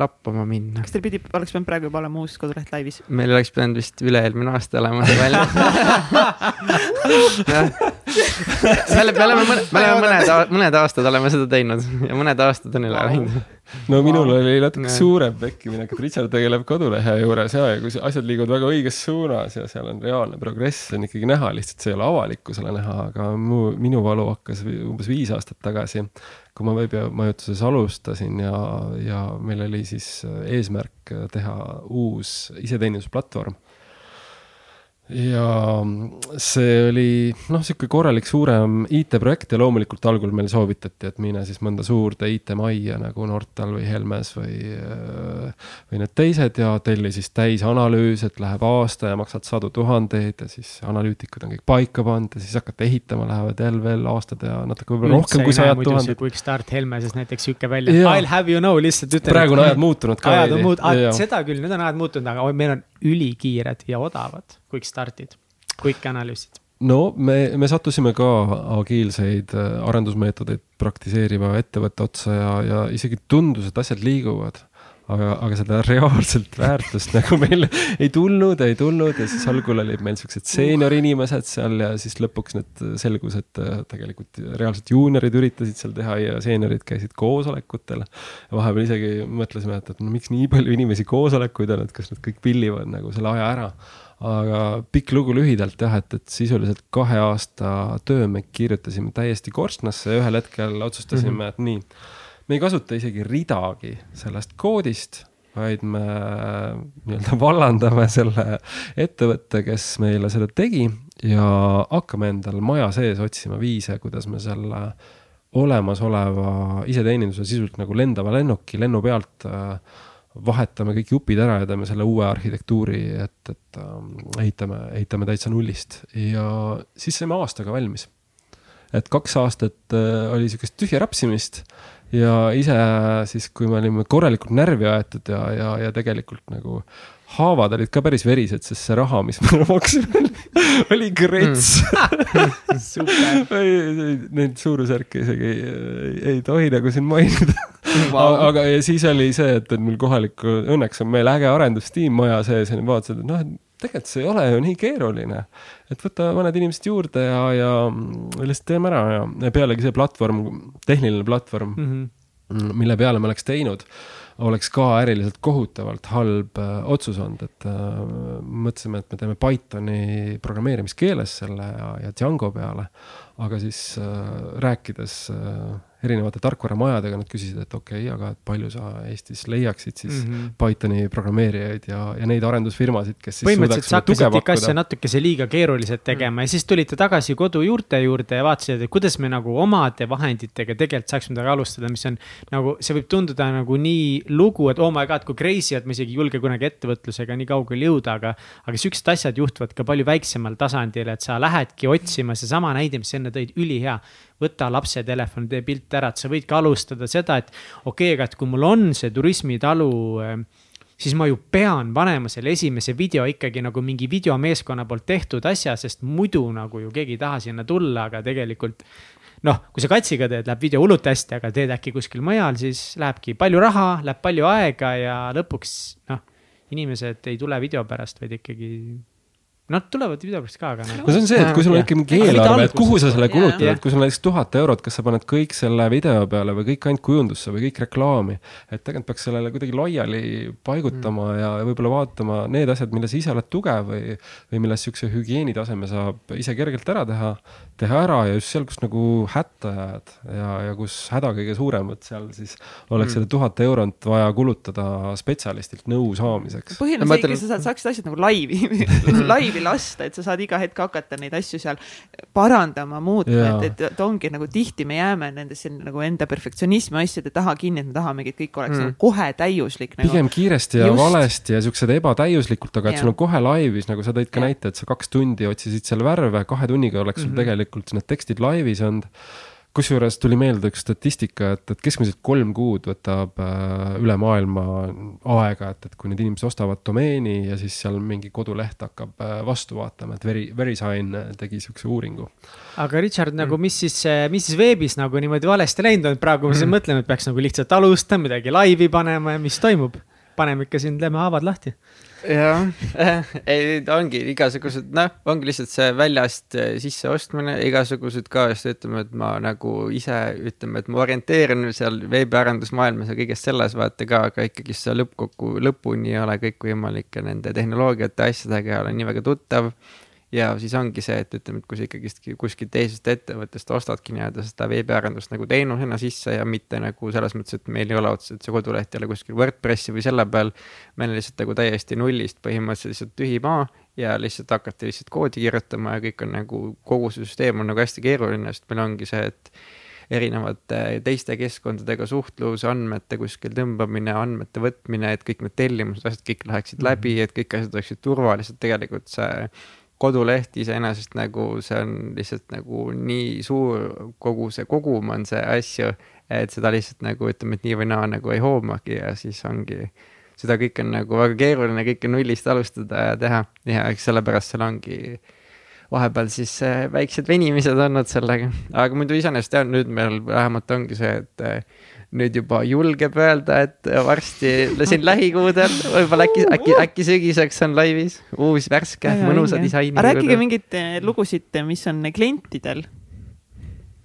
lappama minna. kas teil pidi, oleks pidanud praegu juba olema uus koduleht laivis? meil oleks pidanud vist üle-eelmine aasta olema see väljas (laughs) me oleme, me oleme, me oleme mõned, mõned aastad oleme seda teinud ja mõned aastad on üle läinud. No minul oli natuke suurem pekkiminek, et Richard tegeleb kodulehe juures ja, ja kui asjad liiguvad väga õiges suunas ja seal on reaalne progress on ikkagi näha, lihtsalt see ei ole avalikkusele näha, aga mu, minu valu hakkas umbes viis aastat tagasi, kui ma veebimajutuses alustasin ja, ja meil oli siis eesmärk teha uus iseteenindusplatvorm ja see oli noh, sihuke korralik suurem IT-projekt ja loomulikult algul meile soovitati, et mine siis mõnda suurde IT-majja nagu Nortal või Helmes või, või need teised ja telli siis täisanalüüs, et läheb aasta ja maksad sadu tuhandeid ja siis analüütikud on kõik paika pannud ja siis hakkate ehitama, lähevad jälle veel aastad ja natuke võib-olla rohkem kui sajad tuhanded. Quick Start Helmeses näiteks sihuke välja, I will have you know lihtsalt ütlen. praegu on ajad muutunud ka. ajad on muutunud, seda küll, nüüd on ajad muutunud, aga meil on ülikiired ja odavad quick start'id, quick analüüsid? no me, me sattusime ka agiilseid äh, arendusmeetodeid praktiseeriva ettevõtte otsa ja, ja isegi tundus, et asjad liiguvad aga, aga seda reaalselt väärtust nagu meil ei tulnud, ei tulnud ja siis algul olid meil siuksed seenior-inimesed seal ja siis lõpuks need selgus, et äh, tegelikult reaalselt juuniorid üritasid seal teha ja seeniorid käisid koosolekutel. vahepeal isegi mõtlesime, et, et no miks nii palju inimesi koosolekuid on, et kas nad kõik pillivad nagu selle aja ära aga pikk lugu lühidalt jah, et, et sisuliselt kahe aasta töö me kirjutasime täiesti korstnasse ja ühel hetkel otsustasime mm, -hmm. et nii. Me ei kasuta isegi ridagi sellest koodist, vaid me nii-öelda vallandame selle ettevõtte, kes meile seda tegi ja hakkame endal maja sees otsima viise, kuidas me selle olemasoleva iseteeninduse sisuliselt nagu lendava lennuki lennu pealt äh, vahetame kõik jupid ära ja teeme selle uue arhitektuuri, et, et äh, ehitame, ehitame täitsa nullist ja siis saime aastaga valmis. et kaks aastat äh, oli sihukest tühja rapsimist ja ise siis, kui me olime korralikult närvi aetud ja, ja, ja tegelikult nagu haavad olid ka päris verised, sest see raha, mis me (laughs) maksime, oli krets mm. (laughs) Neid suurusjärke isegi ei, ei tohi nagu siin mainida. Wow.. aga ja siis oli see, et, et mul kohaliku, õnneks on meil äge arendustiim maja sees ja nad vaatasid, et noh, et tegelikult see ei ole ju nii keeruline. et võta mõned inimesed juurde ja, ja lihtsalt teeme ära ja, ja pealegi see platvorm, tehniline platvorm mm, -hmm. mille peale me oleks teinud oleks ka äriliselt kohutavalt halb äh, otsus olnud, et äh, mõtlesime, et me teeme Pythoni programmeerimiskeeles selle ja, ja Django peale. aga siis äh, rääkides äh, erinevate tarkvaramajadega, nad küsisid, et okei okay,, aga et palju sa Eestis leiaksid siis mm -hmm. Pythoni programmeerijaid ja, ja neid arendusfirmasid, kes siis põhimõtteliselt sa hakkasid ikka asja natukese liiga keeruliselt tegema mm -hmm. ja siis tulite tagasi kodu juurte juurde ja vaatasite, et kuidas me nagu omade vahenditega tegelikult saaksime midagi alustada, mis on nagu, see võib tunduda nagu nii lugu, et oh my god, kui crazy, et ma isegi ei julge kunagi ettevõtlusega nii kaugele jõuda, aga. aga siuksed asjad juhtuvad ka palju väiksemal tasandil, et sa lähedki otsima, seesama näide, mis sa enne tõid, ülihea võta lapse telefon, tee pilt ära, et sa võid ka alustada seda, et okei okay,, aga et kui mul on see turismitalu siis ma ju pean panema selle esimese video ikkagi nagu mingi videomeeskonna poolt tehtud asja, sest muidu nagu ju keegi ei taha sinna tulla, aga tegelikult. noh, kui sa katsiga teed, läheb video hullult hästi, aga teed äkki kuskil mujal, siis lähebki palju raha, läheb palju aega ja lõpuks noh, inimesed ei tule video pärast, vaid ikkagi Nad tulevad videopärast ka, aga no see on see, et kui sul on ikka mingi eelarve, et kuhu sa selle kulutad, et kui sul on näiteks tuhat eurot, kas sa paned kõik selle video peale või kõik ainult kujundusse või kõik reklaami. et tegelikult peaks sellele kuidagi laiali paigutama mm. ja võib-olla vaatama need asjad, milles ise oled tugev või, või milles siukse hügieenitaseme saab ise kergelt ära teha, teha ära ja just seal, kus nagu hätta jääd ja, ja kus häda kõige suurem, vot seal siis oleks mm. seda tuhat eurot vaja kulutada spetsialistilt nõu saamiseks. põhiline on see, et sa saaksid asjad nagu laivi (laughs) laivi kuidagi lasta, et sa saad iga hetk hakata neid asju seal parandama, muutma, et, et, et ongi nagu tihti me jääme nendesse nagu enda perfektsionismi asjade taha kinni, et me tahamegi, et kõik oleks mm. nagu kohe täiuslik nagu.. pigem kiiresti ja Just. valesti ja siuksed ebatäiuslikult, aga et ja. sul on kohe laivis, nagu sa tõid ka ja. näite, et sa kaks tundi otsisid seal värve, kahe tunniga oleks sul mm -hmm. tegelikult need tekstid laivis olnud kusjuures tuli meelde üks statistika, et, et keskmiselt kolm kuud võtab äh, üle maailma aega, et, et kui need inimesed ostavad domeeni ja siis seal mingi koduleht hakkab äh, vastu vaatama, et Veri, Verisign tegi siukse uuringu. aga Richard, nagu mis siis, mis siis veebis nagu niimoodi valesti läinud on, praegu ma siin mm. mõtlen, et peaks nagu lihtsalt alustama, midagi laivi panema ja mis toimub? paneme ikka siin, teeme haavad lahti jah, (laughs) ei ongi igasugused, noh, ongi lihtsalt see väljast eh, sisseostmine, igasugused ka, just ütleme, et ma nagu ise ütleme, et ma orienteerun seal veebiarendusmaailmas ja kõigest selles vaata ka, aga ikkagi see lõppkokku, lõpuni ei ole kõikvõimalike nende tehnoloogiate, asjadega ei ole nii väga tuttav ja siis ongi see, et ütleme, et kui sa ikkagist kuskilt teisest ettevõttest ostadki nii-öelda seda veebiarendust nagu teenusena sisse ja mitte nagu selles mõttes, et meil ei ole otseselt see koduleht jälle kuskil Wordpressi või selle peal. meil on lihtsalt nagu täiesti nullist põhimõtteliselt lihtsalt tühi maa ja lihtsalt hakati lihtsalt koodi kirjutama ja kõik on nagu, kogu see süsteem on nagu hästi keeruline, sest meil ongi see, et erinevate teiste keskkondadega suhtlus, andmete kuskil tõmbamine, andmete võtmine, et kõik need tellimused, asjad kõik läheksid läbi, et kõik asjad oleksid turvalised, tegelikult see koduleht iseenesest nagu see on lihtsalt nagu nii suur, kogu see kogum on see asju, et seda lihtsalt nagu ütleme, et nii või naa nagu ei hoomagi ja siis ongi, seda kõike on nagu väga keeruline kõike nullist alustada ja teha. Ja eks sellepärast seal ongi vahepeal siis äh, väiksed venimised olnud sellega, aga muidu iseenesest jah, nüüd meil vähemalt ongi see, et äh, nüüd juba julgeb öelda, et varsti siin lähikuudel, võib-olla äkki, äkki, äkki sügiseks on laivis uus värske mõnusa disaini. rääkige mingeid eh, lugusid, mis on klientidel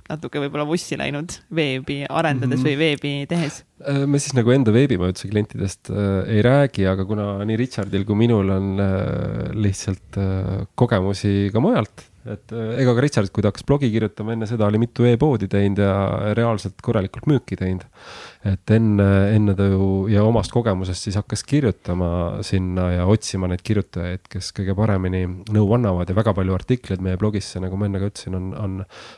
natuke võib-olla vussi läinud veebi arendades mm -hmm. või veebi tehes? Äh, me siis nagu enda veebimajutuse klientidest äh, ei räägi, aga kuna nii Richardil kui minul on äh, lihtsalt äh, kogemusi ka mujalt et äh, ega ka Richard, kui ta hakkas blogi kirjutama, enne seda oli mitu e-poodi teinud ja reaalselt korralikult müüki teinud. Et enne, enne ta ju ja omast kogemusest siis hakkas kirjutama sinna ja otsima neid kirjutajaid, kes kõige paremini nõu annavad ja väga palju artikleid meie blogisse, nagu ma enne ka ütlesin, on, on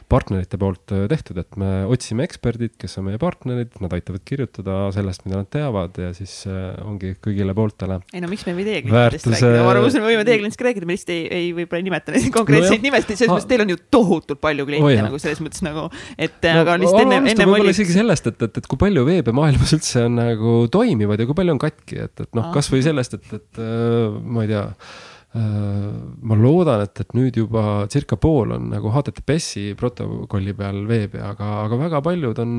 partnerite poolt äh, tehtud, et me otsime eksperdid, kes on meie partnerid, nad aitavad kirjutada sellest, mida nad teavad ja siis äh, ongi kõigile pooltele. ei no miks me ei teie klientidest Väärtuse... rääkida, ma arvan, me võime teie klientidest rääkida, me lihtsalt ei, ei võib-olla ei nimeta neid konkreetseid no nimesid, selles mõttes teil on ju tohutult palju kliente oh, nagu selles mõttes nagu, et no, aga lihtsalt enne, enne oli. isegi sellest, et, et, et kui palju veebe maailmas üldse on nagu toimivad ja kui palju on katki, et, et noh, kasvõi sellest, et, et äh, ma ei tea äh, ma loodan, et, et nüüd juba circa pool on nagu HTTPS-i protokolli peal veebi, aga, aga väga paljud on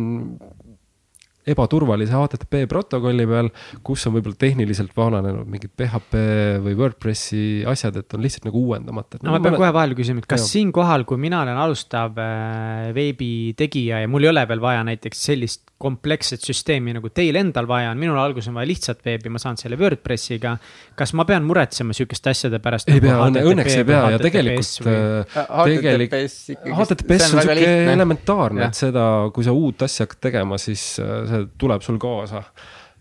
ebaturvalise HTTP protokolli peal, kus on võib-olla tehniliselt vananenud mingid PHP või WordPressi asjad, et on lihtsalt nagu uuendamata. no ma pean kohe vahele küsima, et kas siinkohal, kui mina olen alustav äh, veebi tegija ja mul ei ole veel vaja näiteks sellist kompleksset süsteemi nagu teil endal vaja on, minul alguses on vaja lihtsat veebi, ma saan selle Wordpressiga. kas ma pean muretsema sihukeste asjade pärast? ei nagu pea, õnneks ei pea ja tegelikult, äh, tegelikult HTTPS on sihuke elementaarne, et seda, kui sa uut asja hakkad tegema, siis äh, see tuleb sul kaasa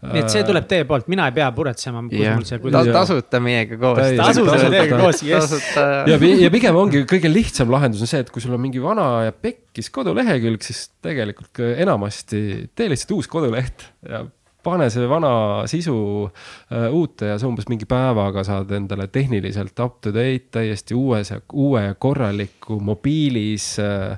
nii et see tuleb teie poolt, mina ei pea muretsema, kus mul see kuidas... Ta,. tasuta meiega koos. tasuta teiega koos, jess. ja, ja pigem (laughs) ongi kõige lihtsam lahendus on see, et kui sul on mingi vana ja pekkis kodulehekülg, siis tegelikult enamasti tee lihtsalt uus koduleht ja pane see vana sisu uh, uute ja sa umbes mingi päevaga saad endale tehniliselt up to date täiesti uues ja uue korraliku mobiilis uh,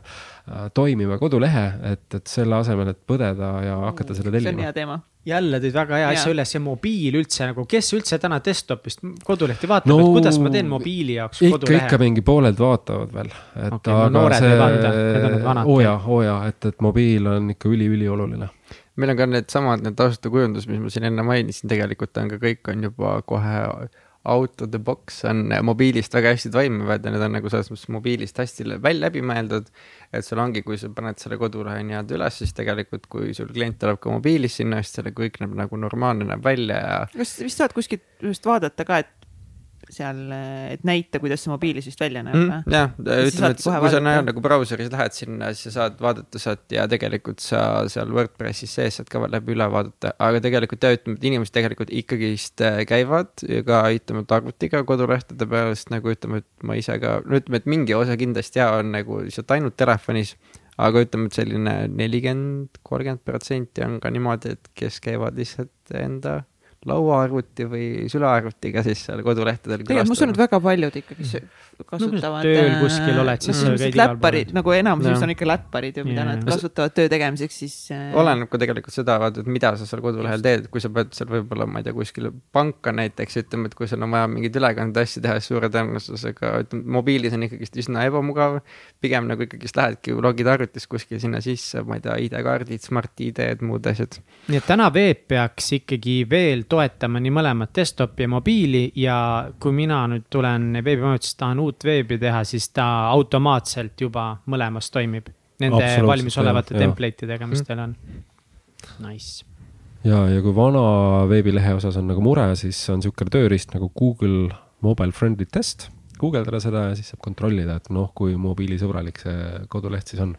toimiva kodulehe, et, et selle asemel, et põdeda ja hakata seda tellima. see on hea teema jälle tõid väga hea asja üles ja mobiil üldse nagu, kes üldse täna desktop'ist kodulehti vaatab no,, et kuidas ma teen mobiili jaoks ikka, kodulehe? ikka mingi pooled vaatavad veel, et okay, aga no, see, oo jaa, oo jaa, et, et mobiil on ikka üli-ülioluline. Meil on ka needsamad, need tasuta kujundus, mis ma siin enne mainisin, tegelikult on ka kõik on juba kohe out of the box on mobiilist väga hästi toimivad ja need on nagu selles mõttes mobiilist hästi välja läbi mõeldud. et sul ongi, kui sa paned selle kodulehe nii-öelda üles, siis tegelikult, kui sul klient tuleb ka mobiilis sinna, siis selle kõik näeb nagu normaalne näeb välja ja. kas vist saad kuskilt just vaadata ka, et seal, et näita, kuidas see mobiilis vist välja näeb mm,. jah, ütleme, et kui sa näed nagu brauseris lähed sinna, siis sa saad vaadata sealt ja tegelikult sa seal WordPressis sees saad ka läbi üle vaadata, aga tegelikult jah, ütleme, et inimesed tegelikult ikkagist äh, käivad ka ütleme, et arvutiga kodulehtede peal, sest nagu ütleme, et ma ise ka, no ütleme, et mingi osa kindlasti ja on nagu lihtsalt ainult telefonis aga ütleme, et selline nelikümmend, kolmkümmend protsenti on ka niimoodi, et kes käivad lihtsalt enda lauaarvuti või sülearvutiga siis seal kodulehtedel. tegelikult ma usun, et väga paljud ikkagi kasutavad no,. tööl kuskil oled, siis mm, käid igal pool. nagu enamus on ikka läpparid ju, mida yeah. nad kasutavad töö tegemiseks, siis äh.... oleneb ka tegelikult seda, vaata, et mida sa seal kodulehel teed, kui sa pead seal võib-olla, ma ei tea, kuskil panka näiteks ütleme, et kui sul on vaja mingeid ülekandeasju teha, siis suure tõenäosusega, ütleme mobiilis on ikkagist üsna ebamugav. pigem nagu ikkagist lähedki, logid arvutist kuskil sinna sisse, ma ei tea, ID-kaardid, Smart ID-d, muud asjad. nii et täna veeb peaks ikkagi veel toetama nii mõlemat desktopi ja mobiili ja kui mina nüüd tulen veebimajutust, tahan uut veebi teha, siis ta automaatselt juba mõlemas toimib. Nende valmisolevate template idega, mis mm. teil on. Nice ja, ja kui vana veebilehe osas on nagu mure, siis on niisugune tööriist nagu Google Mobile Friendly Test. guugeldada seda ja siis saab kontrollida, et noh, kui mobiilisõbralik see koduleht siis on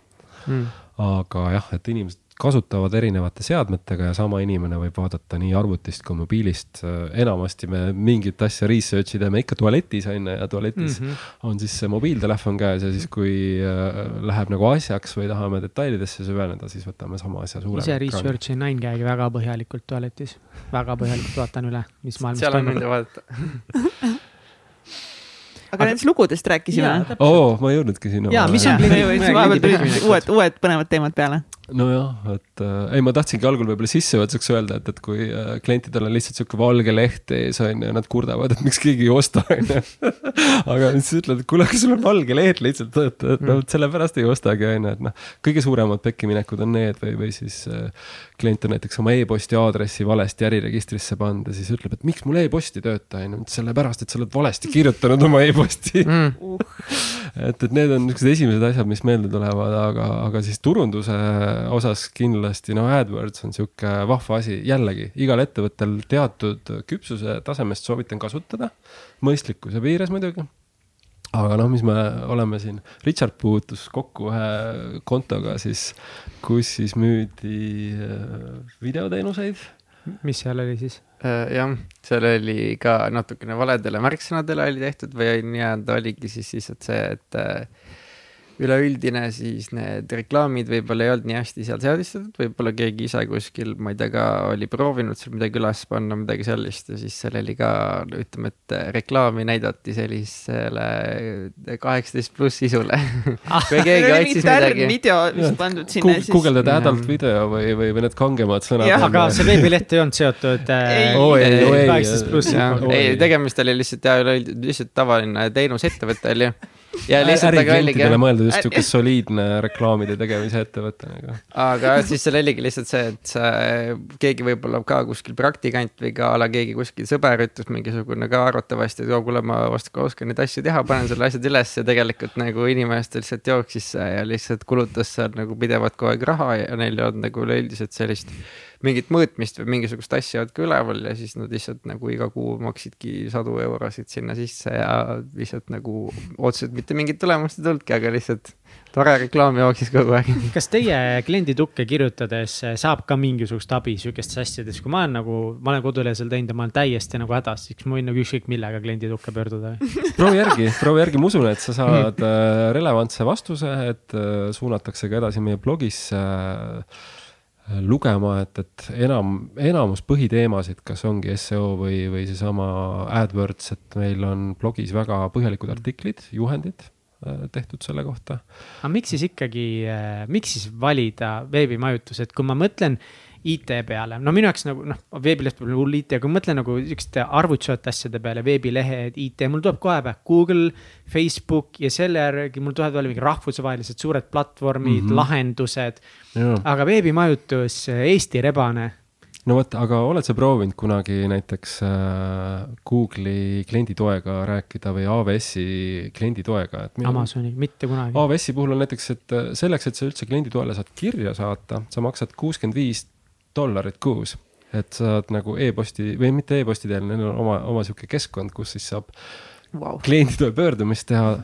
mm.. aga jah, et inimesed kasutavad erinevate seadmetega ja sama inimene võib vaadata nii arvutist kui mobiilist. enamasti me mingit asja research'i teeme ikka tualetis on ju ja tualetis mm -hmm. on siis see mobiiltelefon käes ja siis, kui äh, läheb nagu asjaks või tahame detailidesse süveneda, siis võtame sama asja suurema. ise research in nine käigi väga põhjalikult tualetis, väga põhjalikult vaatan üle, mis maailmas toimub. seal on mind vaadata (laughs) aga nendest lugudest rääkisime. oo, ma ei jõudnudki sinna. jaa, mis on kliendi? vahepeal tulid uued, uued põnevad teemad peale nojah, et äh, ei, ma tahtsingi algul võib-olla sissejuhatuseks öelda, et, et kui äh, klientidel on lihtsalt sihuke valge leht ees on ju, nad kurdavad, et miks keegi ei osta on ju. (laughs) aga siis ütled, et kuule, aga sul on valge leht lihtsalt, et, et noh, sellepärast ei ostagi on ju, et noh. kõige suuremad pekkiminekud on need või, või siis äh, klient on näiteks oma e-posti aadressi valesti äriregistrisse pannud ja siis ütleb, et miks mul e-post ei tööta on ju, sellepärast, et sa oled valesti kirjutanud oma e-posti mm. (laughs) et, et need on niisugused esimesed asjad, mis meelde tulevad, aga, aga siis turunduse osas kindlasti no AdWords on sihuke vahva asi, jällegi igal ettevõttel teatud küpsuse tasemest soovitan kasutada, mõistlikkuse piires muidugi. Aga noh, mis me oleme siin, Richard puutus kokku ühe kontoga siis, kus siis müüdi äh, videoteenuseid. Mis seal oli siis? Äh, jah, seal oli ka natukene valedele märksõnadele oli tehtud või nii-öelda oligi siis lihtsalt see, et äh, üleüldine siis need reklaamid võib-olla ei olnud nii hästi seal seadistatud, võib-olla keegi ise kuskil, ma ei tea, ka oli proovinud seal midagi üles panna, midagi sellist ja siis seal oli ka, ütleme, et reklaami näidati sellisele kaheksateist pluss sisule (laughs) ah, kui keegi otsis midagi. video vist pandud sinna siis. guugeldada adult video või, või, või need kangemad sõnad. aga see veebileht ei olnud seotud kaheksateist pluss. ei, tegemist oli lihtsalt ja üleüldiselt lihtsalt tavaline teenusettevõte oli ja lihtsalt aga oligi. mõeldud just sihuke soliidne reklaamide tegemise ettevõte nagu. aga siis seal oligi lihtsalt see, et sa, keegi võib-olla ka kuskil praktikant või ka a la keegi kuskil sõber ütles mingisugune ka arvatavasti, et kuule, ma oskan neid asju teha, panen selle asjad üles ja tegelikult nagu inimestel lihtsalt jooksis see ja lihtsalt kulutas seal nagu pidevalt kogu aeg raha ja neil ei olnud nagu üleüldiselt sellist mingit mõõtmist või mingisugust asja olnud ka üleval ja siis nad lihtsalt nagu iga kuu maksidki sadu eurosid sinna sisse ja lihtsalt nagu otseselt mitte mingit tulemust ei tulnudki, aga lihtsalt tore reklaam jooksis kogu aeg. (laughs) kas teie klienditukke kirjutades saab ka mingisugust abi sihukestes asjades, kui ma olen nagu, ma olen kodulehel teinud ja ma olen täiesti nagu hädas, siis ma võin nagu ükskõik millega klienditukke pöörduda. (laughs) Proovi järgi, proovi järgi, ma usun, et sa saad (laughs) äh, relevantse vastuse, et äh, suunatakse ka edasi meie blogisse äh, lugema, et, et enam, enamus põhiteemasid, kas ongi seo või, või seesama AdWords, et meil on blogis väga põhjalikud artiklid, juhendid äh, tehtud selle kohta. aga miks siis ikkagi, äh, miks siis valida veebimajutus, et kui ma mõtlen IT peale, no minu jaoks nagu noh, veebileht peab olema hull IT, kui ma mõtlen nagu sihukeste arvutusevate asjade peale, veebilehed, IT, mul tuleb kohe pähe Google, Facebook ja selle järgi mul tulevad veel mingi rahvusvahelised suured platvormid mm, -hmm. lahendused. aga veebimajutus, Eesti rebane no vot, aga oled sa proovinud kunagi näiteks äh, Google'i klienditoega rääkida või AWS-i klienditoega, et Amazoni, mitte kunagi. AWS-i puhul on näiteks, et selleks, et sa üldse klienditoele saad kirja saata, sa maksad kuuskümmend viis dollarit kuus. et saad nagu e-posti või mitte e-posti teel, neil on oma, oma sihuke keskkond, kus siis saab wow. klienditoe pöördumist teha.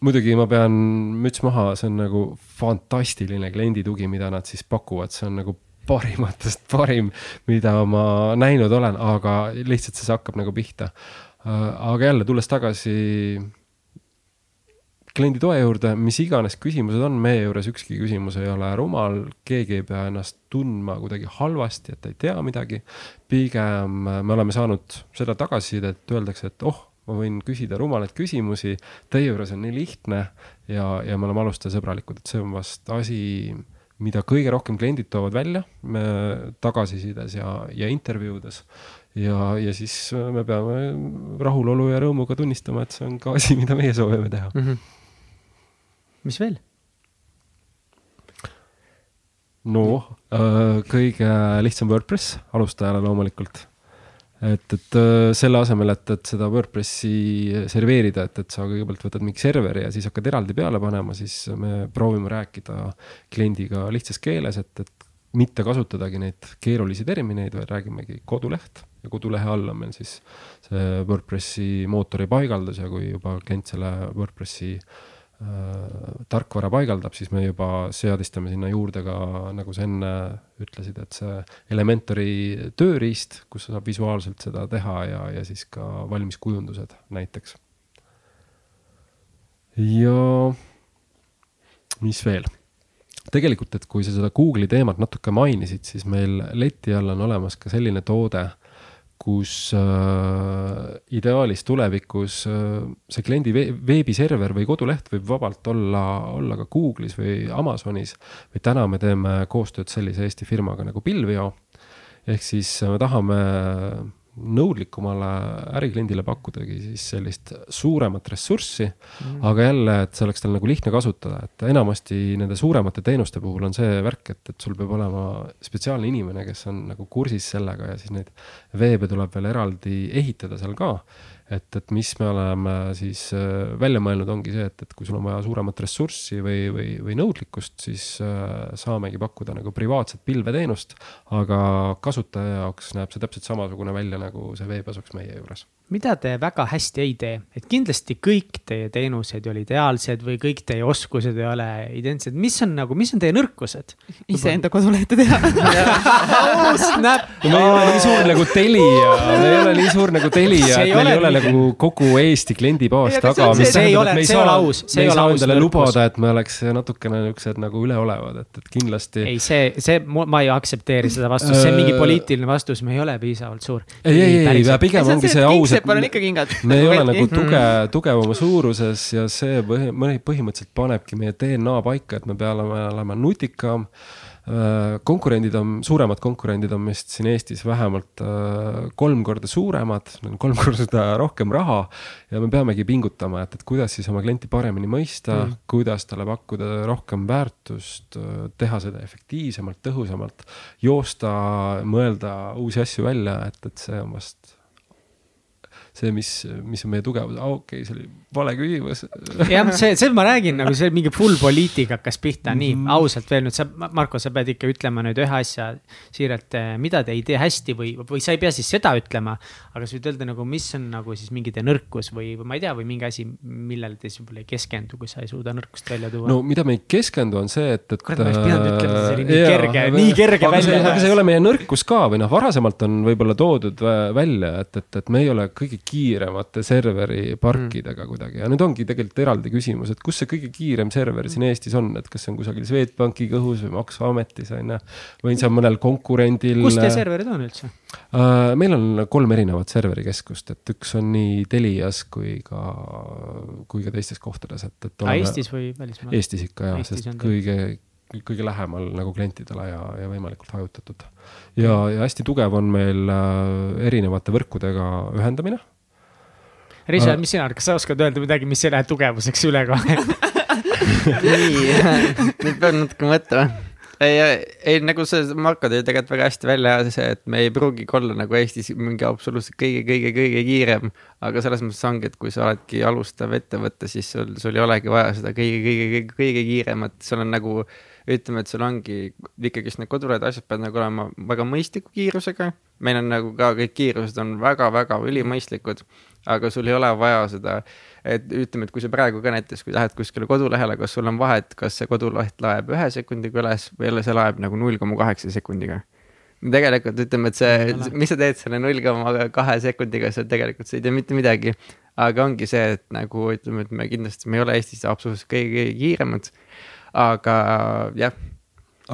muidugi ma pean müts maha, see on nagu fantastiline klienditugi, mida nad siis pakuvad, see on nagu parimatest parim, mida ma näinud olen, aga lihtsalt see hakkab nagu pihta. aga jälle tulles tagasi kliendi toe juurde, mis iganes küsimused on, meie juures ükski küsimus ei ole rumal, keegi ei pea ennast tundma kuidagi halvasti, et ei tea midagi. pigem me oleme saanud seda tagasisidet, öeldakse, et oh, ma võin küsida rumalaid küsimusi, teie juures on nii lihtne ja, ja me oleme alustajasõbralikud, et see on vast asi, mida kõige rohkem kliendid toovad välja tagasisides ja, ja intervjuudes ja, ja siis me peame rahulolu ja rõõmuga tunnistama, et see on ka asi, mida meie soovime teha mm. -hmm mis veel? no äh, kõige lihtsam WordPress alustajale loomulikult. et, et äh, selle asemel, et, et seda WordPressi serveerida, et, et sa kõigepealt võtad mingi serveri ja siis hakkad eraldi peale panema, siis me proovime rääkida kliendiga lihtsas keeles, et, et mitte kasutadagi neid keerulisi termineid, vaid räägimegi koduleht ja kodulehe all on meil siis see WordPressi mootori paigaldus ja kui juba klient selle WordPressi äh, Äh, tarkvara paigaldab, siis me juba seadistame sinna juurde ka, nagu sa enne ütlesid, et see Elementari tööriist, kus saab visuaalselt seda teha ja, ja siis ka valmiskujundused näiteks. ja mis veel? tegelikult, et kui sa seda Google'i teemat natuke mainisid, siis meil leti all on olemas ka selline toode kus äh, ideaalis tulevikus äh, see kliendi veebiserver või koduleht võib vabalt olla, olla ka Google'is või Amazonis. või täna me teeme koostööd sellise Eesti firmaga nagu Pilvio. ehk siis me tahame nõudlikumale ärikliendile pakkudagi siis sellist suuremat ressurssi mm.. aga jälle, et see oleks tal nagu lihtne kasutada, et enamasti nende suuremate teenuste puhul on see värk, et, et sul peab olema spetsiaalne inimene, kes on nagu kursis sellega ja siis neid veebe tuleb veel eraldi ehitada seal ka et, et mis me oleme siis äh, välja mõelnud, ongi see, et, et kui sul on vaja suuremat ressurssi või, või, või nõudlikkust, siis äh, saamegi pakkuda nagu privaatset pilveteenust. aga kasutaja jaoks näeb see täpselt samasugune välja, nagu see veepesuks meie juures mida te väga hästi ei tee, et kindlasti kõik teie teenused ei ole ideaalsed või kõik teie oskused ei ole identsed, mis on nagu, mis on teie nõrkused? iseenda kodulehte teha (laughs) me ei ole nii suur nagu Telia, me ei ole nii suur nagu Telia, et meil ei ole nagu kogu Eesti kliendibaas taga. see ei ole, see ei ole aus, see ei ole aus. endale lubada, et me oleks natukene niisugused nagu üleolevad, et, et kindlasti. ei, see, see, ma ei aktsepteeri seda vastust, see on mingi poliitiline vastus, me ei ole piisavalt suur. ei, ei, ei, pigem ongi see aus seepal on ikka kingad. me ei ole nagu tuge, tugevama suuruses ja see põhi, põhimõtteliselt panebki meie DNA paika, et me peame olema nutikam Äh, konkurendid on, suuremad konkurendid on meist siin Eestis vähemalt äh, kolm korda suuremad, kolm (laughs) korda rohkem raha. ja me peamegi pingutama, et, et kuidas siis oma klienti paremini mõista mm., kuidas talle pakkuda rohkem väärtust, äh, teha seda efektiivsemalt, tõhusamalt, joosta, mõelda uusi asju välja, et, et see on vast see, mis, mis on meie tugevus, aa okei okay,, see oli vale küsimus. (laughs) jah, see, see ma räägin nagu see mingi full poliitika hakkas pihta nii mhm. ausalt veel nüüd sa, Marko, sa pead ikka ütlema nüüd ühe asja siiralt, eh, mida te ei tee hästi või, või sa ei pea siis seda ütlema. aga sa võid öelda nagu, mis on nagu siis mingi teie nõrkus või, või ma ei tea, või mingi asi, millele te siis võib-olla ei keskendu, kui sa ei suuda nõrkust välja tuua. no mida me ei keskendu, on see, et, et. kurat, ma oleks pidanud ütlema, see oli nii jaa, kerge, nii kerge välja. aga see ei ole meie nõrkus ka või noh, varasemalt on võib-olla toodud välja, et, et, et me ei ole kõige kiiremate serveri parkidega mm. kuidagi ja need ongi tegelikult eraldi küsimus, et kus see kõige kiirem server siin Eestis on, et kas see on kusagil Swedbanki kõhus või Maksuametis on ju. või on mõnel konkurendil. kus teie serverid on üldse uh,? meil on kolm erinevat serverikeskust, et üks on nii Telias kui ka, kui ka teistes kohtades, et, et. Eestis või välismaal? Eestis ikka jah, sest kõige kõige lähemal nagu klientidele ja, ja võimalikult hajutatud. ja, ja hästi tugev on meil äh, erinevate võrkudega ühendamine Richard, mis sina arvad, kas sa oskad öelda midagi, mis ei lähe tugevuseks üle kohe (laughs) nii, nüüd pean natuke mõtlema. ei, ei nagu see Marko tõi tegelikult väga hästi välja, see, et me ei pruugigi olla nagu Eestis mingi absoluutselt kõige-kõige-kõige kiirem. aga selles mõttes ongi, et kui sa oledki alustav ettevõte, siis sul, sul ei olegi vaja seda kõige-kõige-kõige kiiremat, sul on nagu ütleme, et sul ongi ikkagist need kodulehed asjad peavad nagu olema väga mõistliku kiirusega. meil on nagu ka kõik kiirused on väga-väga ülimõistlikud aga sul ei ole vaja seda, et ütleme, et kui sa praegu ka näiteks, kui lähed kuskile kodulehele, kas sul on vahet, kas see koduleht laeb ühe sekundiga üles või jälle see laeb nagu null koma kaheksa sekundiga. tegelikult ütleme, et see, mis sa teed selle null koma kahe sekundiga, seal tegelikult sa ei tee mitte midagi. aga ongi see, et nagu ütleme, et me kindlasti, me ei ole Eestis absoluutselt kõige, kõige kiiremad. aga jah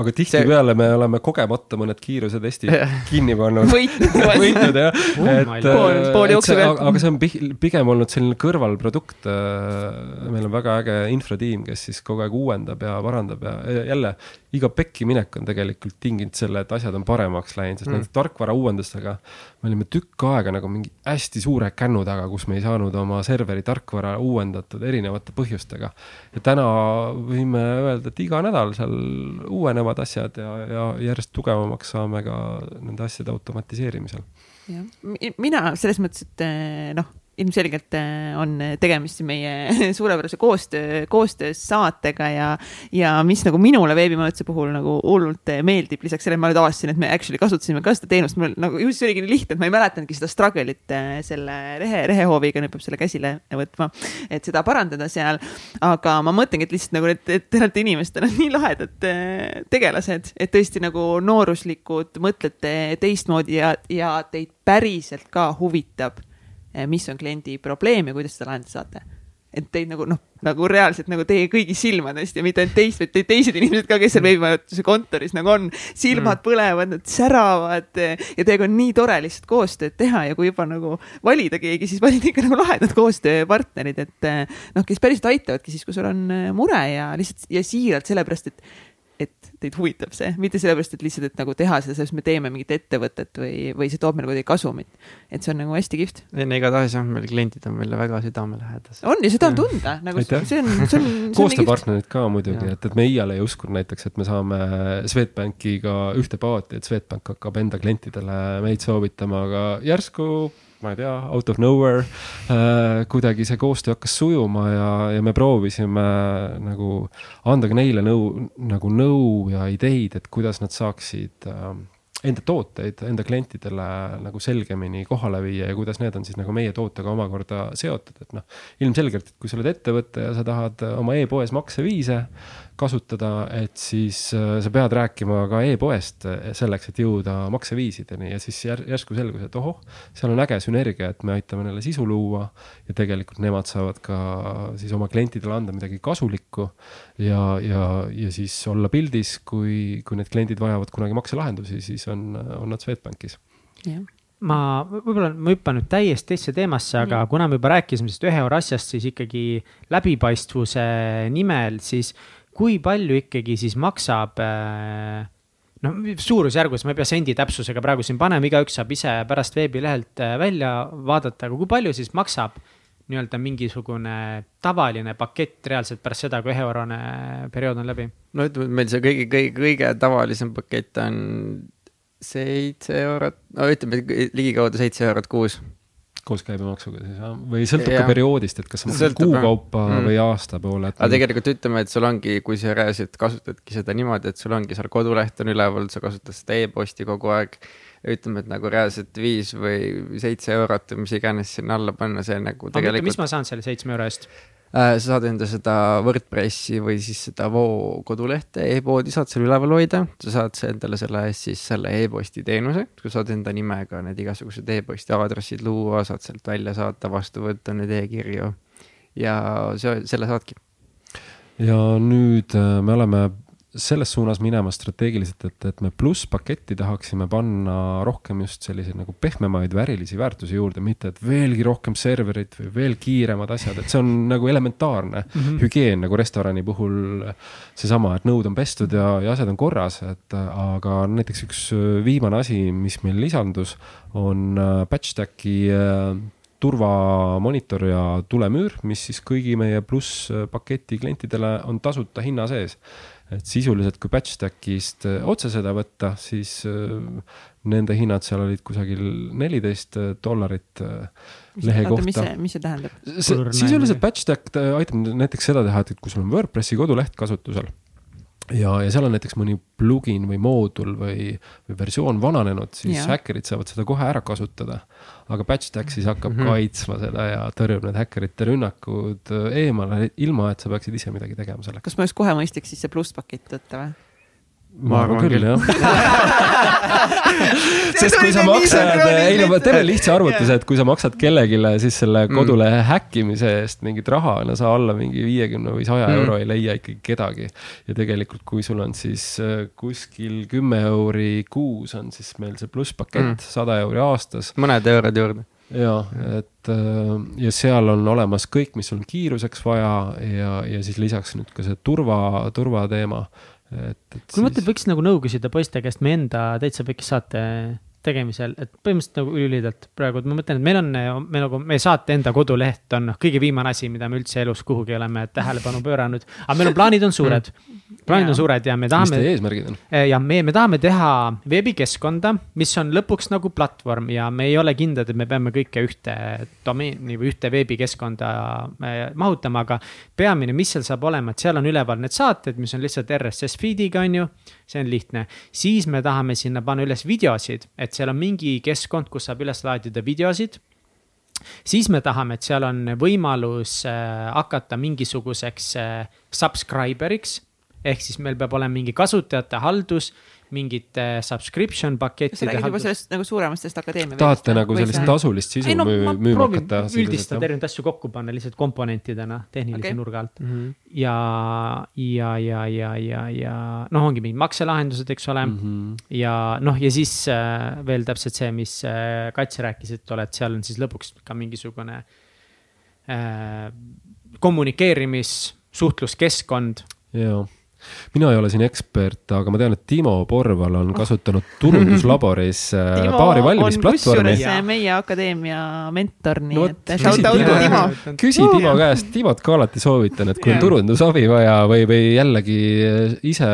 aga tihtipeale see... me oleme kogemata mõned kiirusetestid kinni pannud võitnud jah oh, et, pool, pool jooksu pealt. aga see on pigem olnud selline kõrvalprodukt. Äh, meil on väga äge infratiim, kes siis kogu aeg uuendab ja parandab ja jälle iga pekki minek on tegelikult tinginud selle, et asjad on paremaks läinud, sest mm. nende tarkvara uuendustega me olime tükk aega nagu mingi hästi suure kännu taga, kus me ei saanud oma serveri tarkvara uuendatud erinevate põhjustega. ja täna võime öelda, et iga nädal seal uuenevad asjad ja, ja järjest tugevamaks saame ka nende asjade automatiseerimisel. jah, mina selles mõttes, et noh ilmselgelt äh, on tegemist meie (laughs) suurepärase koostöö, koostöös saatega ja, ja mis nagu minule veebimajutuse puhul nagu hullult meeldib, lisaks sellele ma nüüd avastasin, et me actually kasutasime ka seda teenust, mul nagu just see oligi nii lihtne, et ma ei mäletanudki seda struggle'it äh, selle rehe, rehehooviga, nüüd peab selle käsile võtma, et seda parandada seal. aga ma mõtlengi, et lihtsalt nagu, et te olete inimestena (laughs) nii lahedad äh, tegelased, et tõesti nagu nooruslikud, mõtlete teistmoodi ja, ja teid päriselt ka huvitab mis on kliendi probleem ja kuidas seda lahendada saate. et teid nagu noh, nagu reaalselt nagu teie kõigi silmadest ja mitte ainult teist, vaid teised inimesed ka, kes seal veebimajutuse kontoris nagu on, silmad mm. põlevad, nad säravad ja teiega on nii tore lihtsalt koostööd teha ja kui juba nagu valida keegi, siis valida ikka nagu lahedad koostööpartnerid, et noh, kes päriselt aitavadki siis, kui sul on mure ja lihtsalt ja siiralt sellepärast, et et teid huvitab see, mitte sellepärast, et lihtsalt, et nagu teha seda, sest me teeme mingit ettevõtet või, või see toob meile kuidagi kasumit. et see on nagu hästi kihvt. ei no igatahes jah, meil kliendid on meile väga südamelähedased. on ja seda on tunda, nagu Aitäh. see on, see on. koostööpartnerid ka muidugi, et, et me iial ei uskunud näiteks, et me saame Swedbankiga ühte paati, et Swedbank hakkab enda klientidele meid soovitama, aga järsku ma ei tea, out of nowhere äh,. kuidagi see koostöö hakkas sujuma ja, ja me proovisime nagu anda ka neile nõu, nagu nõu ja ideid, et kuidas nad saaksid äh, enda tooteid enda klientidele nagu selgemini kohale viia ja kuidas need on siis nagu meie tootega omakorda seotud, et noh. ilmselgelt, kui sa oled ettevõte ja sa tahad oma e-poes makseviise kasutada, et siis äh, sa pead rääkima ka e-poest äh, selleks, et jõuda makseviisideni ja siis jär, järsku selgus, et ohoh, seal on äge sünergia, et me aitame neile sisu luua ja tegelikult nemad saavad ka siis oma klientidele anda midagi kasulikku ja, ja, ja siis olla pildis, kui, kui need kliendid vajavad kunagi makselahendusi, siis on, on nad Swedbankis. jah ma võib-olla, ma hüppan nüüd täiesti teisse teemasse, aga mm. kuna me juba rääkisime sellest ühe euro asjast, siis ikkagi läbipaistvuse nimel, siis kui palju ikkagi siis maksab äh, noh, suurusjärgus, ma ei pea sendi täpsusega praegu siin panema, igaüks saab ise pärast veebilehelt äh, välja vaadata, aga kui palju siis maksab nii-öelda mingisugune tavaline pakett reaalselt pärast seda, kui üheeurone periood on läbi? no ütleme, et meil see kõige, kõige, kõige tavalisem pakett on seitse eurot, no ütleme ligikaudu seitse eurot kuus koos käibemaksuga siis või sõltub ja. ka perioodist, et kas sa maksad kuu kaupa mm. või aasta poole. aga tegelikult ütleme, et sul ongi, kui sa reaalselt kasutadki seda niimoodi, et sul ongi seal koduleht on üleval, sa kasutad seda e-posti kogu aeg. ütleme, et nagu reaalselt viis või seitse eurot või mis iganes sinna alla panna, see nagu tegelikult. mis ma saan selle seitsme euro eest? Äh, sa saad enda seda WordPressi või siis seda Voo kodulehte e, e-poodi saad seal üleval hoida, sa saad endale selle eest siis selle e-posti teenuse, kui saad enda nimega need igasugused e-posti aadressid luua, saad sealt välja saata, vastu võtta neid e-kirju. Ja see, selle saadki. ja nüüd äh, me oleme selles suunas minema strateegiliselt, et, et me plusspaketti tahaksime panna rohkem just selliseid nagu pehmemaid värilisi väärtusi juurde, mitte et veelgi rohkem serverit või veel kiiremad asjad, et see on nagu elementaarne mm -hmm. hügieen nagu restorani puhul. seesama, et nõud on pestud ja, ja asjad on korras, et aga näiteks üks viimane asi, mis meil lisandus, on äh, Batch Stacki äh, turvamonitor ja tulemüür, mis siis kõigi meie plusspaketi klientidele on tasuta hinna sees et sisuliselt, kui batch stack'ist äh, otse seda võtta, siis äh, nende hinnad seal olid kusagil neliteist äh, dollarit lehe kohta. mis see, mis see tähendab? sisuliselt batch stack aitab näiteks seda teha, et kui sul on WordPressi koduleht kasutusel ja, ja seal on näiteks mõni plugin või moodul või, või versioon vananenud, siis ja. häkkerid saavad seda kohe ära kasutada. aga batch stack siis hakkab mm -hmm. kaitsma seda ja tõrjub need häkkerite rünnakud eemale, ilma et sa peaksid ise midagi tegema selleks. kas ma oleks kohe mõistlik siis see plusspakett võtta või? Ma arvan küll, jah (laughs) sest kui sa maksad, ei no teeme lihtsa arvutuse, et kui sa maksad kellelegi siis selle mm. kodulehe mm. häkkimise eest mingit raha, no sa alla mingi viiekümne või saja mm. euro ei leia ikkagi kedagi. ja tegelikult, kui sul on siis äh, kuskil kümme euri kuus on siis meil see plusspakett mm., sada euri aastas. mõned eurod juurde ja et äh, ja seal on olemas kõik, mis sul on kiiruseks vaja ja, ja siis lisaks nüüd ka see turva, turvateema et, et. kui mõtled, võiks nagu nõu küsida poiste käest meie enda täitsa pekis saate tegemisel, et põhimõtteliselt nagu ülilühidalt praegu, et ma mõtlen, et meil on, me nagu, meie saate enda koduleht on noh, kõige viimane asi, mida me üldse elus kuhugi oleme tähelepanu pööranud. aga meil on plaanid on suured, plaanid on suured ja me tahame. mis teie eesmärgid on? Eh, ja me, me tahame teha veebikeskkonda, mis on lõpuks nagu platvorm ja me ei ole kindlad, et me peame kõike ühte domeeni või ühte veebikeskkonda eh, mahutama, aga peamine, mis seal saab olema, et seal on üleval need saated, mis on lihtsalt RSS feed'iga, on ju see on lihtne. siis me tahame sinna panna üles videosid, et seal on mingi keskkond, kus saab üles laadida videosid siis me tahame, et seal on võimalus äh, hakata mingisuguseks äh, subscriber'iks. ehk siis meil peab olema mingi kasutajate haldus mingite subscription pakettide. sa räägid juba sellest nagu suuremastest akadeemia. tahate nagu sellist see... tasulist sisu no, müüma hakata? üldistada erinevaid asju kokku panna lihtsalt komponentidena tehnilise okay. nurga alt mm. -hmm. ja, ja, ja, ja, ja, ja noh, ongi mingid makselahendused, eks ole mm. -hmm. ja noh, ja siis äh, veel täpselt see, mis äh, Kats rääkis, et ole, et seal on siis lõpuks ka mingisugune äh, kommunikeerimis, suhtluskeskkond. jaa mina ei ole siin ekspert, aga ma tean, et Timo Porval on kasutanud turunduslaboris (laughs) paari valimisplatvormi. meie akadeemia mentor, nii no, et shout out Timo. küsi Timo käest, Timot ka alati soovitan, et kui on turundusabi vaja või, või jällegi ise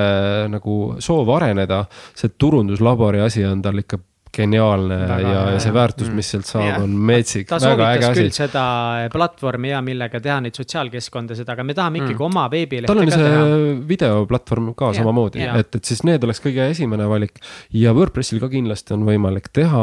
nagu soov areneda, see turunduslabori asi on tal ikka geniaalne väga, ja, ja see väärtus, mis sealt saab yeah., on metsik. ta soovitas küll seda platvormi ja millega teha neid sotsiaalkeskkondasid, aga me tahame ikkagi mm. oma veebilehte tal on see videoplatvorm ka yeah. samamoodi, et, et siis need oleks kõige esimene valik. ja WordPressil ka kindlasti on võimalik teha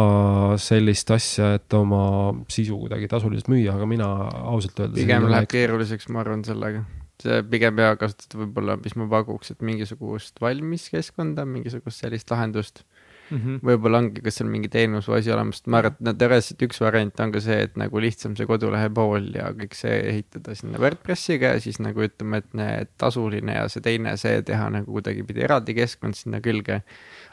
sellist asja, et oma sisu kuidagi tasuliselt müüa, aga mina ausalt öeldes. pigem läheb keeruliseks, ma arvan, sellega see pigem hea kasutada võib-olla, mis ma pakuks, et mingisugust valmis keskkonda, mingisugust sellist lahendust mm -hmm. võib-olla ongi, kas seal mingi teenus või asi olemas, ma arvan, et no teoreetiliselt üks variant on ka see, et nagu lihtsam see kodulehe pool ja kõik see ehitada sinna WordPressiga ja siis nagu ütleme, et tasuline ja see teine, see teha nagu kuidagipidi eraldi keskkond sinna külge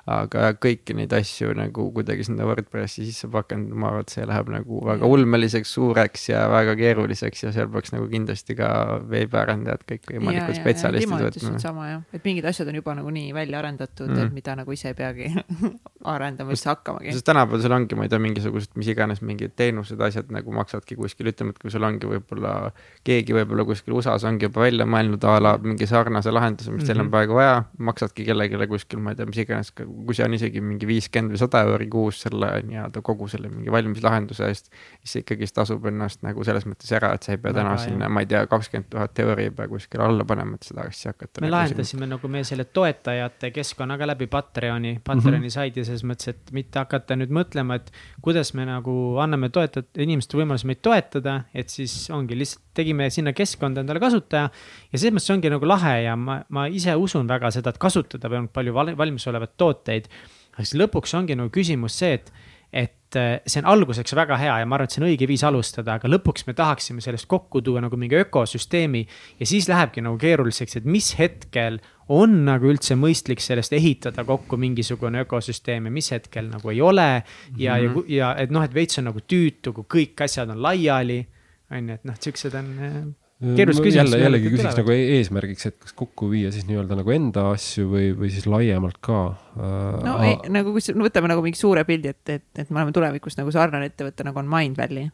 aga kõiki neid asju nagu kuidagi sinna WordPressi sisse pakendada, ma arvan, et see läheb nagu väga ulmeliseks, suureks ja väga keeruliseks ja seal peaks nagu kindlasti ka veebiarendajad, kõikvõimalikud spetsialistid võtma. sama jah, et mingid asjad on juba nagunii välja arendatud mm., et mida nagu ise ei peagi (laughs) arendama üldse hakkamagi. sest tänapäeval sul ongi, ma ei tea, mingisugused, mis iganes mingid teenused, asjad nagu maksavadki kuskil, ütleme, et kui sul ongi võib-olla keegi võib-olla kuskil USA-s ongi juba välja mõelnud a la mingi sarnase lahenduse, mis mm -hmm. teil on mhm. praegu vaja, maksadki kellelegi kuskil, ma ei tea, mis iganes kui see on isegi mingi viiskümmend või sada euri kuus selle nii-öelda kogu selle mingi valmis lahenduse eest, siis see ikkagist tasub ennast nagu selles mõttes ära, et sa ei pea täna Väga sinna, ma ei tea, kakskümmend tuhat euri ei pea kuskile alla panema, et seda asja hakata. me nagu lahendasime siin... nagu meie selle toetajate keskkonnaga läbi Patreoni, Patreoni mm -hmm. saidi selles mõttes, et mitte hakata nüüd mõtlema, et kuidas me nagu anname toetajat, inimestele võimaluse meid toetada, et siis ongi lihtsalt tegime sinna keskkonda endale kasutaja. ja selles mõttes ongi nagu lahe ja ma, ma ise usun väga seda, et kasutada võimalikult palju valmisolevaid tooteid. aga siis lõpuks ongi nagu küsimus see, et, et äh, see on alguseks väga hea ja ma arvan, et see on õige viis alustada, aga lõpuks me tahaksime sellest kokku tuua nagu mingi ökosüsteemi. ja siis lähebki nagu keeruliseks, et mis hetkel on nagu üldse mõistlik sellest ehitada kokku mingisugune ökosüsteem ja mis hetkel nagu ei ole. ja mm, -hmm. ja, ja et noh, et veits on nagu tüütu, kui kõik asjad on laiali on ju, et noh, siuksed on äh, keerulised küsimused. jälle, jällegi küsiks nagu e-, eesmärgiks, et kas kokku viia siis nii-öelda nagu enda asju või, või siis laiemalt ka äh,. no ei, nagu kus, no võtame nagu mingi suure pildi, et, et, et me oleme tulevikus nagu sarnane ettevõte nagu on Mindvalley.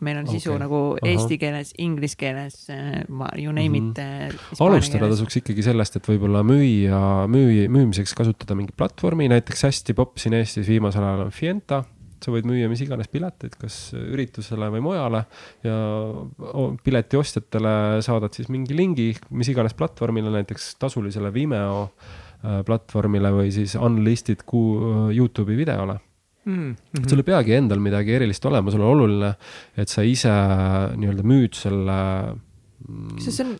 meil on sisu okay. nagu Aha. eesti keeles, inglise keeles, äh, you name mm -hmm. it. alustada tasuks ikkagi sellest, et võib-olla müüa, müü-, müümiseks kasutada mingi platvormi, näiteks hästi popp siin Eestis viimasel ajal on Fienta sa võid müüa mis iganes pileteid, kas üritusele või mujale ja pileti ostjatele saadad siis mingi lingi mis iganes platvormile, näiteks tasulisele Vimeo äh, platvormile või siis unlisted Youtube'i videole mm. -hmm. sul ei peagi endal midagi erilist olema, sul on oluline, et sa ise nii-öelda müüd selle et sa selle,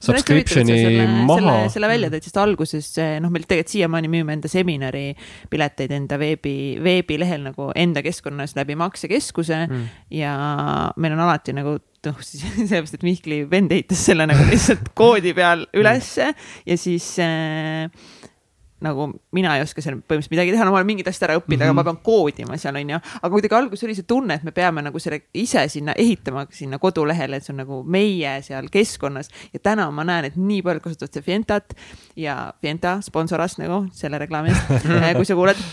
selle, välja tõid, sest alguses noh, meil tegelikult siiamaani müüme enda seminari pileteid enda veebi, veebilehel nagu enda keskkonnas läbi maksekeskuse mm. ja meil on alati nagu noh, (laughs) sellepärast, et Mihkli vend ehitas selle nagu lihtsalt koodi peal ülesse ja siis äh, nagu mina ei oska seal põhimõtteliselt midagi teha, no ma olen mingid asjad ära õppinud mm, -hmm. aga ma mhm. pean koodima seal onju. aga kuidagi alguses oli see tunne, et me peame nagu selle ise sinna ehitama sinna kodulehele, et see on nagu meie seal keskkonnas ja täna ma näen, et nii paljud kasutavad seda Fientat ja Fienta sponsoras nagu selle reklaami eest eh, (laughs) kui sa kuuled.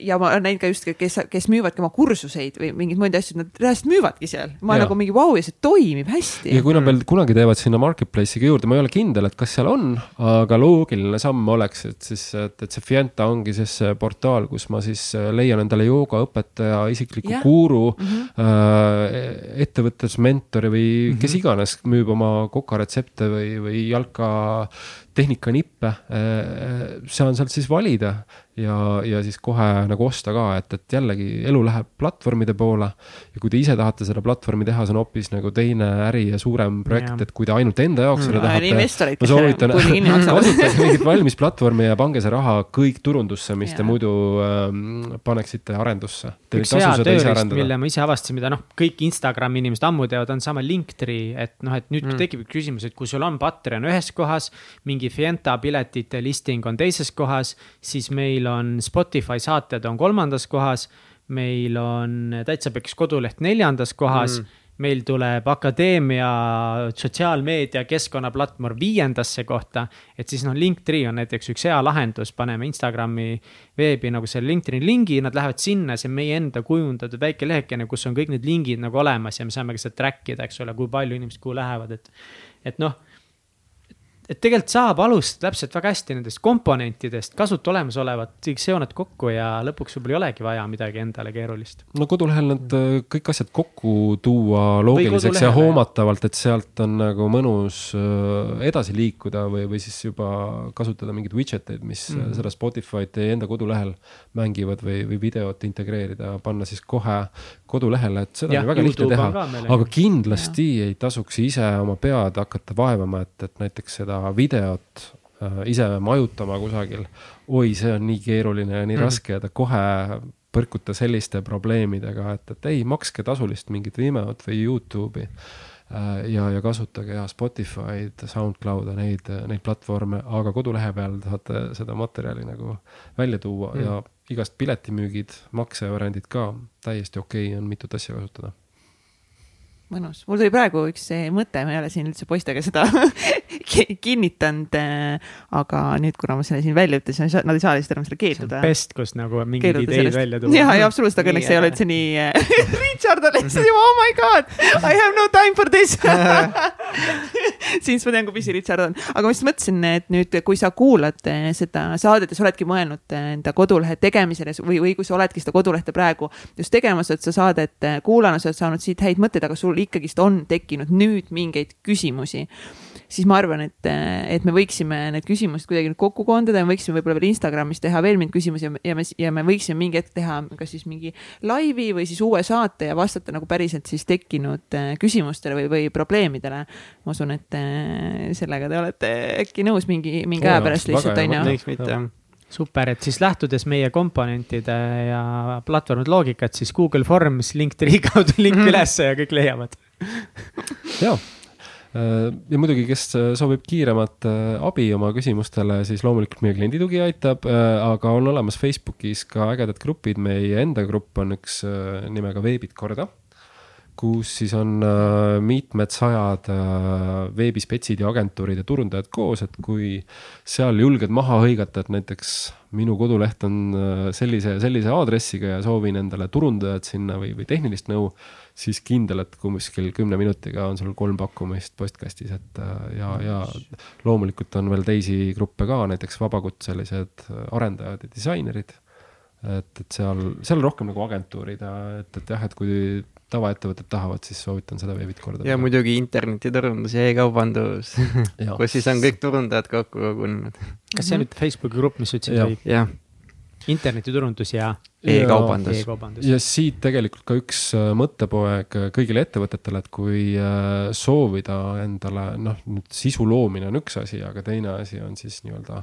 Ja ma olen näinud ka just, kes, kes müüvadki oma kursuseid või mingeid muid asju, nad reaalselt müüvadki seal. ma ja. nagu mingi vau ja see toimib hästi. ja kui nad veel kunagi teevad sinna marketplace'iga juurde, ma ei ole kindel, et kas seal on, aga loogiline samm oleks, et siis et, et see Fienta ongi siis see portaal, kus ma siis äh, leian endale joogaõpetaja, isikliku yeah. guru mm, -hmm. äh, ettevõtlusmentori või mm -hmm. kes iganes müüb oma kokaretsepte või, või jalka tehnikanippe, äh, saan sealt siis valida ja, ja siis kohe nagu osta ka, et, et jällegi elu läheb platvormide poole. ja kui te ise tahate seda platvormi teha, see on hoopis nagu teine äri ja suurem projekt, et kui te ainult enda jaoks mm, seda tahate. ma soovitan, (laughs) kasutage mingit valmis platvormi ja pange see raha kõik turundusse, mis ja. te muidu ähm, paneksite arendusse. üks hea tööriist, mille ma ise avastasin, mida noh, kõik Instagrami inimesed ammu teavad, on sama Linktree, et noh, et nüüd mm. tekib küsimus, et kui sul on Patreon ühes kohas, mingi Fienta piletite listing on teises kohas, siis meil on Spotify saated on kolmandas kohas. meil on Täitsa Peks koduleht neljandas kohas mm. meil tuleb akadeemia sotsiaalmeedia keskkonnaplatvorm viiendasse kohta. et siis noh, Linktree on näiteks üks hea lahendus, paneme Instagrami veebi nagu selle Linktree lingi, nad lähevad sinna, see on meie enda kujundatud väike lehekene, kus on kõik need lingid nagu olemas ja me saame ka seda track ida, eks ole, kui palju inimesed kuhu lähevad, et. et noh et tegelikult saab alustada täpselt väga hästi nendest komponentidest, kasuta olemasolevat, seonad kokku ja lõpuks võib-olla ei olegi vaja midagi endale keerulist. no kodulehel need äh, kõik asjad kokku tuua loogiliseks ja hoomatavalt, et sealt on nagu mõnus äh, edasi liikuda või, või siis juba kasutada mingeid widget eid, mis mm -hmm. seda Spotify'd teie enda kodulehel mängivad või, või videot integreerida, panna siis kohe kodulehele, et seda ja, on väga lihtne teha. aga kindlasti ja. ei tasuks ise oma pead hakata vaevama, et, et näiteks seda seda videot äh, ise majutama kusagil. oi, see on nii keeruline ja nii mm -hmm. raske ja ta kohe põrkuta selliste probleemidega, et, et ei, makske tasulist mingit Vimeot või Youtube'i äh, ja, ja kasutage ja Spotify'd, SoundCloud'e, neid, neid platvorme, aga kodulehe peal saate seda materjali nagu välja tuua mm. ja igast piletimüügid, maksevariandid ka täiesti okei okay on mitut asja kasutada mõnus, mul tuli praegu üks mõte, ma ei ole siin üldse poistega seda (laughs) kinnitanud. Äh, aga nüüd, kuna ma selle siin välja ütlesin, nad ei saa lihtsalt enam selle keelduda. best, kus nagu mingeid ideid välja tuua. ja, ja absoluutselt, aga õnneks ei ole üldse nii äh, (laughs) Richard on lihtsalt juba, oh my god, I have no time for this (laughs) siis ma tean, kui busy Richard on, aga ma just mõtlesin, et nüüd, kui sa kuulad äh, seda saadet ja sa oledki mõelnud enda kodulehe tegemisele või, või kui sa oledki seda kodulehte praegu just tegemas, et sa saadet kuulanud, sa oled saanud siit häid mõtteid, aga sul ikkagist on tekkinud nüüd mingeid küsimusi siis ma arvan, et, et me võiksime need küsimused kuidagi nüüd kokku koondada ja me võiksime võib-olla veel Instagramis teha veel mingeid küsimusi ja me, ja me võiksime mingi hetk teha kas siis mingi laivi või siis uue saate ja vastata nagu päriselt siis tekkinud äh, küsimustele või, või probleemidele. ma usun, et äh, sellega te olete äkki nõus mingi, mingi aja pärast lihtsalt on ju. miks mitte. Jah. Super, et siis lähtudes meie komponentide ja platvormide loogikat, siis Google Forms, Linktree kaudu link mm. ülesse ja kõik leiavad. Ja Äh, ja muidugi, kes äh, soovib kiiremat äh, abi oma küsimustele, siis loomulikult meie klienditugi aitab, aga on olemas Facebookis ka ägedad grupid, meie enda grupp on üks nimega Veebid korda kus siis on äh, mitmed sajad äh, veebispetsid ja agentuurid ja turundajad koos, et kui seal julged maha hõigata, et näiteks minu koduleht on äh, sellise ja sellise aadressiga ja soovin endale turundajat sinna või, või tehnilist nõu, siis kindel, et kuskil kümne minutiga on sul kolm pakkumist postkastis, et äh, ja, ja loomulikult on veel teisi gruppe ka, näiteks vabakutselised arendajad ja disainerid et, et seal, seal on rohkem nagu agentuurid ja et, et jah, et kui tavaettevõtted tahavad, siis soovitan seda veebit korda. ja muidugi internetiturundus ja e-kaubandus (laughs) kus siis on kõik turundajad kokku kogunenud. kas see on nüüd Facebooki grupp, mis sa ütlesid? jah internetiturundus ja e-kaubandus e. ja siit tegelikult ka üks äh, mõttepoeg kõigile ettevõtetele, et kui äh, soovida endale noh, nüüd sisu loomine on üks asi, aga teine asi on siis nii-öelda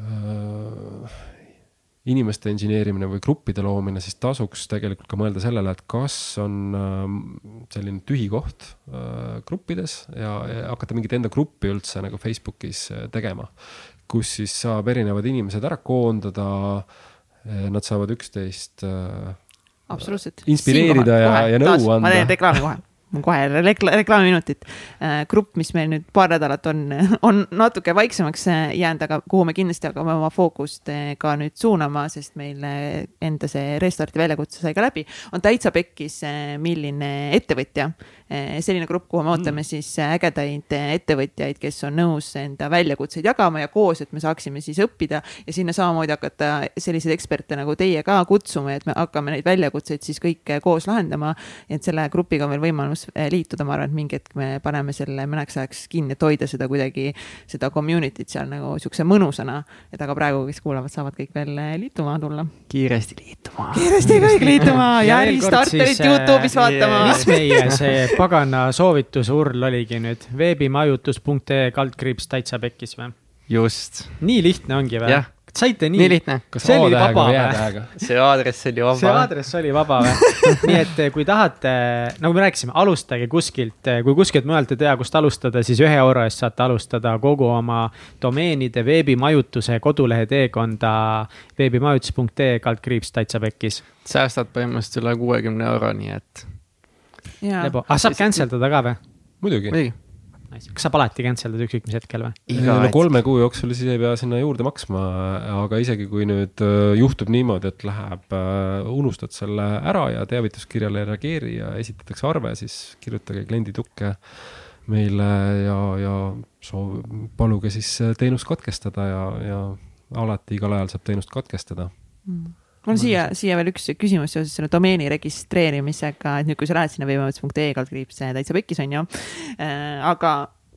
äh, inimeste inseneerimine või gruppide loomine, siis tasuks tegelikult ka mõelda sellele, et kas on selline tühi koht äh, gruppides ja, ja hakata mingit enda gruppi üldse nagu Facebookis äh, tegema. Kus siis saab erinevad inimesed ära koondada. Äh, nad saavad üksteist. absoluutselt. inspireerida ja, ja nõu anda. ma teen reklaami kohe kohe rekla reklaamiminutit. Äh, grupp, mis meil nüüd paar nädalat on, (laughs) on natuke vaiksemaks jäänud, aga kuhu me kindlasti hakkame oma fookust ka nüüd suunama, sest meil enda see restarti väljakutse sai ka läbi, on täitsa pekkis, milline ettevõtja Eh, selline grupp, kuhu me ootame mm. siis eh, ägedaid eh, ettevõtjaid, kes on nõus enda väljakutseid jagama ja koos, et me saaksime siis õppida ja sinna samamoodi hakata selliseid eksperte nagu teie ka kutsuma, et me hakkame neid väljakutseid siis kõik koos lahendama. et selle grupiga on veel võimalus liituda, ma arvan, et mingi hetk me paneme selle mõneks ajaks kinni, et hoida seda kuidagi, seda community't seal nagu siukse mõnusana. et aga praegu, kes kuulavad, saavad kõik veel liituma tulla. kiiresti liituma. kiiresti kõik liituma (laughs) ja äristarterit Youtube'is vaatama. mis meie see pagana soovituse url oligi nüüd veebimajutus.ee kaldkriips täitsa pekkis või? just. nii lihtne ongi või? saite nii? nii lihtne. see oli vaba või? (laughs) see aadress oli vaba. see aadress oli vaba või? (laughs) nii et eh, kui tahate, nagu me rääkisime, alustage kuskilt, eh, kui kuskilt mujalt ei tea, kust alustada, siis ühe euro eest saate alustada kogu oma domeenide, veebimajutuse, kodulehe teekonda veebimajutus.ee kaldkriips täitsa pekkis. säästad põhimõtteliselt üle kuuekümne euro, nii et Lebo, ah saab cancel dada ka või? muidugi. kas saab alati cancel dada ükskõik mis hetkel või? no kolme kuu jooksul siis ei pea sinna juurde maksma, aga isegi kui nüüd äh, juhtub niimoodi, et läheb, äh, unustad selle ära ja teavituskirjale ei reageeri ja esitatakse arve, siis kirjutage klienditukke meile ja, ja soov, paluge siis teenust katkestada ja, ja alati igal ajal saab teenust katkestada mm mul on siia, siia veel üks küsimus seoses selle domeeni registreerimisega, et nüüd, kui sa lähed sinna veebimajandus.ee kaldkriips täitsa pekkis on ju äh,, aga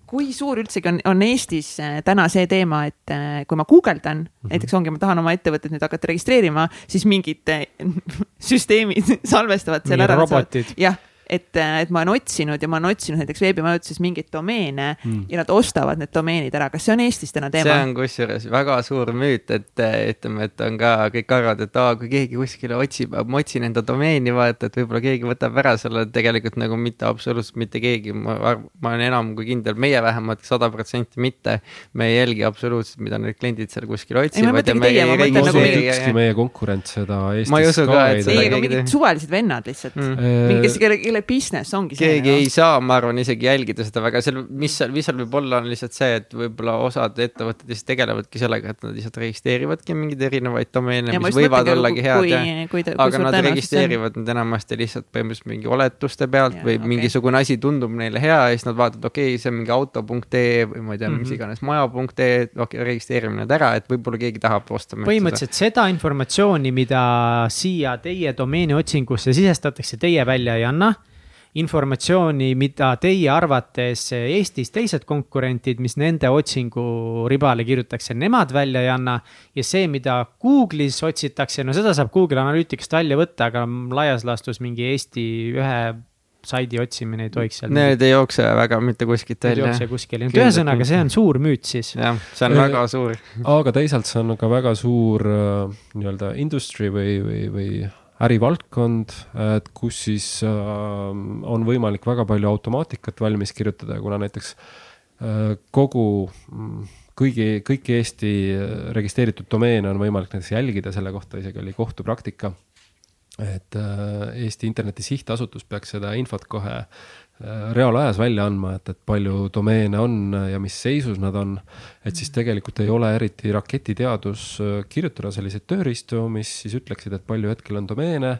kui suur üldsegi on, on Eestis äh, täna see teema, et äh, kui ma guugeldan mm, -hmm. näiteks ongi, ma tahan oma ettevõtet nüüd hakata registreerima, siis mingid äh, (laughs) süsteemid (laughs) salvestavad selle ära. jah et, et ma olen otsinud ja ma olen otsinud näiteks veebimajutuses mingeid domeene mm. ja nad ostavad need domeenid ära, kas see on Eestis täna teema? see on kusjuures väga suur müüt, et ütleme, et on ka kõik arvavad, et aa, kui keegi kuskile otsib, ma otsin enda domeeni, vaata, et võib-olla keegi võtab ära selle, tegelikult nagu mitte absoluutselt mitte keegi, ma, ma olen enam kui kindel, meie vähemalt sada protsenti mitte. me ei jälgi absoluutselt, mida need kliendid seal kuskil otsivad. ei, ma mõtlen nagu ükski meie konkurent seda Eestis ka ei tee. ei, aga mingid suvalised vennad lihtsalt mm., mingi, kes, kelle, kelle business ongi see. keegi ei saa, ma arvan, isegi jälgida seda väga, seal, mis seal, mis seal võib olla, on lihtsalt see, et võib-olla osad ettevõtted lihtsalt tegelevadki sellega, et nad lihtsalt registreerivadki mingeid erinevaid domeene, mis võivad ollagi head aga nad registreerivad need enamasti lihtsalt põhimõtteliselt mingi oletuste pealt ja, või okay. mingisugune asi tundub neile hea ja siis nad vaatavad, okei okay,, see on mingi auto.ee või ma ei tea mm, -hmm. mis mhm. iganes maja.ee, okei okay,, registreerime need ära, et võib-olla keegi tahab osta. põhimõtteliselt seda informatsiooni, mida siia teie domeeni otsingusse sisestatakse, teie välja ei anna informatsiooni, mida teie arvates Eestis teised konkurentid, mis nende otsingu ribale kirjutatakse, nemad välja ei anna. ja see, mida Google'is otsitakse, no seda saab Google Analyticast välja võtta, aga laias laastus mingi Eesti ühe saidi otsimine ei tohiks seal. Need ei jookse väga mitte kuskilt välja. ei jookse kuskile, ühesõnaga, see on suur müüt siis. jah, see on väga suur. aga teisalt see on ka väga suur äh, nii-öelda industry või, või, või ärivaldkond, et kus siis äh, on võimalik väga palju automaatikat valmis kirjutada kuna näiteks äh, kogu mm, kõigi, kõiki Eesti registreeritud domeene on võimalik näiteks jälgida, selle kohta isegi oli kohtupraktika. et äh, Eesti Interneti Sihtasutus peaks seda infot kohe Äh, reaalajas välja andma, et, et palju domeene on ja mis seisus nad on. et siis tegelikult ei ole eriti raketiteadus äh, kirjutada selliseid tööriistu, mis siis ütleksid, et palju hetkel on domeene,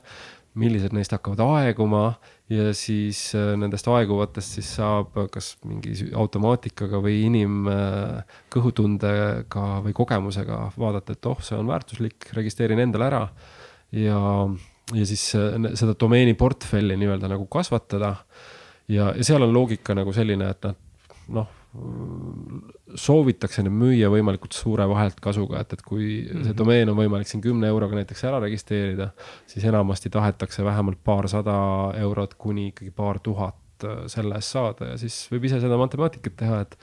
millised neist hakkavad aeguma ja siis äh, nendest aeguvatest siis saab kas mingi automaatikaga või inimkõhutundega või kogemusega vaadata, et oh, see on väärtuslik, registreerin endale ära. ja, ja siis seda domeeni portfelli nii-öelda nagu kasvatada ja, ja seal on loogika nagu selline, et nad noh, soovitakse nüüd müüa võimalikult suure vaheltkasuga, et, et kui mm -hmm. see domeen on võimalik siin kümne euroga näiteks ära registreerida, siis enamasti tahetakse vähemalt paarsada eurot kuni ikkagi paar tuhat äh, selle eest saada ja siis võib ise seda matemaatikat teha, et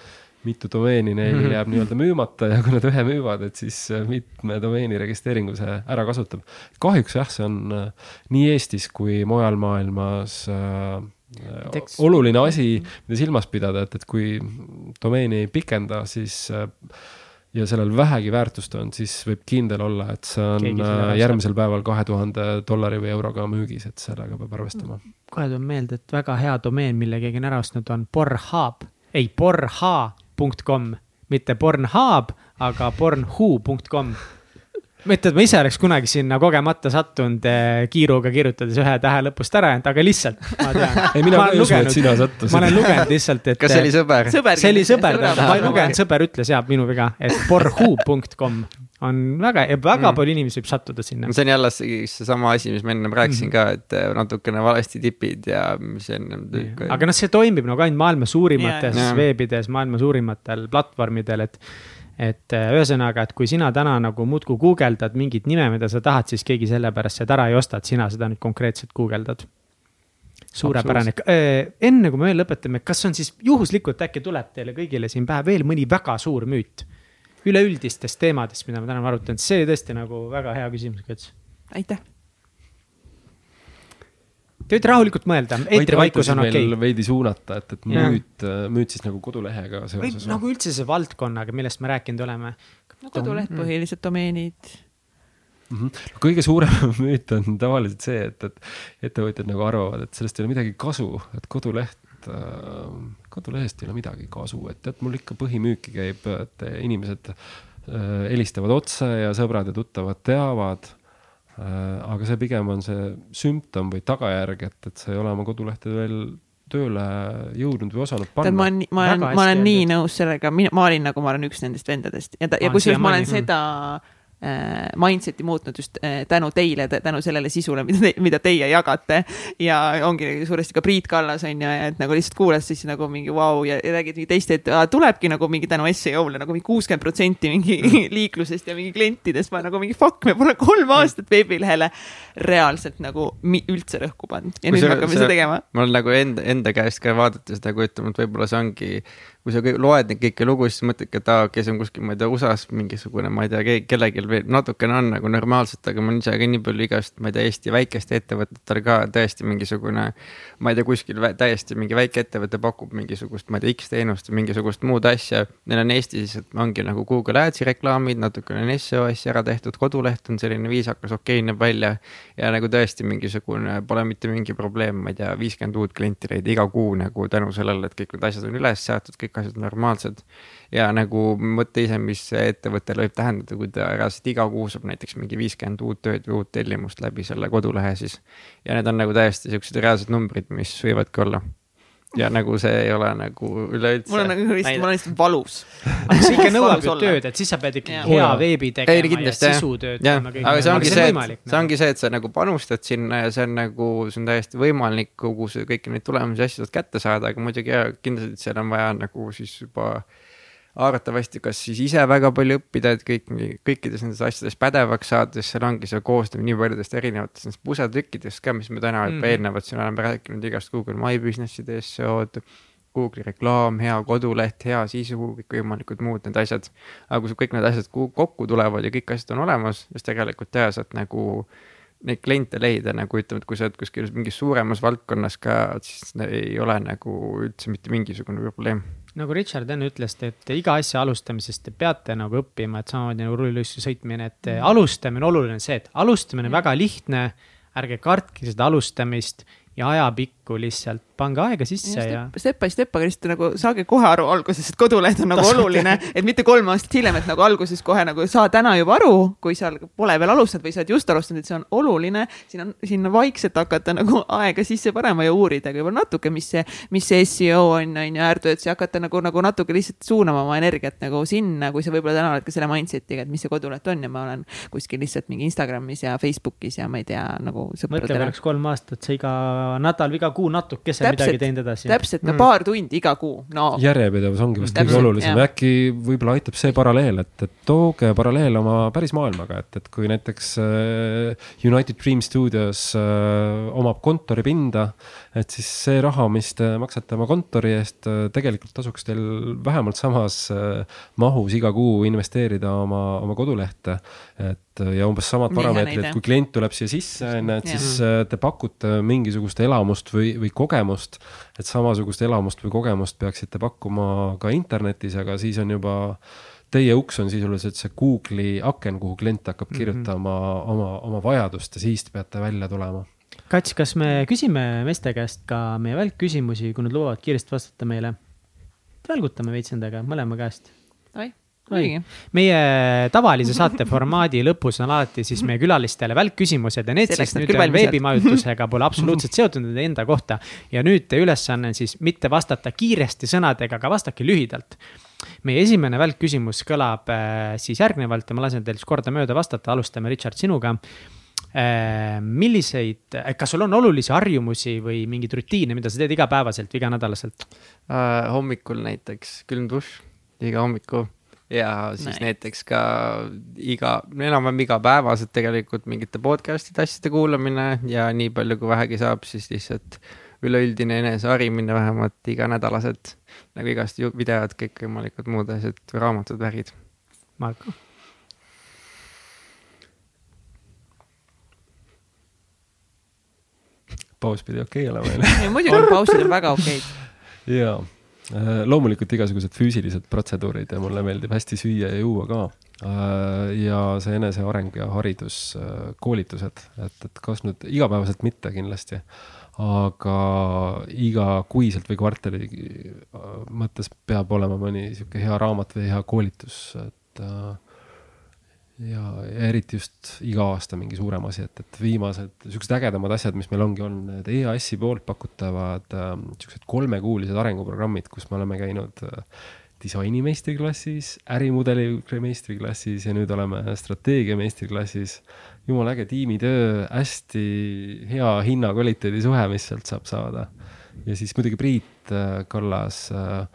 mitu domeeni neil mm -hmm. jääb nii-öelda müümata ja kui nad ühe müüvad, et siis äh, mitme domeeni registreeringu see ära kasutab. kahjuks jah, see on äh, nii Eestis kui mujal maailmas äh, Teks. oluline asi, mida silmas pidada, et, et kui domeeni ei pikenda, siis ja sellel vähegi väärtust on, siis võib kindel olla, et see on järgmisel päeval kahe tuhande dollari või euroga müügis, et sellega peab arvestama. kohe tuleb meelde, et väga hea domeen, mille keegi on ära ostnud, on Pornhub, ei Pornha pornhub.com, mitte Pornhub, aga pornhu.com mõtled, ma ise oleks kunagi sinna kogemata sattunud eh, kiiruga kirjutades ühe tähe lõpust ära jäänud, aga lihtsalt, ma tean. (laughs) ei, mina ka ei usu, et sina sattusid. ma olen lugenud lihtsalt, et. kas see oli sõber? see oli sõber, ma ei lugenud, sõber ütles ja minu viga, et pornhu.com on väga, väga mm. palju inimesi võib sattuda sinna. see on jälle seesama asi, mis ma ennem rääkisin mm. ka, et äh, natukene valesti tipid ja mis ennem. aga noh, see toimib nagu ainult maailma suurimates yeah. veebides, maailma suurimatel platvormidel, et et äh, ühesõnaga, et kui sina täna nagu muudkui guugeldad mingit nime, mida sa tahad, siis keegi sellepärast seda ära ei osta, et sina seda nüüd konkreetselt guugeldad. suurepärane, äh, enne kui me veel lõpetame, kas on siis juhuslikult äkki tuleb teile kõigile siin pähe veel mõni väga suur müüt? üleüldistest teemadest, mida me täna oleme arutanud, see tõesti nagu väga hea küsimus, Kõts. aitäh. Te võite rahulikult mõelda, eetrivaikus on okei okay.. veidi suunata, et, et müüt, müüt siis nagu kodulehega seoses. nagu üldse see valdkonnaga, millest me rääkinud oleme. no koduleht mm. põhiliselt, domeenid mm. -hmm. No, kõige suurem (laughs) müüt on tavaliselt see, et, et ettevõtjad nagu arvavad, et sellest ei ole midagi kasu, et koduleht äh, kodulehest ei ole midagi kasu, et tead, mul ikka põhimüüki käib, et inimesed äh, helistavad otse ja sõbrad ja tuttavad teavad äh,. Aga see pigem on see sümptom või tagajärg, et, et sa ei ole oma kodulehte veel tööle jõudnud või osanud panna. ma olen, ma olen, ma olen nii nõus sellega, ma olin nagu, ma olen üks nendest vendadest. Ja, ja kusjuures ma olen seda mm. Äh, mindset'i muutnud just äh, tänu teile, tänu sellele sisule, mida te, mida teie jagate. ja ongi suuresti ka Priit Kallas on ju, et nagu lihtsalt kuulas siis nagu mingi vau wow, ja, ja räägid mingi teist, et tulebki nagu mingi tänu SEO-le nagu mingi kuuskümmend protsenti mingi mm. (laughs) liiklusest ja mingi klientidest. ma nagu mingi fuck, me pole kolm aastat veebilehele reaalselt nagu üldse rõhku pannud ja kui nüüd see, me hakkame seda tegema. ma olen nagu enda, enda käest ka vaadates nagu ütlema, et võib-olla see ongi kui sa loed neid kõiki lugusid, siis mõtledki, et aa, see on kuskil, ma ei tea, USA-s mingisugune, ma ei tea, kellelgi veel natukene on nagu normaalselt, aga ma olen ise ka nii palju igast, ma ei tea, Eesti väikeste ettevõtetel ka täiesti mingisugune. ma ei tea, kuskil täiesti mingi väike ettevõte pakub mingisugust, ma ei tea, X teenust või mingisugust muud asja. Neil on Eestis, et ongi nagu Google Adsi reklaamid, natukene on seo asja ära tehtud, koduleht on selline viisakas, okei okay, näeb välja. ja nagu tõesti mingisugune, pole mitte mingi probleem, ma ei tea, viiskümmend uut klienti leida iga kuu nagu tänu sellele, et kõik need asjad on üles seatud, kõik kõik asjad normaalsed. ja nagu mõtle ise, mis ettevõttele võib tähendada, kui ta reaalselt iga kuu saab näiteks mingi viiskümmend uut tööd või uut tellimust läbi selle kodulehe siis. ja need on nagu täiesti siuksed reaalsed numbrid, mis võivadki olla ja nagu see ei ole nagu üleüldse. mul on nagu lihtsalt, mul on lihtsalt valus. aga see ikka (laughs) nõuab ju tööd, et siis sa pead ikkagi hea veebi tegema ei, kindlasti, ja sisutööd tegema. aga see ongi see, et, see ongi see, et sa nagu panustad sinna ja see on nagu, see on täiesti võimalik kogu see, kõiki neid tulemusi ja asju sealt kätte saada, aga muidugi ja kindlasti seal on vaja nagu siis juba arvatavasti kas siis ise väga palju õppida, et kõik, kõikides nendes asjades pädevaks saada, sest seal ongi see koostöö nii paljudest erinevatest nendest pusetükkidest ka, mis me täna juba mm. eelnevalt siin oleme rääkinud igast Google My Business'ide SEO-d. Google'i reklaam, hea koduleht, hea sisu, kõikvõimalikud muud need asjad. aga kui kõik need asjad kokku tulevad ja kõik asjad on olemas, siis tegelikult teha sealt nagu neid kliente leida nagu ütleme, et kui sa oled kuskil mingis suuremas valdkonnas ka, siis ei ole nagu üldse mitte mingisugune probleem nagu Richard enne ütles, et iga asja alustamisest te peate nagu õppima, et samamoodi nagu rulliluissu sõitmine, et mm. alustamine on oluline see, et alustamine on mm. väga lihtne. ärge kartke seda alustamist ja ajapikku lihtsalt pange aega sisse ja, ja. Step by step, aga lihtsalt nagu saage kohe aru alguses, et koduleht on nagu Tasud. oluline, et mitte kolm aastat hiljem, et nagu alguses kohe nagu saa täna juba aru, kui seal pole veel alustanud või sa oled just alustanud, et see on oluline. siin on, siin vaikselt hakata nagu aega sisse panema ja uurida võib-olla natuke, mis see, mis see seo on, on ju, äärtöötsi hakata nagu, nagu natuke lihtsalt suunama oma energiat nagu sinna, kui sa võib-olla täna oled ka selle mindset'iga, et mis see koduleht on ja ma olen kuskil lihtsalt mingi Instagramis ja Facebookis ja ma ei tea nagu. mõtle, kui oleks kolm aastat sa iga nädal iga kuu natukese midagi teinud edasi. täpselt, no mm. paar tundi iga kuu, no. järjepidevus ongi vist kõige olulisem, äkki võib-olla aitab see paralleel, et, et tooge paralleel oma päris maailmaga, et, et kui näiteks äh, United Dream Studios äh, omab kontoripinda, et siis see raha, mis te maksate oma kontori eest äh,, tegelikult tasuks teil vähemalt samas äh, mahus iga kuu investeerida oma, oma kodulehte. et ja umbes samad parameetrid, kui klient tuleb siia sisse, on ju, et siis äh, te pakute mingisugust elamust või, või kogemust. et samasugust elamust või kogemust peaksite pakkuma ka internetis, aga siis on juba teie uks on sisuliselt see Google'i aken, kuhu klient hakkab mhm. kirjutama mm -hmm. oma, oma vajadust ja siis te peate välja tulema. Kats, kas me küsime meeste käest ka meie välkküsimusi, kui nad lubavad kiiresti vastata meile? välgutame veits nendega mõlema käest. oi muidugi. meie tavalise saate formaadi lõpus on alati siis meie külalistele välkküsimused ja need Selleks siis nüüd veebimajutusega pole absoluutselt seotud nende enda kohta. ja nüüd teie ülesanne on siis mitte vastata kiiresti sõnadega, aga vastake lühidalt. meie esimene välkküsimus kõlab äh, siis järgnevalt ja ma lasen teil siis kordamööda vastata, alustame Richard sinuga äh, milliseid, kas sul on olulisi harjumusi või mingeid rutiine, mida sa teed igapäevaselt või iganädalaselt uh,? hommikul näiteks külm dušš iga hommiku ja siis nice. näiteks ka iga, enam-vähem igapäevaselt tegelikult mingite podcast'ide asjade kuulamine ja nii palju, kui vähegi saab, siis lihtsalt üleüldine eneseharimine vähemalt iganädalaselt. nagu igast videod, kõikvõimalikud muud asjad, raamatud, värgid. Marko? paus pidi okei okay olema (laughs) muidugi pausid on väga okeid. jaa loomulikult igasugused füüsilised protseduurid ja mulle meeldib hästi süüa ja juua ka. Äh, ja see eneseareng ja haridus, äh, koolitused, et, et kas nüüd igapäevaselt mitte kindlasti, aga igakuiselt või kvartali mõttes peab olema mõni sihuke hea raamat või hea koolitus, et ja, ja eriti just iga aasta mingi suurem asi, et, et viimased siuksed ägedamad asjad, mis meil ongi olnud, need EAS-i poolt pakutavad äh, siuksed kolmekuulised arenguprogrammid, kus me oleme käinud äh, disaini meistriklassis, ärimudeli meistriklassis ja nüüd oleme strateegia meistriklassis. jumala äge tiimitöö, hästi hea hinna-kvaliteedi suhe, mis sealt saab saada. ja siis muidugi Priit äh, Kallas äh,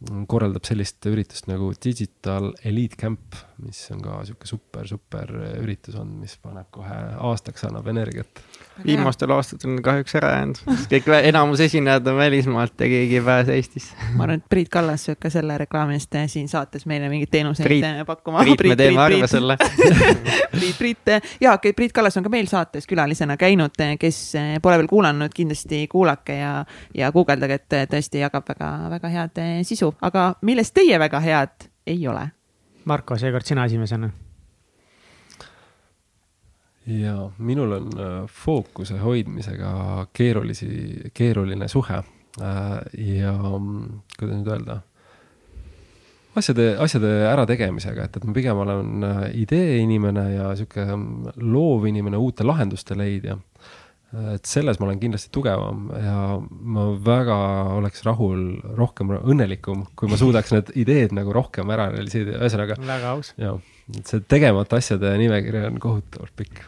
korraldab sellist üritust nagu Digital Elite Camp, mis on ka sihuke super, super üritus on, mis paneb kohe aastaks, annab energiat. viimastel aastatel on kahjuks ära jäänud, kõik enamus esinejad on välismaalt ja keegi ei pääse Eestisse. ma arvan, et Priit Kallas sööb ka selle reklaami eest siin saates meile mingeid teenuseid Priit, pakkuma. Priit, me teeme arve selle (laughs) Priit, Priit ja Priit Kallas on ka meil saates külalisena käinud, kes pole veel kuulanud, kindlasti kuulake ja, ja guugeldage, et tõesti jagab väga-väga head sisu sisu, aga millest teie väga head ei ole? Marko, seekord sina esimesena. ja minul on äh, fookuse hoidmisega keerulisi, keeruline suhe. Äh, ja mm, kuidas nüüd öelda asjade, asjade ärategemisega, et, et ma pigem olen äh, idee inimene ja sihuke mm, loov inimene, uute lahenduste leidja et selles ma olen kindlasti tugevam ja ma väga oleks rahul, rohkem õnnelikum, kui ma suudaks need ideed nagu rohkem ära realiseerida, ühesõnaga. väga aus. jah, et see tegemata asjade nimekiri on kohutavalt pikk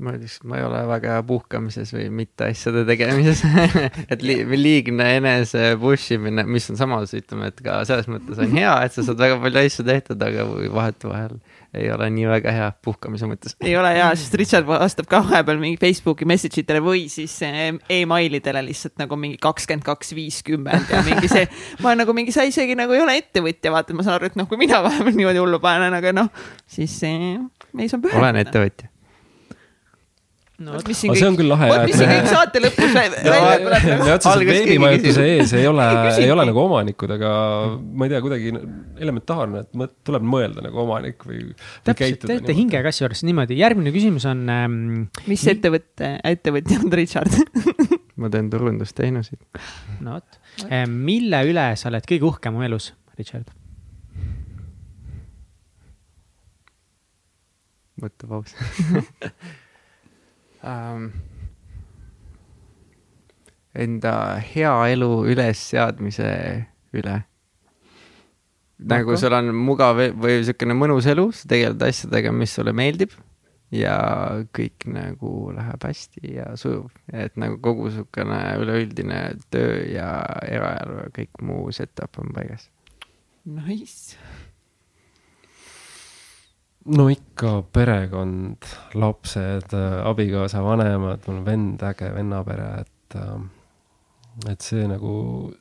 ma ütleks, ma ei ole väga hea puhkamises või mitte asjade tegemises (laughs) et li liigne enese push imine, mis on samas, ütleme, et ka selles mõttes on hea, et sa saad väga palju asju tehtud, aga vahetevahel ei ole nii väga hea puhkamise mõttes. ei ole hea, sest Richard vastab ka vahepeal mingi Facebooki message itele või siis emailidele lihtsalt nagu mingi kakskümmend kaks, viiskümmend ja mingi see, (laughs) ma nagu mingi, sa isegi nagu ei ole ettevõtja, vaata, ma saan aru, et noh, kui mina vahepeal niimoodi hullu panen, aga noh, siis eh, ei saa pühendada. olen ettevõtja no vot, mis siin kõik, vot mis siin kõik saate lõpus välja tuleb. me otseselt veebimajutuse ees ei ole, (laughs) ei ole nagu omanikud, aga ma ei tea, kuidagi elementaarne, et mõt, tuleb mõelda nagu omanik või. täpselt, te olete hingega asjajuures niimoodi, järgmine küsimus on ähm,. mis ettevõtte, ettevõtja on Richard (laughs) ma teen turundusteenuseid. no vot, ähm, mille üle sa oled kõige uhkem oma elus, Richard? mõttepaus (laughs) ähm, enda hea elu ülesseadmise üle. nagu sul on mugav e-, või niisugune mõnus elu, sa tegeled asjadega, mis sulle meeldib ja kõik nagu läheb hästi ja sujub, et nagu kogu niisugune üleüldine töö ja eraelu ja kõik muu setup on paigas. Nice. No ikka perekond, lapsed, abikaasa, vanemad, mul on vend, äge vennapere, et äh, et see nagu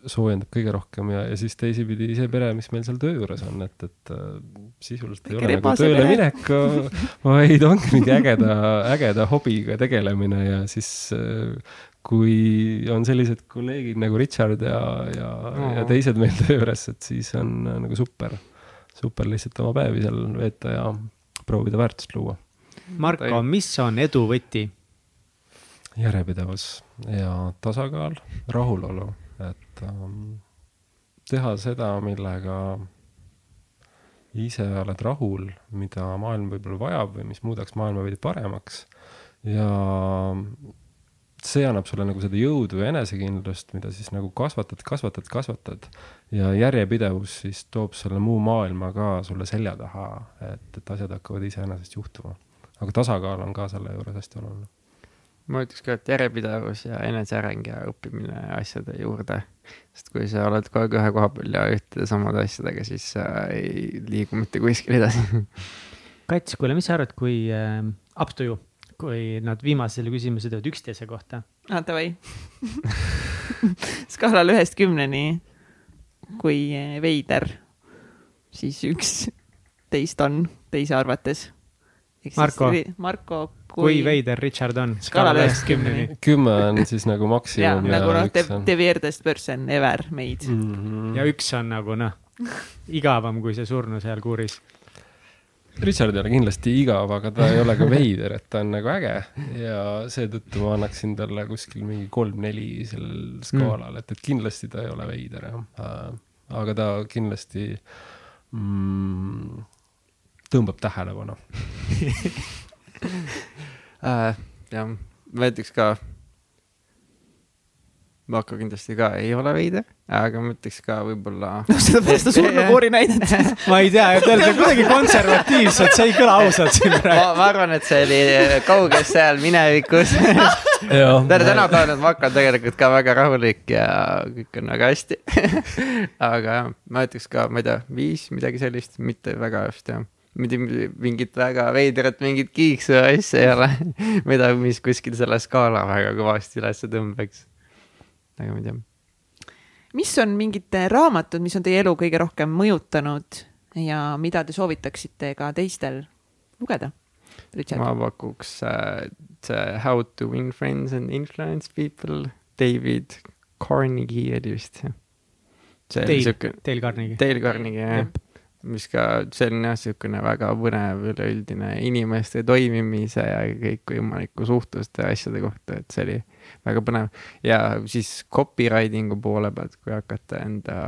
soojendab kõige rohkem ja, ja siis teisipidi see pere, mis meil seal töö juures on, et, et äh, sisuliselt ei ole nagu tööle pere. minek, (laughs) vaid ongi mingi ägeda, ägeda hobiga tegelemine ja siis äh, kui on sellised kolleegid nagu Richard ja, ja no., ja teised meil töö juures, et siis on äh, nagu super, super lihtsalt oma päevi seal veeta ja proovida väärtust luua. Marko, mis on edu võti? järjepidevus ja tasakaal, rahulolu, et ähm, teha seda, millega ise oled rahul, mida maailm võib-olla vajab või mis muudaks maailma veidi paremaks. ja see annab sulle nagu seda jõudu ja enesekindlust, mida siis nagu kasvatad, kasvatad, kasvatad. ja järjepidevus siis toob selle muu maailma ka sulle selja taha, et, et asjad hakkavad iseenesest juhtuma. aga tasakaal on ka selle juures hästi oluline ma ütleks ka, et järjepidevus ja eneseareng ja õppimine asjade juurde. sest kui sa oled kogu aeg ühe koha peal ja ühtede samade asjadega, siis sa ei liigu mitte kuskile edasi. Kats, kuule, mis sa arvad, kui äh, up to you, kui nad viimasele küsimuse teevad üksteise kohta? aa, ah, davai (laughs) skaalal ühest kümneni, kui veider, siis üks teist on teise arvates. Marko. Marko kui, kui veider Richard on skaalal ühest kümneni? kümme on siis nagu maksimum ja, ja nagu noh, the, the weirdest person ever made mm. -hmm. ja üks on nagu noh, igavam kui see surnu seal kuuris. Richard ei ole kindlasti igav, aga ta ei ole ka veider, et ta on nagu äge ja seetõttu ma annaksin talle kuskil mingi kolm-neli sellel skaalal mm., et, et kindlasti ta ei ole veider jah. aga ta kindlasti mm, tõmbab tähelepanu (laughs) äh, jah, ma ütleks ka, Marko kindlasti ka ei ole veider, aga ma ütleks ka võib-olla. (laughs) noh, sellepärast ta surnukoori näidet (laughs) ma ei tea, te olete kuidagi konservatiivsed, see ei kõla ausalt siin praegu. ma arvan, et see oli kauges seal minevikus (laughs) tänapäeval on Marko tegelikult ka väga rahulik ja kõik on väga hästi aga jah, ma ütleks ka, ma ei tea, viis, midagi sellist, mitte väga just jah mingit väga veidrat mingit kiiksu asja ei ole mida, mis kuskil selle skaala väga kõvasti üles tõmbaks. Aga ma ei tea. mis on mingid raamatud, mis on teie elu kõige rohkem mõjutanud ja mida te soovitaksite ka teistel lugeda? ma pakuks äh, see How to win friends and influence people, David Carnegie oli vist. Dale, Dale Carnegie. Dale Carnegie, jah mis ka, see on jah, niisugune väga põnev üleüldine inimeste toimimise ja kõikvõimaliku suhtluste ja asjade kohta, et see oli väga põnev. ja siis copywriting'u poole pealt, kui hakata enda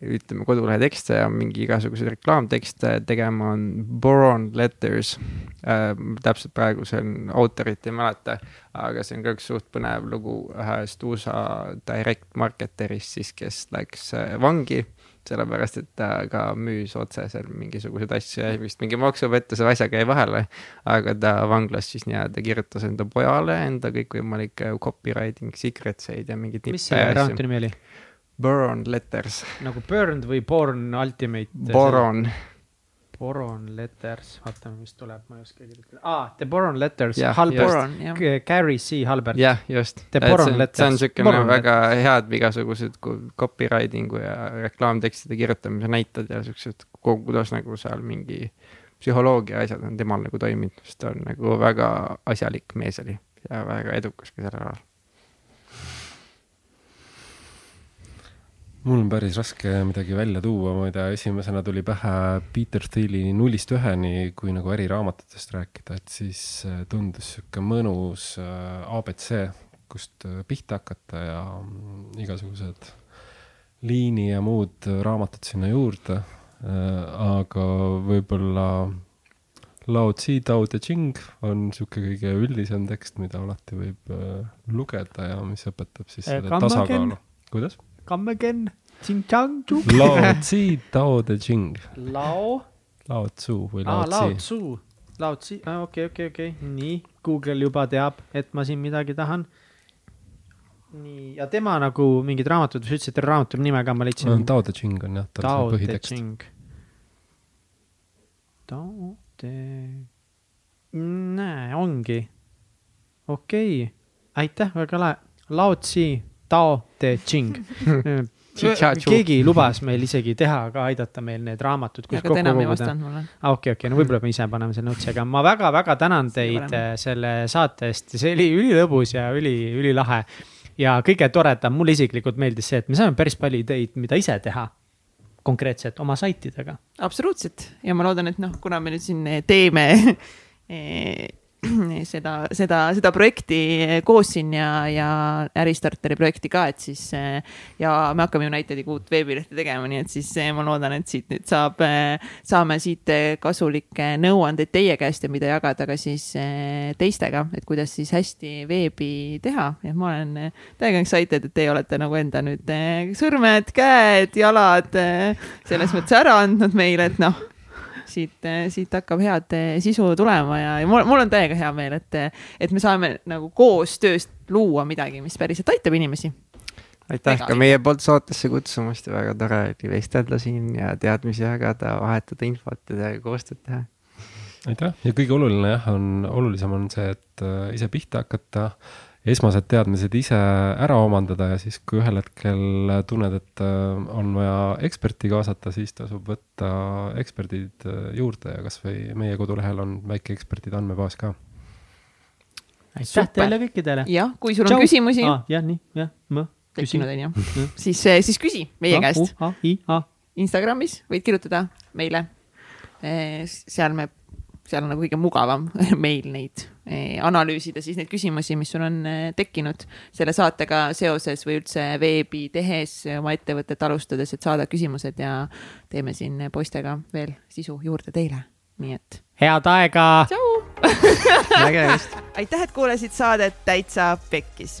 ütleme, kodulehe tekste ja mingi igasuguseid reklaamtekste tegema, on Boron Letters äh,. täpselt praegu see on, autorit ei mäleta, aga see on ka üks suht põnev lugu ühest USA direct marketerist siis, kes läks äh, vangi sellepärast et ta ka müüs otse seal mingisuguseid asju ja vist mingi maksupettuse asjaga jäi vahele. aga ta vanglas siis nii-öelda kirjutas enda pojale enda kõikvõimalikke copywriting secrets eid ja mingeid. mis see raamatu nimi oli? Burn Letters. nagu Burned või Born Ultimate? Boron Boron Letters, vaatame, mis tuleb, ma ei oska kirjutada ah,. The Boron Letters, Halbert, Gary C Halbert. jah, just. The Boron Letters. see on siukene väga head igasugused copywriting'u ja reklaamtekstide kirjutamise näited ja siuksed, kuidas nagu seal mingi psühholoogia asjad on temal nagu toiminud, sest ta on nagu väga asjalik mees oli ja väga edukas ka sellel alal mul on päris raske midagi välja tuua, tea, esimesena tuli pähe Peter Thieli Nullist üheni, kui nagu äriraamatutest rääkida, et siis äh, tundus sihuke mõnus äh, abc, kust äh, pihta hakata ja mm, igasugused liini ja muud raamatud sinna juurde. aga võib-olla Lao Tzu, Tao Te Ching on sihuke kõige üldisem tekst, mida alati võib lugeda ja mis õpetab siis selle tasakaalu. kuidas? Come again. Ching chang chuk. (laughs) Lao Tzu, Tao Te Ching. Lao. Lao Tzu või Lao Tzu. Lao Tzu. Laotsi, okei, okei, okei, nii, Google juba teab, et ma siin midagi tahan. nii, ja tema nagu mingid raamatud, sa ütlesid raamatu nime ka, ma leidsin. Tao Te Ching on jah, tal see Te põhitekst. Tao Te, näe, ongi. okei okay., aitäh, väga lahe. Lao Tsi, Tao Te Ching (laughs) keegi lubas meil isegi teha ka, aidata meil need raamatud. aga ta enam ei vastanud mulle. Ah, okei, okei, no võib-olla me ise paneme selle notsi, aga ma väga-väga tänan teid äh, selle saate eest, see oli ülilõbus ja üli, ülilahe. ja kõige toredam, mulle isiklikult meeldis see, et me saame päris palju ideid, mida ise teha konkreetselt oma saitidega. absoluutselt ja ma loodan, et noh, kuna me nüüd siin teeme (laughs) eh, (clears throat) seda, seda, seda projekti koos siin ja, ja Äristarteri projekti ka, et siis ja me hakkame Unitediga uut veebilehte tegema, nii et siis ma loodan, et siit nüüd saab, saame siit kasulikke nõuandeid teie käest ja mida jagada ka siis teistega, et kuidas siis hästi veebi teha. Ja ma olen täiega excited, et teie olete nagu enda nüüd sõrmed, käed, jalad selles mõttes ära andnud meile, et noh siit, siit hakkab head eh, sisu tulema ja, ja mul, mul on täiega hea meel, et, et me saame nagu koostööst luua midagi, mis päriselt aitab inimesi. aitäh ka meie poolt saatesse kutsumast ja väga tore oli vestelda siin ja teadmisi jagada, vahetada infot ja koostööd teha. aitäh ja kõige oluline jah, on, olulisem on see, et ise pihta hakata esmased teadmised ise ära omandada ja siis, kui ühel hetkel tunned, et on vaja eksperti kaasata, siis tasub võtta eksperdid juurde ja kasvõi meie kodulehel on väike ekspertide andmebaas ka. aitäh teile kõikidele. jah, kui sul on Tšau. küsimusi ah,. jah, nii, jah, ma. tekkinud on ju, (laughs) siis, siis küsi meie ah, käest uh,. Ah, Instagramis võid kirjutada meile. seal me seal on nagu kõige mugavam (laughs) meil neid analüüsida siis neid küsimusi, mis sul on eh, tekkinud selle saatega seoses või üldse veebi tehes oma ettevõtet alustades, et saada küsimused ja teeme siin poistega veel sisu juurde teile, nii et. head aega. nägemist (laughs) aitäh, et kuulasid saadet Täitsa Pekkis